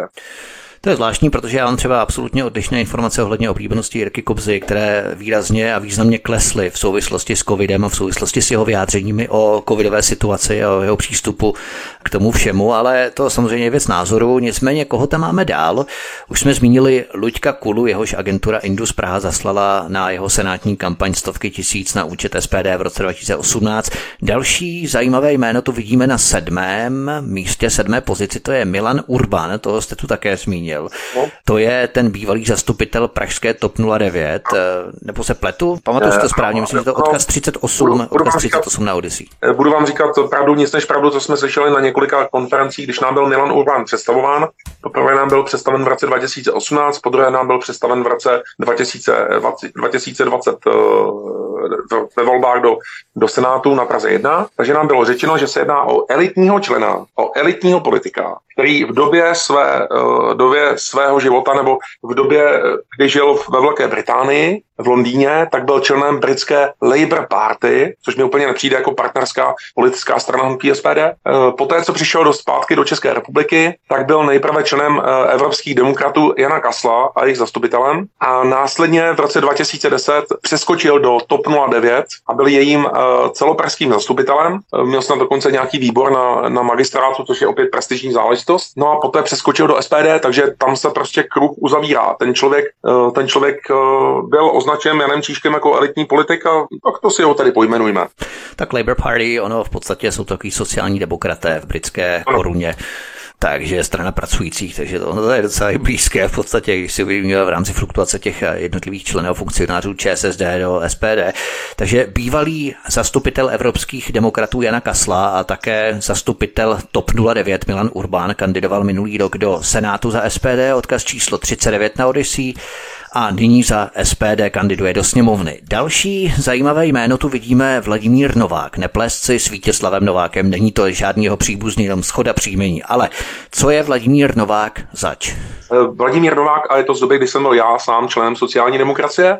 [SPEAKER 1] To je zvláštní, protože já mám třeba absolutně odlišné informace ohledně oblíbenosti Jirky Kobzy, které výrazně a významně klesly v souvislosti s covidem a v souvislosti s jeho vyjádřeními o covidové situaci a o jeho přístupu k tomu všemu, ale to samozřejmě je věc názoru. Nicméně, koho tam máme dál? Už jsme zmínili Luďka Kulu, jehož agentura Indus Praha zaslala na jeho senátní kampaň stovky tisíc na účet SPD v roce 2018. Další zajímavé jméno tu vidíme na sedmém místě, sedmé pozici, to je Milan Urban, toho jste tu také zmínil. No. To je ten bývalý zastupitel pražské TOP 09, eh, nebo se pletu? Pamatuju si to správně, myslím, že to odkaz 38, budu, budu odkaz 38 na Odyssey.
[SPEAKER 2] Eh, budu vám říkat pravdu, nic než pravdu, co jsme slyšeli na několika konferencích, když nám byl Milan Urban představován. Poprvé nám byl představen v roce 2018, po druhé nám byl představen v roce 2020, 2020 ve volbách do, do Senátu na Praze 1. Takže nám bylo řečeno, že se jedná o elitního člena, o elitního politika, který v době, své, uh, době svého života nebo v době, kdy žil ve Velké Británii, v Londýně, tak byl členem britské Labour Party, což mi úplně nepřijde jako partnerská politická strana hnutí SPD. Eh, poté, co přišel do zpátky do České republiky, tak byl nejprve členem eh, evropských demokratů Jana Kasla a jejich zastupitelem a následně v roce 2010 přeskočil do TOP 09 a byl jejím celopražským zastupitelem. Měl jsem dokonce nějaký výbor na, na magistrátu, což je opět prestižní záležitost. No a poté přeskočil do SPD, takže tam se prostě kruh uzavírá. Ten člověk, eh, ten člověk eh, byl označen Janem Číškem jako elitní politik a tak to si ho tady pojmenujme.
[SPEAKER 1] Tak Labour Party, ono v podstatě jsou takový sociální demokraté v britské ano. koruně takže strana pracujících, takže to, to je docela blízké v podstatě, když si uvědomíme v rámci fluktuace těch jednotlivých členů funkcionářů ČSSD do SPD. Takže bývalý zastupitel evropských demokratů Jana Kasla a také zastupitel TOP 09 Milan Urbán kandidoval minulý rok do Senátu za SPD, odkaz číslo 39 na Odyssey a nyní za SPD kandiduje do sněmovny. Další zajímavé jméno tu vidíme Vladimír Novák. Neplést si s Vítězslavem Novákem, není to žádný jeho příbuzný, jenom schoda příjmení. Ale co je Vladimír Novák zač?
[SPEAKER 2] Eh, Vladimír Novák, a je to z doby, kdy jsem byl já sám členem sociální demokracie,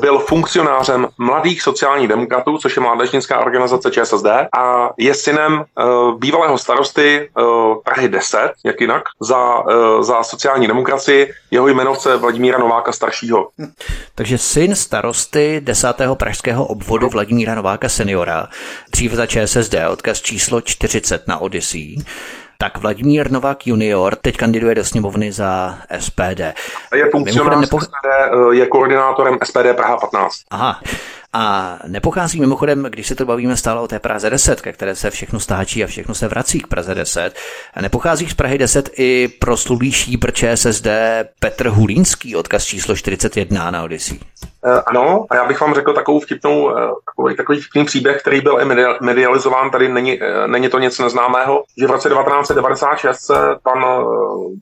[SPEAKER 2] byl funkcionářem mladých sociálních demokratů, což je mládežnická organizace ČSSD, a je synem eh, bývalého starosty Prahy 10, jak jinak, za, za sociální demokracii, jeho jmenovce Vladimíra Nováka staršího.
[SPEAKER 1] Takže syn starosty 10. pražského obvodu Vladimíra Nováka seniora, dříve za ČSSD, odkaz číslo 40 na Odyssey, tak Vladimír Novák junior teď kandiduje do sněmovny za SPD.
[SPEAKER 2] Je funkcionář nepo... SPD, eh, je koordinátorem SPD Praha 15.
[SPEAKER 1] Aha. A nepochází mimochodem, když se to bavíme stále o té Praze 10, ke které se všechno stáčí a všechno se vrací k Praze 10, nepochází z Prahy 10 i proslulý šíbr ČSSD Petr Hulínský, odkaz číslo 41 na Odyssey.
[SPEAKER 2] Eh, ano, a já bych vám řekl takovou vtipnou, eh, takový, takový vtipný příběh, který byl i medializován, tady není, eh, není to nic neznámého, že v roce 1996 se pan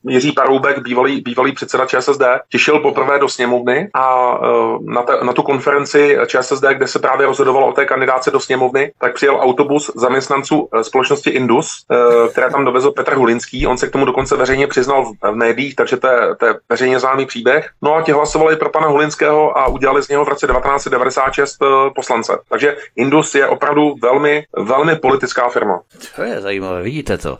[SPEAKER 2] Jiří Paroubek, bývalý, bývalý předseda ČSSD, těšil poprvé do sněmovny a na, te, na tu konferenci ČSSD, kde se právě rozhodovalo o té kandidáce do sněmovny, tak přijel autobus zaměstnanců společnosti Indus, které tam dovezl Petr Hulinský. On se k tomu dokonce veřejně přiznal v médiích, takže to je, to je veřejně známý příběh. No a ti hlasovali pro pana Hulinského a udělali udělali z něho v roce 1996 eh, poslance. Takže Indus je opravdu velmi, velmi politická firma.
[SPEAKER 1] To je zajímavé, vidíte to.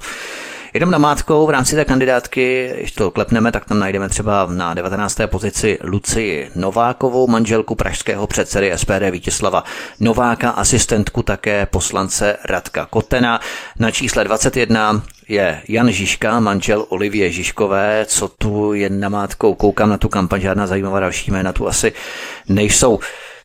[SPEAKER 1] Jenom namátkou v rámci té kandidátky, když to klepneme, tak tam najdeme třeba na 19. pozici Lucii Novákovou, manželku pražského předsedy SPD Vítězslava Nováka, asistentku také poslance Radka Kotena. Na čísle 21 je Jan Žižka, manžel Olivie Žižkové. Co tu je namátkou? Koukám na tu kampaň, žádná zajímavá další jména tu asi nejsou.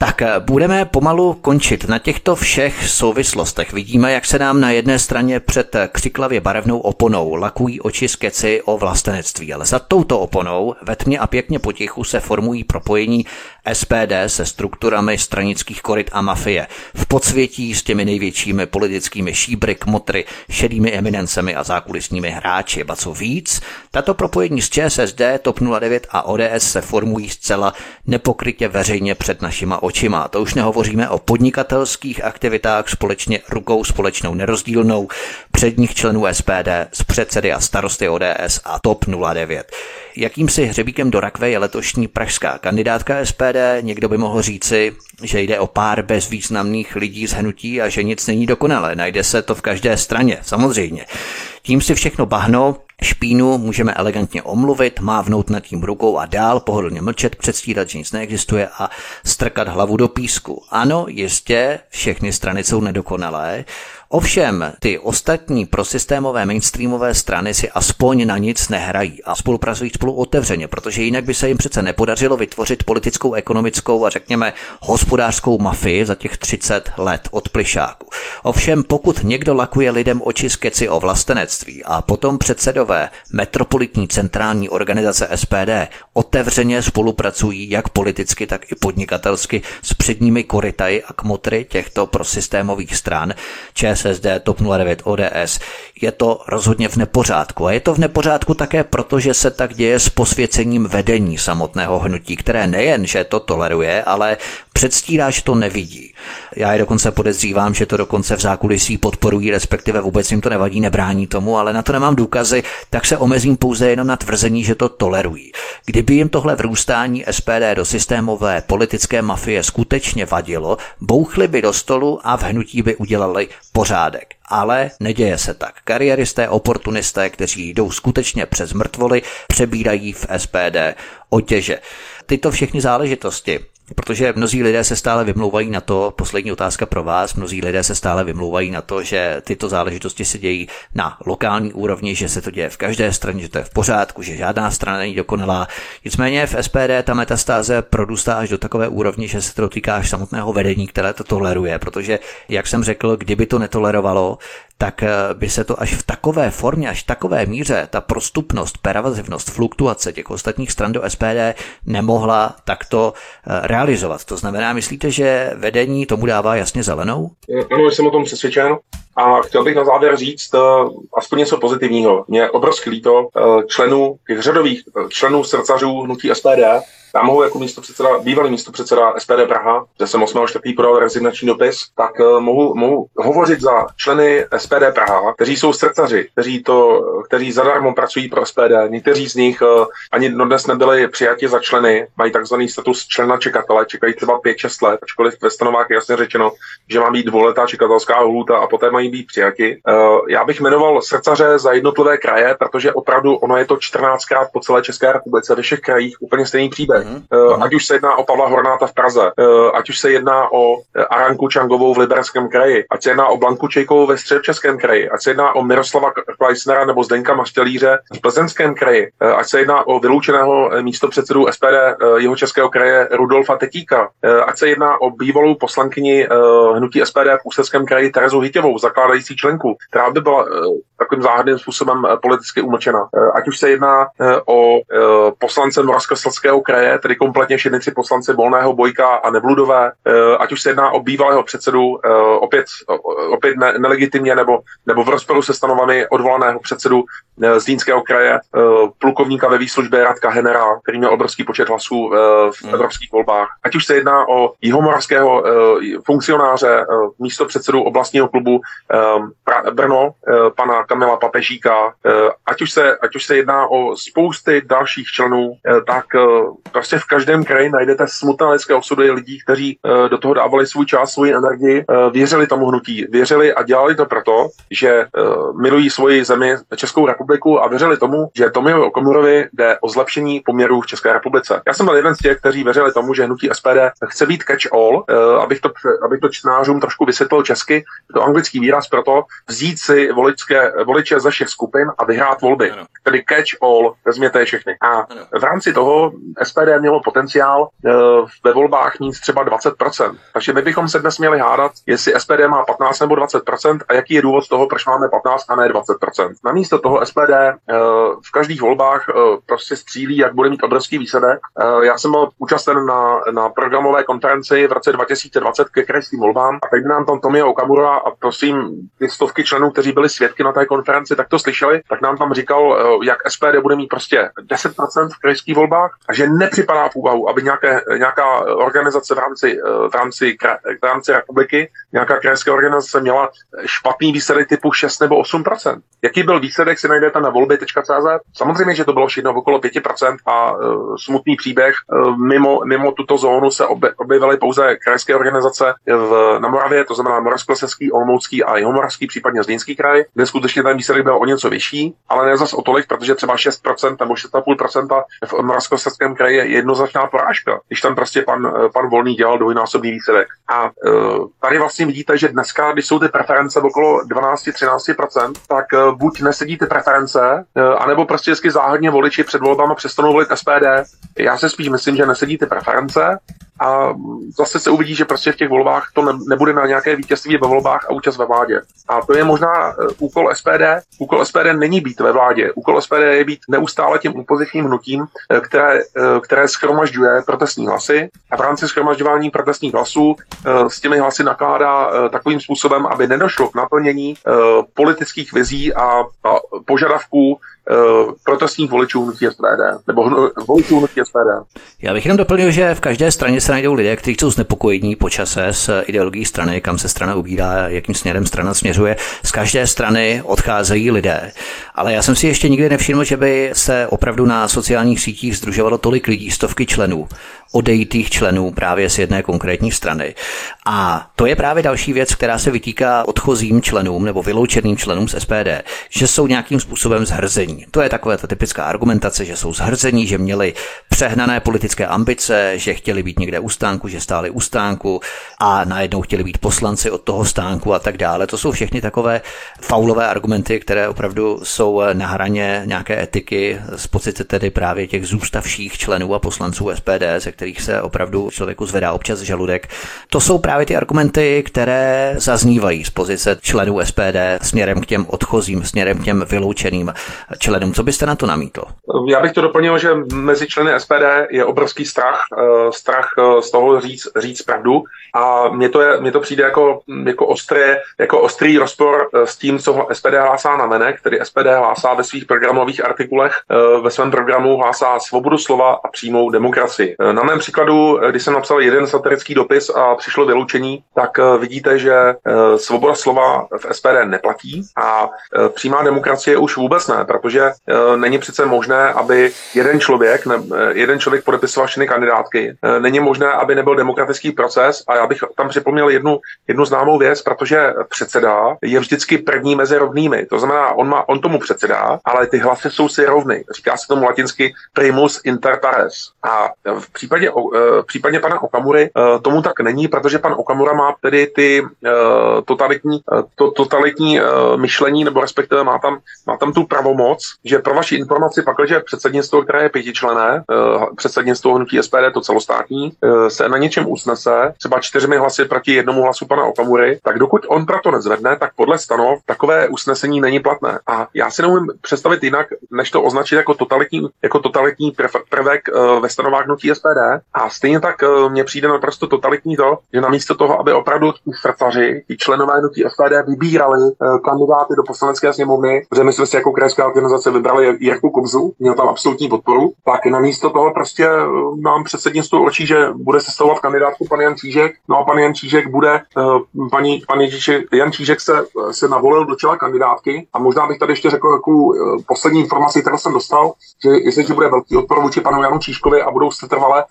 [SPEAKER 1] Tak eh, budeme pomalu končit. Na těchto všech souvislostech vidíme, jak se nám na jedné straně před křiklavě barevnou oponou lakují oči skeci o vlastenectví, ale za touto oponou ve tmě a pěkně potichu se formují propojení SPD se strukturami stranických koryt a mafie. V podsvětí s těmi největšími politickými šíbry, kmotry, šedými eminencemi a zákulisními hráči. Ba co víc, tato propojení s ČSSD, TOP 09 a ODS se formují zcela nepokrytě veřejně před našima očima. To už nehovoříme o podnikatelských aktivitách společně rukou společnou nerozdílnou, předních členů SPD z předsedy a starosty ODS a TOP 09. Jakýmsi hřebíkem do rakve je letošní pražská kandidátka SPD. Někdo by mohl říci, že jde o pár bezvýznamných lidí z hnutí a že nic není dokonalé. Najde se to v každé straně, samozřejmě. Tím si všechno bahno, špínu můžeme elegantně omluvit, mávnout nad tím rukou a dál pohodlně mlčet, předstírat, že nic neexistuje a strkat hlavu do písku. Ano, jistě, všechny strany jsou nedokonalé, Ovšem, ty ostatní prosystémové mainstreamové strany si aspoň na nic nehrají a spolupracují spolu otevřeně, protože jinak by se jim přece nepodařilo vytvořit politickou, ekonomickou a řekněme hospodářskou mafii za těch 30 let od plišáku. Ovšem, pokud někdo lakuje lidem oči z keci o vlastenectví a potom předsedové metropolitní centrální organizace SPD otevřeně spolupracují jak politicky, tak i podnikatelsky s předními korytaji a kmotry těchto prosystémových stran, ČSSD, TOP 09, ODS, je to rozhodně v nepořádku. A je to v nepořádku také proto, že se tak děje s posvěcením vedení samotného hnutí, které nejen, že to toleruje, ale předstírá, že to nevidí. Já je dokonce podezřívám, že to dokonce v zákulisí podporují, respektive vůbec jim to nevadí, nebrání tomu, ale na to nemám důkazy, tak se omezím pouze jenom na tvrzení, že to tolerují. Kdyby jim tohle vrůstání SPD do systémové politické mafie skutečně vadilo, bouchli by do stolu a v hnutí by udělali pořádek. Ale neděje se tak. Kariéristé, oportunisté, kteří jdou skutečně přes mrtvoly, přebírají v SPD otěže. Tyto všechny záležitosti Protože mnozí lidé se stále vymlouvají na to, poslední otázka pro vás, mnozí lidé se stále vymlouvají na to, že tyto záležitosti se dějí na lokální úrovni, že se to děje v každé straně, že to je v pořádku, že žádná strana není dokonalá. Nicméně v SPD ta metastáze produstá až do takové úrovni, že se to dotýká až samotného vedení, které to toleruje, protože, jak jsem řekl, kdyby to netolerovalo, tak eh, by se to až v takové formě, až v takové míře, ta prostupnost, pervazivnost, fluktuace těch ostatních stran do SPD nemohla takto eh, realizovat. To znamená, myslíte, že vedení tomu dává jasně zelenou?
[SPEAKER 2] Ano, jsem o tom přesvědčen. A chtěl bych na závěr říct uh, aspoň něco pozitivního. Mě obrovsky líto uh, členů, těch řadových členů srdcařů hnutí SPD, já mohu jako místo předseda, bývalý místo předseda SPD Praha, kde jsem 8.4. podal rezignační dopis, tak uh, mohu, mohu hovořit za členy SPD Praha, kteří jsou srdcaři, kteří, to, kteří zadarmo pracují pro SPD. Někteří z nich uh, ani dnes nebyli přijati za členy, mají takzvaný status člena čekatele, čekají třeba 5-6 let, ačkoliv ve stanovách je jasně řečeno, že má být dvouletá čekatelská lhůta a poté mají být přijati. Uh, já bych jmenoval srdcaře za jednotlivé kraje, protože opravdu ono je to 14krát po celé České republice ve všech krajích úplně stejný příběh. Mm-hmm. Ať už se jedná o Pavla Hornáta v Praze, eh, ať už se jedná o eh, Aranku Čangovou v Liberském kraji, ať se jedná o Blanku Čejkovou ve Středočeském kraji, ať se jedná o Miroslava Kleisnera nebo Zdenka Mastelíře v Plzeňském kraji, ať se jedná o vyloučeného místopředsedu SPD jeho českého kraje Rudolfa Tetíka, ať se jedná o bývalou poslankyni hnutí SPD v Ústeckém kraji Terezu Hytěvou, zakládající členku, která by byla takovým záhadným způsobem politicky umlčena. Ať už se jedná o poslance Moravskoslezského kraje, tedy kompletně šednici poslanci Volného, Bojka a Nebludové, eh, ať už se jedná o bývalého předsedu, eh, opět, opět ne, nelegitimně nebo, nebo v rozporu se stanovami odvolaného předsedu eh, z Dínského kraje, plukovníka ve výslužbě Radka Henera, který měl obrovský počet hlasů v hmm. evropských volbách. Ať už se jedná o jihomoravského funkcionáře, místo předsedu oblastního klubu Brno, pana Kamila Papežíka, ať už se, ať už se jedná o spousty dalších členů, tak prostě v každém kraji najdete smutné lidské osudy lidí, kteří uh, do toho dávali svůj čas, svoji energii, uh, věřili tomu hnutí, věřili a dělali to proto, že uh, milují svoji zemi, Českou republiku a věřili tomu, že Tomio Okomurovi jde o zlepšení poměrů v České republice. Já jsem byl jeden z těch, kteří věřili tomu, že hnutí SPD chce být catch all, uh, abych, to, abych to čtenářům trošku vysvětlil česky, to anglický výraz proto vzít si voličské, voliče ze všech skupin a vyhrát volby. Ano. Tedy catch all, vezměte je všechny. A v rámci toho SPD mělo potenciál eh, ve volbách mít třeba 20%. Takže my bychom se dnes měli hádat, jestli SPD má 15 nebo 20% a jaký je důvod toho, proč máme 15 a ne 20%. Namísto toho SPD eh, v každých volbách eh, prostě střílí, jak bude mít obrovský výsledek. Já jsem byl účasten na, na programové konferenci v roce 2020 ke krajským volbám a teď nám tam Tomio Okamura a prosím ty stovky členů, kteří byli svědky na té konferenci, tak to slyšeli, tak nám tam říkal, jak SPD bude mít prostě 10% v krajských volbách a že ne nepřipadá v úvahu, aby nějaké, nějaká organizace v rámci, v, rámci, v rámci republiky, nějaká krajská organizace měla špatný výsledek typu 6 nebo 8% Jaký byl výsledek, si najdete na volby.cz. Samozřejmě, že to bylo všechno okolo 5% a uh, smutný příběh. Uh, mimo, mimo tuto zónu se objevily pouze krajské organizace v, na Moravě, to znamená Moravskoslezský, Olomoucký a Jihomoravský, případně Zlínský kraj, kde skutečně ten výsledek byl o něco vyšší, ale ne zas o tolik, protože třeba 6% nebo 6,5% v Moravskoslezském kraji je jednoznačná porážka, když tam prostě pan, pan Volný dělal dvojnásobný výsledek. A uh, tady vlastně vidíte, že dneska, když jsou ty preference okolo 12-13%, tak uh, buď nesedí ty preference, anebo prostě vždycky záhadně voliči před volbama přestanou volit SPD. Já se spíš myslím, že nesedí ty preference, a zase se uvidí, že prostě v těch volbách to ne, nebude na nějaké vítězství ve volbách a účast ve vládě. A to je možná uh, úkol SPD. Úkol SPD není být ve vládě. Úkol SPD je být neustále tím opozičním hnutím, uh, které, uh, které schromažďuje protestní hlasy a v rámci schromažďování protestních hlasů s těmi hlasy nakládá takovým způsobem, aby nedošlo k naplnění politických vizí a požadavků protestních voličů hnutí SPD, nebo voličů hnutí SPD.
[SPEAKER 1] Já bych jenom doplnil, že v každé straně se najdou lidé, kteří jsou znepokojení po čase s ideologií strany, kam se strana ubírá, jakým směrem strana směřuje. Z každé strany odcházejí lidé. Ale já jsem si ještě nikdy nevšiml, že by se opravdu na sociálních sítích združovalo tolik lidí, stovky členů, odejitých členů právě z jedné konkrétní strany. A to je právě další věc, která se vytýká odchozím členům nebo vyloučeným členům z SPD, že jsou nějakým způsobem zhrzení. To je taková ta typická argumentace, že jsou zhrzení, že měli přehnané politické ambice, že chtěli být někde u stánku, že stáli u stánku a najednou chtěli být poslanci od toho stánku a tak dále. To jsou všechny takové faulové argumenty, které opravdu jsou na hraně nějaké etiky z pocity tedy právě těch zůstavších členů a poslanců SPD, ze kterých se opravdu člověku zvedá občas žaludek. To jsou právě ty argumenty, které zaznívají z pozice členů SPD směrem k těm odchozím, směrem k těm vyloučeným členům. Co byste na to namítl?
[SPEAKER 2] Já bych to doplnil, že mezi členy SPD je obrovský strach, eh, strach eh, z toho říct, říct pravdu a mně to, je, mně to přijde jako, jako, ostré, jako ostrý rozpor eh, s tím, co SPD hlásá na venek, který SPD hlásá ve svých programových artikulech, ve svém programu hlásá svobodu slova a přímou demokracii. Na mém příkladu, když jsem napsal jeden satirický dopis a přišlo vyloučení, tak vidíte, že svoboda slova v SPD neplatí a přímá demokracie už vůbec ne, protože není přece možné, aby jeden člověk, ne, jeden člověk podepisoval všechny kandidátky. Není možné, aby nebyl demokratický proces a já bych tam připomněl jednu, jednu známou věc, protože předseda je vždycky první mezi rovnými. To znamená, on, má, on tomu předsedá, ale ty hlasy jsou si rovny. Říká se tomu latinsky primus inter pares. A v případě, v případě pana Okamury tomu tak není, protože pan Okamura má tedy ty totalitní, to, totalitní myšlení, nebo respektive má tam, má tam tu pravomoc, že pro vaši informaci pak, že předsednictvo, které je pětičlené, předsednictvo hnutí SPD, to celostátní, se na něčem usnese, třeba čtyřmi hlasy proti jednomu hlasu pana Okamury, tak dokud on pro to nezvedne, tak podle stanov takové usnesení není platné. A já si neumím představit jinak, než to označit jako totalitní, jako totalitní prvek ve stanovách hnutí SPD. A stejně tak uh, mně přijde naprosto totalitní to, že namísto toho, aby opravdu ti srdcaři, ti členové hnutí SPD vybírali uh, kandidáty do poslanecké sněmovny, protože my jsme si jako krajská organizace vybrali Jirku Kubzu, měl tam absolutní podporu, tak namísto toho prostě nám předsednictvo očí, že bude sestavovat kandidátku pan Jan Čížek, no a pan Jan Čížek bude, paní, pan Ježíši, Jan Čížek se, se navolil do čela kandidátky. A možná bych tady ještě řekl uh, poslední informaci, kterou jsem dostal, že jestliže bude velký odpor vůči panu Janu Číškovi a budou se trvale uh,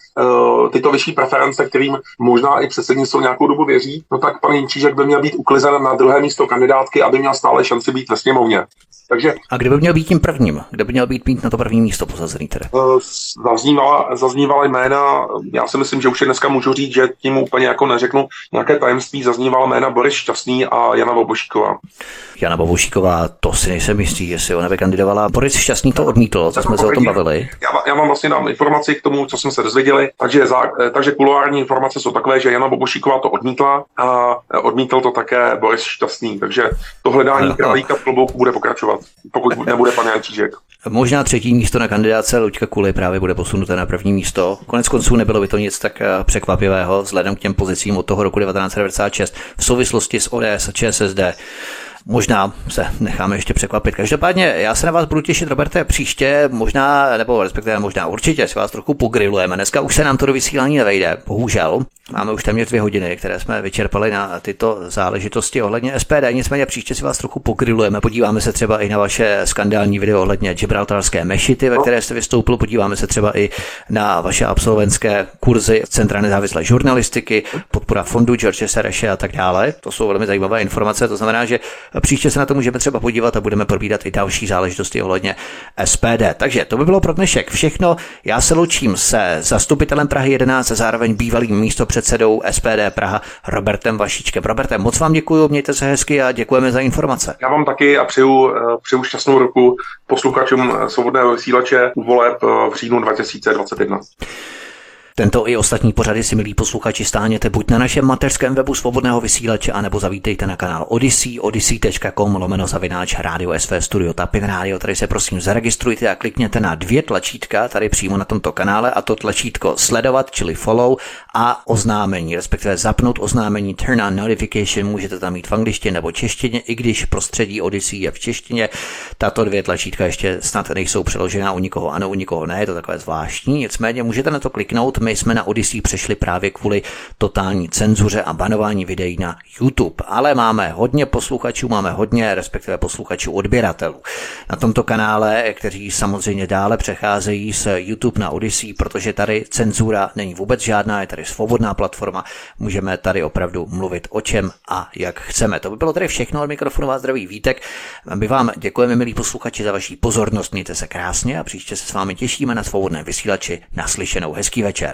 [SPEAKER 2] tyto vyšší preference, kterým možná i předsednictvo nějakou dobu věří, no tak pan Jan Čížek by měl být uklizen na druhé místo kandidátky, aby měl stále šanci být ve sněmovně.
[SPEAKER 1] Takže, a kde by měl být tím prvním? Kde by měl být mít na to první místo posazený tedy? Uh,
[SPEAKER 2] zaznívala, zaznívala jména, já si myslím, že už je dneska můžu říct, že tím úplně jako neřeknu nějaké tajemství, zaznívala jména Boris Šťastný a Jana Bobošíková.
[SPEAKER 1] Jana Bobošíková, to si nejsem jistý, jestli ona by kandidovala. Boris Šťastný to odmítl, co jsme se o tom bavili.
[SPEAKER 2] Já, já vám vlastně dám informaci k tomu, co jsme se dozvěděli, takže, za, eh, takže kuloární informace jsou takové, že Jana Bobošíková to odmítla a odmítl to také Boris Šťastný, takže to hledání králíka v klobouku bude pokračovat, pokud nebude pan Jančížek.
[SPEAKER 1] Možná třetí místo na kandidáce Luďka Kuly právě bude posunuté na první místo. Konec konců nebylo by to nic tak eh, překvapivého vzhledem k těm pozicím od toho roku 1996 v souvislosti s ODS a ČSSD. Možná se necháme ještě překvapit. Každopádně já se na vás budu těšit, Roberte, příště, možná, nebo respektive možná určitě si vás trochu pogrilujeme. Dneska už se nám to do vysílání nevejde, bohužel. Máme už téměř dvě hodiny, které jsme vyčerpali na tyto záležitosti ohledně SPD. Nicméně příště si vás trochu pogrilujeme. Podíváme se třeba i na vaše skandální video ohledně Gibraltarské mešity, ve které jste vystoupil. Podíváme se třeba i na vaše absolventské kurzy Centra nezávislé žurnalistiky, podpora fondu George Sereše a tak dále. To jsou velmi zajímavé informace. To znamená, že příště se na to můžeme třeba podívat a budeme probírat i další záležitosti ohledně SPD. Takže to by bylo pro dnešek všechno. Já se loučím se zastupitelem Prahy 11 a zároveň bývalým místo předsedou SPD Praha Robertem Vašičkem. Robertem, moc vám děkuji, mějte se hezky a děkujeme za informace.
[SPEAKER 2] Já vám taky a přeju, eh, přeju šťastnou roku posluchačům svobodného vysílače voleb eh, v říjnu 2021.
[SPEAKER 1] Tento i ostatní pořady si, milí posluchači, stáhněte buď na našem mateřském webu svobodného vysílače, anebo zavítejte na kanál Odyssey, odyssey.com lomeno zavináč Radio SV Studio Tapin Radio. Tady se prosím zaregistrujte a klikněte na dvě tlačítka tady přímo na tomto kanále a to tlačítko sledovat, čili follow a oznámení, respektive zapnout oznámení turn on notification, můžete tam mít v angličtině nebo češtině, i když prostředí Odyssey je v češtině. Tato dvě tlačítka ještě snad nejsou přeložená u nikoho ano, u nikoho ne, je to takové zvláštní, nicméně můžete na to kliknout, my jsme na Odyssey přešli právě kvůli totální cenzuře a banování videí na YouTube. Ale máme hodně posluchačů, máme hodně, respektive posluchačů odběratelů na tomto kanále, kteří samozřejmě dále přecházejí z YouTube na Odyssey, protože tady cenzura není vůbec žádná, je tady svobodná platforma, můžeme tady opravdu mluvit o čem a jak chceme. To by bylo tady všechno od mikrofonu vás zdraví Vítek. My vám děkujeme, milí posluchači, za vaši pozornost, mějte se krásně a příště se s vámi těšíme na svobodné vysílači. Naslyšenou hezký večer.